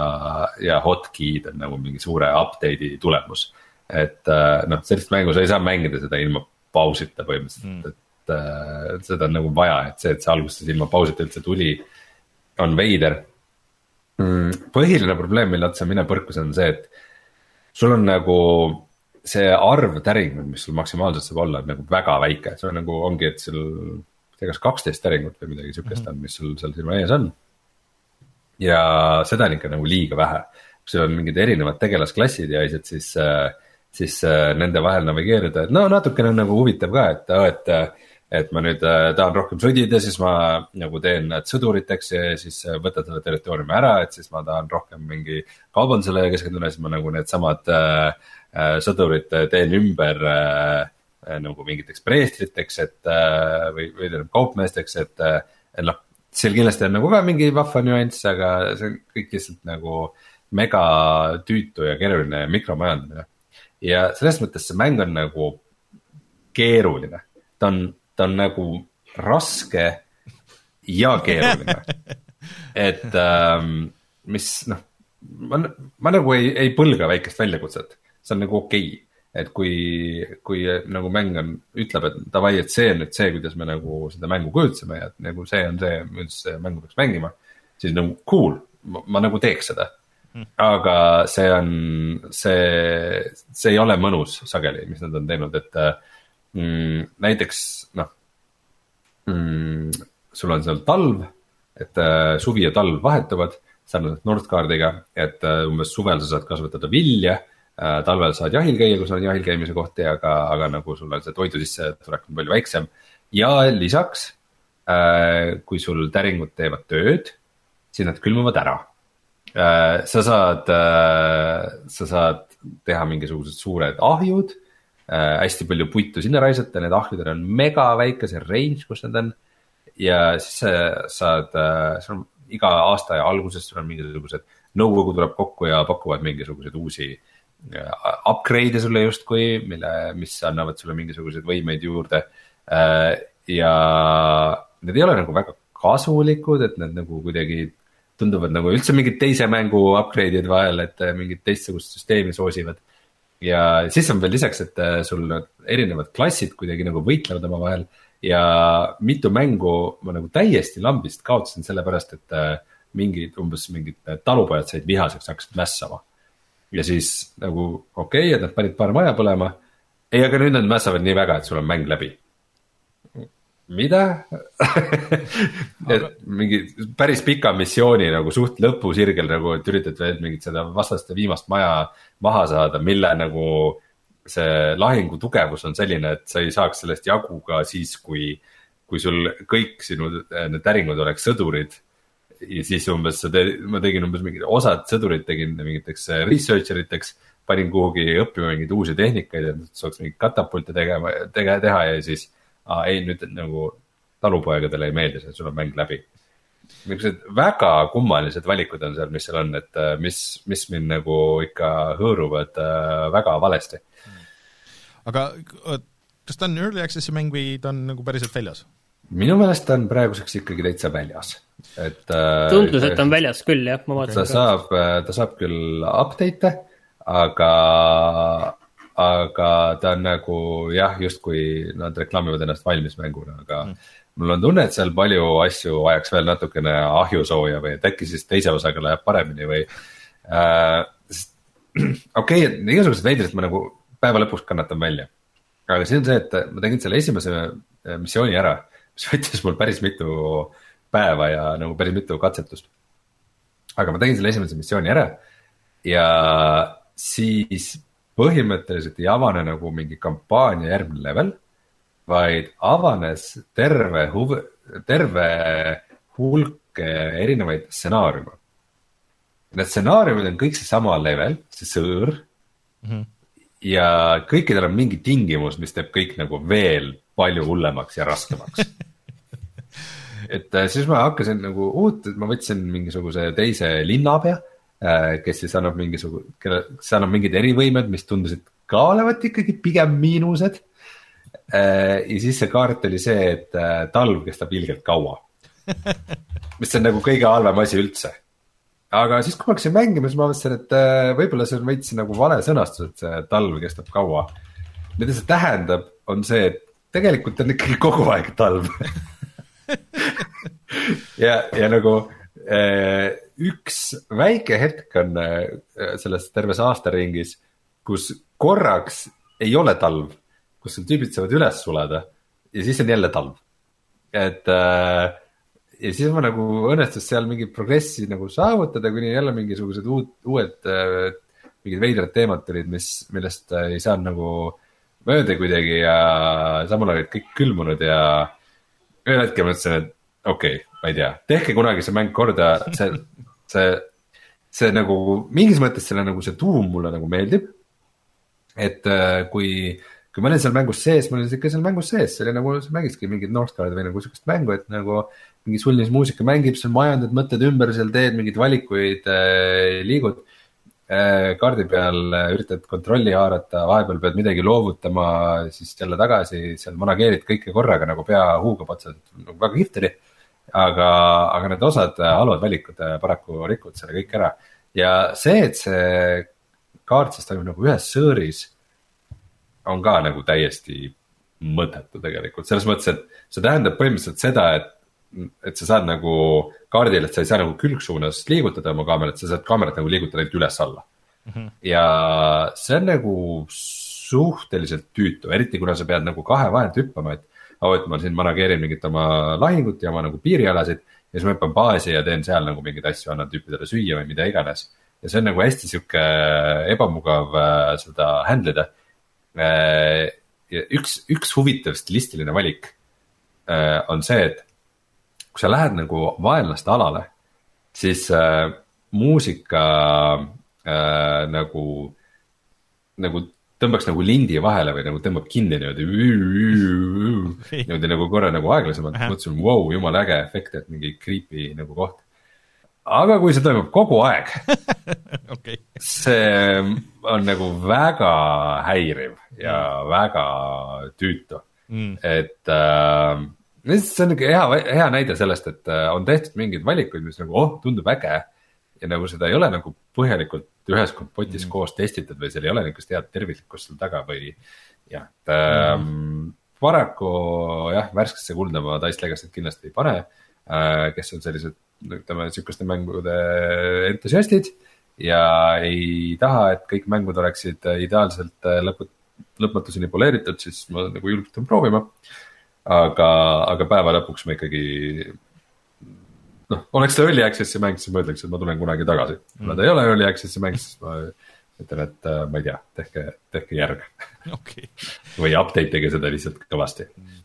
ja hotkey'd on nagu mingi suure update'i tulemus. et noh, sellist mängu sa ei saa mängida seda ilma pausita põhimõtteliselt mm., et äh, seda on nagu vaja, et see, et see alguses ilma pausita üldse tuli, on veider mm,. põhiline probleem, mille otsa mina põrkusin, on see, et sul on nagu see arv täringuid, mis sul maksimaalselt saab olla, on nagu väga väike, see on nagu ongi, et sul. Tea, kas kaksteist täringut või midagi sihukest on, mis sul seal silma ees on. ja seda on ikka nagu liiga vähe, kui sul on mingid erinevad tegelasklassid ja asjad, siis äh, siis äh, nende vahel navigeerida, et no natukene on nagu huvitav ka, et, et. et ma nüüd äh, tahan rohkem sõdida, siis ma nagu teen nad sõduriteks ja siis võtan selle territooriumi ära, et siis ma tahan rohkem mingi kaubandusele keskenduda, siis ma nagu needsamad äh, sõdurid teen ümber äh, nagu mingiteks preestriteks, et äh, või, või tähendab kaupmeesteks, et, et noh. seal kindlasti on nagu ka mingi vahva nüanss, aga see on kõik lihtsalt nagu mega tüütu ja keeruline mikromajandamine. Ja selles mõttes see mäng on nagu keeruline, ta on, ta on nagu raske ja keeruline. Et ähm, mis noh, ma, ma nagu ei, ei põlga väikest väljakutset, see on nagu okei. okay et kui, kui nagu mäng on, ütleb, et davai, et see on nüüd see, kuidas me nagu seda mängu kujutasime ja nagu see on see, kuidas mängu peaks mängima. siis nagu cool, ma nagu teeks seda aga see on, see, see ei ole mõnus sageli, mis nad on teinud, et mm, näiteks noh mm,. sul on seal talv, et äh, suvi ja talv vahetuvad sarnaselt Nordkaardiga, et äh, umbes suvel sa saad kasvatada vilja äh,. Talvel saad jahil käia, kui sul on jahil käimise kohti, aga, aga nagu sul on see toidu sissetulek on palju väiksem. ja lisaks äh,, kui sul täringud teevad tööd, siis nad külmuvad ära Äh, sa saad, äh, sa saad teha mingisugused suured ahjud, äh, hästi palju puitu sinna raisata, need ahjudel on mega väike see range, kus nad on. ja siis sa saad, sul on iga aasta alguses sul on mingisugused, nõukogu tuleb kokku ja pakuvad mingisuguseid uusi upgrade'e sulle justkui, mille, mis annavad sulle mingisuguseid võimeid juurde. ja need ei ole nagu väga kasulikud, et need nagu kuidagi tunduvad nagu üldse mingid teise mängu upgrade'id vahel, et äh, mingit teistsugust süsteemi soosivad. ja siis on veel lisaks, et äh, sul erinevad klassid kuidagi nagu võitlevad omavahel ja mitu mängu ma nagu täiesti lambist kaotasin, sellepärast et äh, mingid, umbes mingid talupojad said vihaseks, hakkasid mässama. Ja siis nagu okei okay,, et nad panid paar maja põlema. ei, aga nüüd nad mässavad nii väga, et sul on mäng läbi mida et mingi päris pika missiooni nagu suht lõpusirgel nagu, et üritad veel mingit seda vastaste viimast maja maha saada, mille nagu. see lahingu tugevus on selline, et sa ei saaks sellest jagu ka siis, kui, kui sul kõik sinu need täringud oleks sõdurid. Ja siis umbes sa teed, ma tegin umbes mingid osad sõdurid tegin mingiteks researcher iteks panin kuhugi õppima mingeid uusi tehnikaid, et saaks mingeid katapulte tegema, tege-, teha ja siis ei, nüüd nagu talupoegadele ei meeldi see, sul on mäng läbi. niisugused väga kummalised valikud on seal, mis seal on, et äh, mis, mis mind nagu ikka hõõruvad äh, väga valesti. aga kas ta on early access'i mäng või ta on nagu päriselt väljas? minu meelest ta on praeguseks ikkagi täitsa väljas, et. Äh, tundus, et ta on väljas küll jah, ma vaatasin. ta saab, ta saab küll update'e, aga aga ta on nagu jah, justkui nad reklaamivad ennast valmis mänguna, aga mm. mul on tunne, et seal palju asju vajaks veel natukene ahjusooja või et äkki siis teise osaga läheb paremini või äh,. okei okay,, igasugused veidrad ma nagu päeva lõpuks kannatan välja. aga siin on see, et ma tegin selle esimese äh, missiooni ära, mis võttis mul päris mitu päeva ja nagu päris mitu katsetust. aga ma tegin selle esimese missiooni ära ja siis põhimõtteliselt ei avane nagu mingi kampaania järgmine level, vaid avanes terve huv-, terve hulk erinevaid stsenaariume. Need stsenaariumid on kõik seesama level, see sõõr mm. -hmm. ja kõikidel on mingi tingimus, mis teeb kõik nagu veel palju hullemaks ja raskemaks et äh, siis ma hakkasin nagu uut, ma võtsin mingisuguse teise linnapea Äh, kes siis annab mingisugune, kelle, kes annab mingid erivõimed, mis tundusid ka olevat ikkagi pigem miinused. ja siis see kaart oli see, et talv kestab ilgelt kaua mis on nagu kõige halvem asi üldse aga siis, kui ma hakkasin mängima, siis ma mõtlesin, et äh, võib-olla see on veits nagu vale sõnastus, et see talv kestab kaua. mida see tähendab, on see, et tegelikult on ikkagi kogu aeg talv ja, ja nagu äh, üks väike hetk on äh, selles terves aastaringis, kus korraks ei ole talv, kus sul tüübid saavad üles sulada ja siis on jälle talv. et äh, ja siis ma nagu õnnestus seal mingit progressi nagu saavutada, kuni jälle mingisugused uud, uued äh, mingid veidrad teemad tulid, mis, millest ei saanud nagu mööda kuidagi ja samal ajal olid kõik külmunud ja ühel hetkel mõtlesin, et okei okay,, ma ei tea, tehke kunagi see mäng korda, see, see, see nagu mingis mõttes selle nagu see tuum mulle nagu meeldib. et äh, kui, kui ma olin seal mängus sees, ma olin ikka seal mängus sees, see oli nagu, sa mängisidki mingit Northguardi või nagu sihukest mängu, et nagu mingi sulnis muusika mängib, seal majandad mõtted ümber, seal teed mingeid valikuid äh,, liigud kaardi peal, äh, üritad kontrolli haarata, vahepeal pead midagi loovutama, siis jälle tagasi, seal manageerid kõike korraga nagu pea huugab otsa, nagu väga kihvt oli. aga, aga need osad äh, halvad valikud äh, paraku rikuvad selle kõik ära ja see, et see kaart siis toimub nagu ühes sõõris on ka nagu täiesti mõttetu tegelikult, selles mõttes, et see tähendab põhimõtteliselt seda, et et sa saad nagu kaardil, et sa ei saa nagu külgsuunas liigutada oma kaamerat, sa saad kaamerat nagu liigutada ainult üles-alla mm. -hmm. ja see on nagu suhteliselt tüütu, eriti kuna sa pead nagu kahe vahelt hüppama, et oh, et ma siin manageerin mingit oma lahingut ja oma nagu piirialasid. ja siis ma hüppan baasi ja teen seal nagu mingeid asju, annan tüüpidele süüa või mida iganes. ja see on nagu hästi sihuke ebamugav äh, seda handle ida äh,. ja üks, üks huvitav stilistiline valik äh, on see, et kui sa lähed nagu vaenlaste alale, siis äh, muusika äh, nagu, nagu tõmbaks nagu lindi vahele või nagu tõmbab kinni niimoodi. niimoodi nagu korra nagu aeglasemalt, mõtlesin, vau, jumala äge efekt, et mingi creepy nagu koht. aga kui see toimub kogu aeg okay., see on nagu väga häiriv ja mm. väga tüütu mm., et äh, see on nihuke hea, hea näide sellest, et äh, on tehtud mingeid valikuid, mis nagu oh, tundub äge. ja nagu seda ei ole nagu põhjalikult ühes kompotis mm. koos testitud või seal ei ole niisugust head terviklikkust seal taga või jah, et ähm, mm. paraku jah, värskesse kulda ma Dice Legacy't kindlasti ei pane äh,. kes on sellised, ütleme sihukeste mängude entusiastid ja ei taha, et kõik mängud oleksid ideaalselt äh, lõput-, lõpmatuseni poleeritud, siis ma nagu julgustan proovima äh, aga, aga päeva lõpuks ma ikkagi noh, oleks ta early access'i mäng, siis ma ütleks, et ma tulen kunagi tagasi. kuna ta ei ole early access'i mäng, siis ma ütlen, et äh, ma ei tea, tehke, tehke järg okay. või update ige seda lihtsalt kõvasti mm..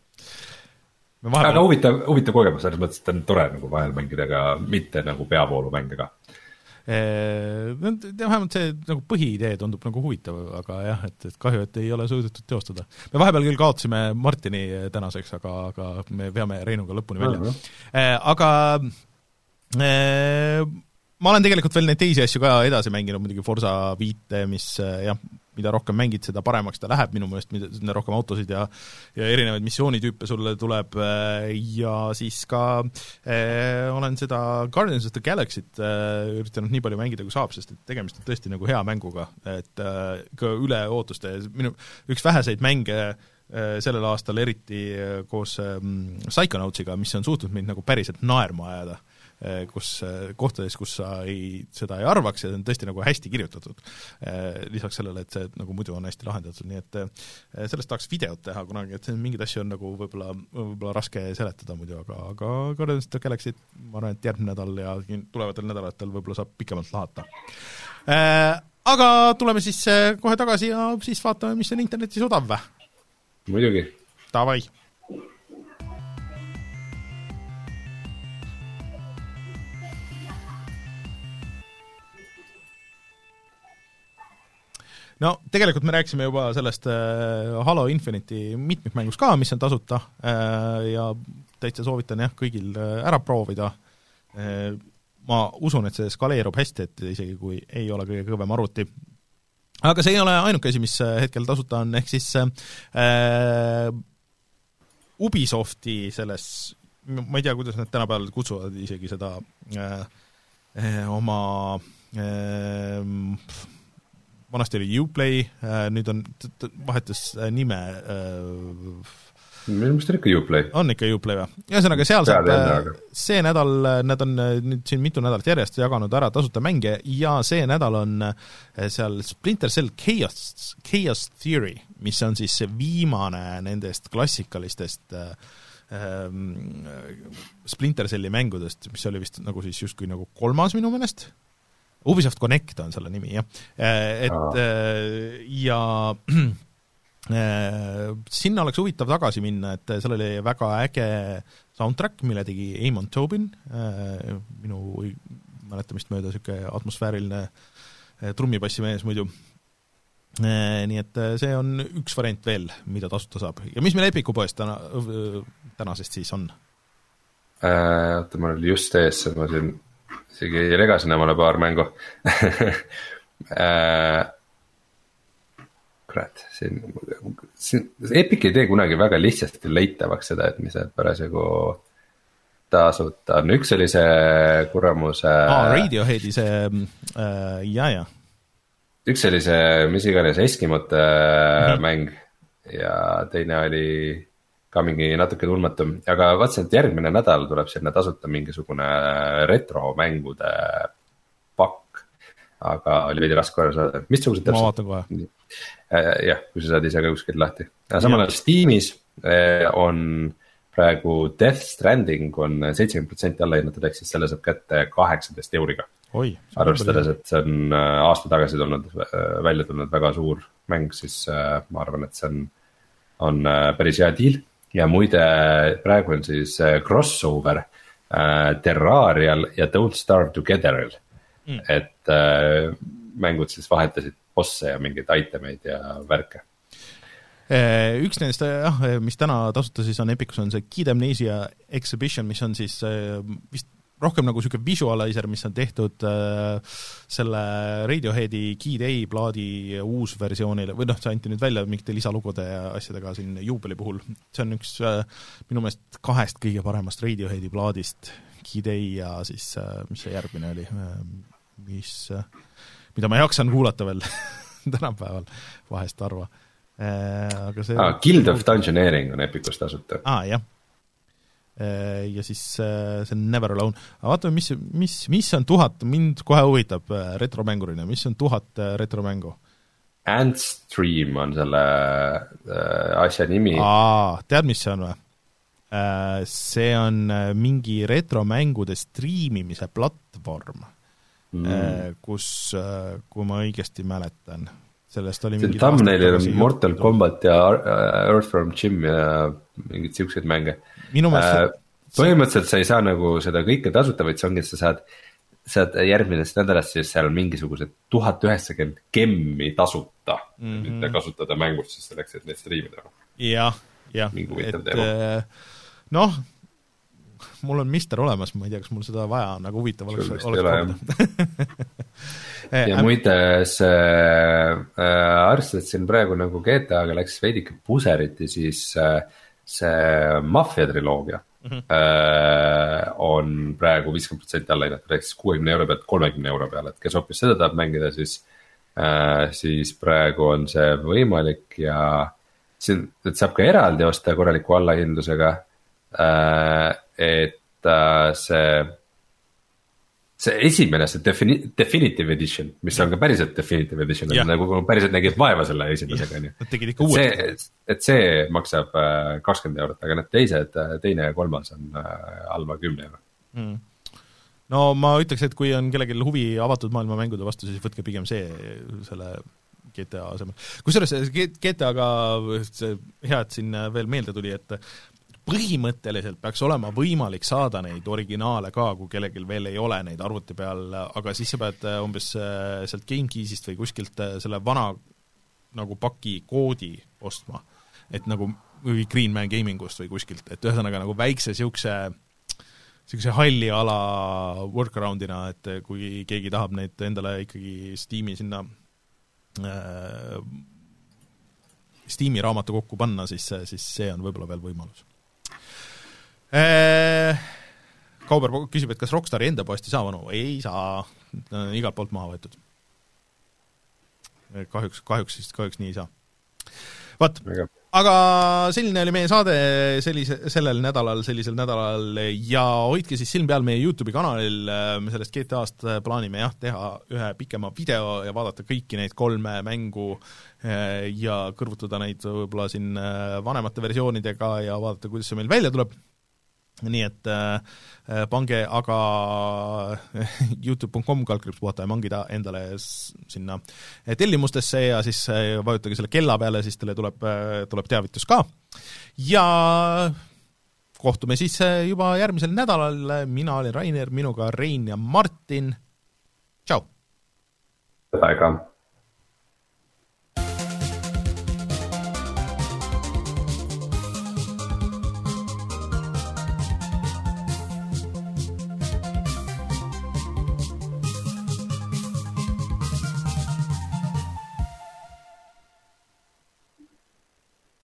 Vahepeal... aga huvitav, huvitav kogemus selles mõttes, et on tore nagu vahel mängida ka mitte nagu peavoolumänge ka vähemalt see nagu põhiidee tundub nagu huvitav, aga jah, et, et kahju, et ei ole suudetud teostada. me vahepeal küll kaotasime Martini tänaseks, aga, aga me veame Reinuga lõpuni välja. aga ma olen tegelikult veel neid teisi asju ka edasi mänginud, muidugi Forsa viite, mis jah, mida rohkem mängid, seda paremaks ta läheb minu meelest, mida rohkem autosid ja ja erinevaid missioonitüüpe sulle tuleb ja siis ka eh, olen seda Guardians of the Galaxy't eh, üritanud nii palju mängida, kui saab, sest et tegemist on tõesti nagu hea mänguga, et eh, ka üle ootuste, minu üks väheseid mänge eh, sellel aastal eriti koos mm, Psychonautsiga, mis on suutnud mind nagu päriselt naerma ajada Eh, kus, eh, kohtades, kus sa ei, seda ei arvaks ja see on tõesti nagu hästi kirjutatud. Eh, lisaks sellele, et see nagu muidu on hästi lahendatud, nii et sellest tahaks videot teha kunagi, et mingeid asju on nagu võib-olla, võib-olla raske seletada muidu, aga, aga Guardians of the Galaxy't ma arvan, et järgmine nädal ja tulevatel nädalatel võib-olla saab pikemalt lahata. Aga tuleme siis kohe tagasi ja siis vaatame, mis on internetis odav muidugi. Davai no tegelikult me rääkisime juba sellest äh, Halo Infinite'i mitmikmängust ka, mis on tasuta äh, ja täitsa soovitan jah, kõigil äh, ära proovida ma usun, et see skaleerub hästi, et isegi kui ei ole kõige kõvem arvuti. aga see ei ole ainuke asi, mis hetkel tasuta on, ehk siis äh, Ubisofti selles, ma ei tea, kuidas nad tänapäeval kutsuvad isegi seda äh, oma äh, vanasti oli Uplay äh,, nüüd on, vahetas nime äh, minu meelest on ikka Uplay. on ikka Uplay või? ühesõnaga, seal saab, äh, see nädal, äh, nad on äh, nüüd siin mitu nädalat järjest jaganud ära tasuta mänge ja see nädal on seal Splinter Cell Chaos, Chaos Theory, mis on siis see viimane nendest klassikalistest ähm, Splinter Celli mängudest, mis oli vist nagu siis justkui nagu kolmas minu meelest, Ubisoft Connect on selle nimi, jah. Et Aa. ja Äh, sinna oleks huvitav tagasi minna, et seal oli väga äge soundtrack, mille tegi Eamon Tobin, äh, minu mäletamist mööda niisugune atmosfääriline äh, trummibassimees muidu. Nii et see on üks variant veel, mida tasuta saab. ja mis meil Epiku poes täna, tänasest siis on? Oota, mul oli just ees, ma siin isegi regasin omale paar mängu kurat, siin, siin, Epic ei tee kunagi väga lihtsasti leitavaks seda, et mis need parasjagu tasuta on, üks oli see kuramuse aa, Radioheadi see äh,, ja, ja. üks oli see, mis iganes Eskimote mm -hmm. mäng ja teine oli ka mingi natuke tundmatum, aga vaatasin, et järgmine nädal tuleb sinna tasuta mingisugune retromängude pakk. aga oli veidi raske aru saada, missugused täpselt? ma vaatan kohe Äh, jah, kui sa saad ise ka kuskilt lahti, samal ajal Steamis äh, on praegu Death Stranding on seitsekümmend protsenti alla hinnatud, ehk siis selle saab kätte kaheksateist euriga. arvestades, et see on äh, aasta tagasi tulnud, välja tulnud väga suur mäng, siis ma arvan, et see on, on päris hea deal. Ja muide, praegu on siis crossover Terrarial ja Don't Starve Together'il mm., et mängud siis vahetasid bosse ja mingeid itemeid ja värke. Eh, üks nendest jah, mis täna tasuta siis on Epicus, on see Kid Amnesia Exhibition, mis on siis vist rohkem nagu niisugune visualizer, mis on tehtud äh, selle Radioheadi Kid A plaadi uusversioonile või noh, see anti nüüd välja mingite lisalugude ja asjadega siin juubeli puhul. see on üks äh, minu meelest kahest kõige paremast Radioheadi plaadist, Kid A ja siis äh, mis see järgmine oli äh,, mis äh, mida ma jakssan kuulata veel tänapäeval vahest harva. Äh, aga see ah, Guild of Dungeoneering on Epicus tasuta. aa ah,, jah. Äh, ja siis äh, see on Never Alone, aga vaatame, mis, mis, mis on tuhat, mind kohe huvitab retromängurina, mis on tuhat retromängu? Antstream on selle asja nimi. tead, mis see on või? See on mingi retromängude striimimise platvorm mm., äh, kus, äh, kui ma õigesti mäletan, sellest oli see thumbnailil on Mortal. Combat ja äh, Earthworm Jim ja mingeid siukseid mänge. Minu meelest äh, põhimõtteliselt sa ei saa nagu seda kõike tasuta, vaid see ongi, et sa saad, saad järgmisest nädalast siis seal mingisugused tuhat üheksakümmend gemmi tasuta. Mm, -hmm. mitte kasutada mängus siis selleks, et neid striimida. jah, jah, et noh mul on Mister olemas, ma ei tea, kas mul seda vaja on, aga huvitav oleks, oleks proovida ja muide, see äh,, arvestades siin praegu nagu GTA-ga läks veidike puseriti, siis äh, see Mafia triloogia mm -hmm. äh, on praegu viiskümmend protsenti alla hinnatud, ehk siis kuuekümne euro pealt kolmekümne euro peale, et kes hoopis seda tahab mängida, siis äh,, siis praegu on see võimalik ja siin, et saab ka eraldi osta korraliku allahindlusega äh, et äh, see, see esimene, see defini-, definitive edition, mis on ka päriselt definitive edition, nagu päriselt nägid vaeva selle esimesega, on ju. Nad tegid ikka uuesti. et see maksab äh, kakskümmend eurot, aga need teised, äh, teine ja kolmas on alla kümne euro mm no ma ütleks, et kui on kellelgi huvi avatud maailma mängude vastu, siis võtke pigem see selle GTA asemel. kusjuures GTA-ga see hea, et siin veel meelde tuli, et põhimõtteliselt peaks olema võimalik saada neid originaale ka, kui kellelgi veel ei ole neid arvuti peal, aga siis sa pead äh, umbes äh, sealt GameKeysist või kuskilt äh, selle vana nagu paki koodi ostma. et nagu, või Greenman Gamingust või kuskilt, et ühesõnaga nagu väikse niisuguse niisuguse halli ala workaround'ina, et kui keegi tahab neid endale ikkagi Steam'i sinna äh, Steam'i raamatu kokku panna, siis, siis see on võib-olla veel võimalus. Kauber küsib, et kas Rockstari enda poest ei saa vanu, ei saa, igalt poolt maha võetud. kahjuks, kahjuks siis, kahjuks nii ei saa. vot, aga selline oli meie saade sellise, sellel nädalal, sellisel nädalal ja hoidke siis silm peal meie YouTube'i kanalil, me sellest GTA-st plaanime jah, teha ühe pikema video ja vaadata kõiki neid kolme mängu eh, ja kõrvutada neid võib-olla siin eh, vanemate versioonidega ja vaadata, kuidas see meil välja tuleb nii et äh, pange aga Youtube.com kaldkriips puhata ja mangida endale sinna tellimustesse ja siis äh, vajutage selle kella peale, siis teile tuleb, äh, tuleb teavitus ka. ja kohtume siis äh, juba järgmisel nädalal, mina olen Rainer, minuga Rein ja Martin, tšau! tere ka!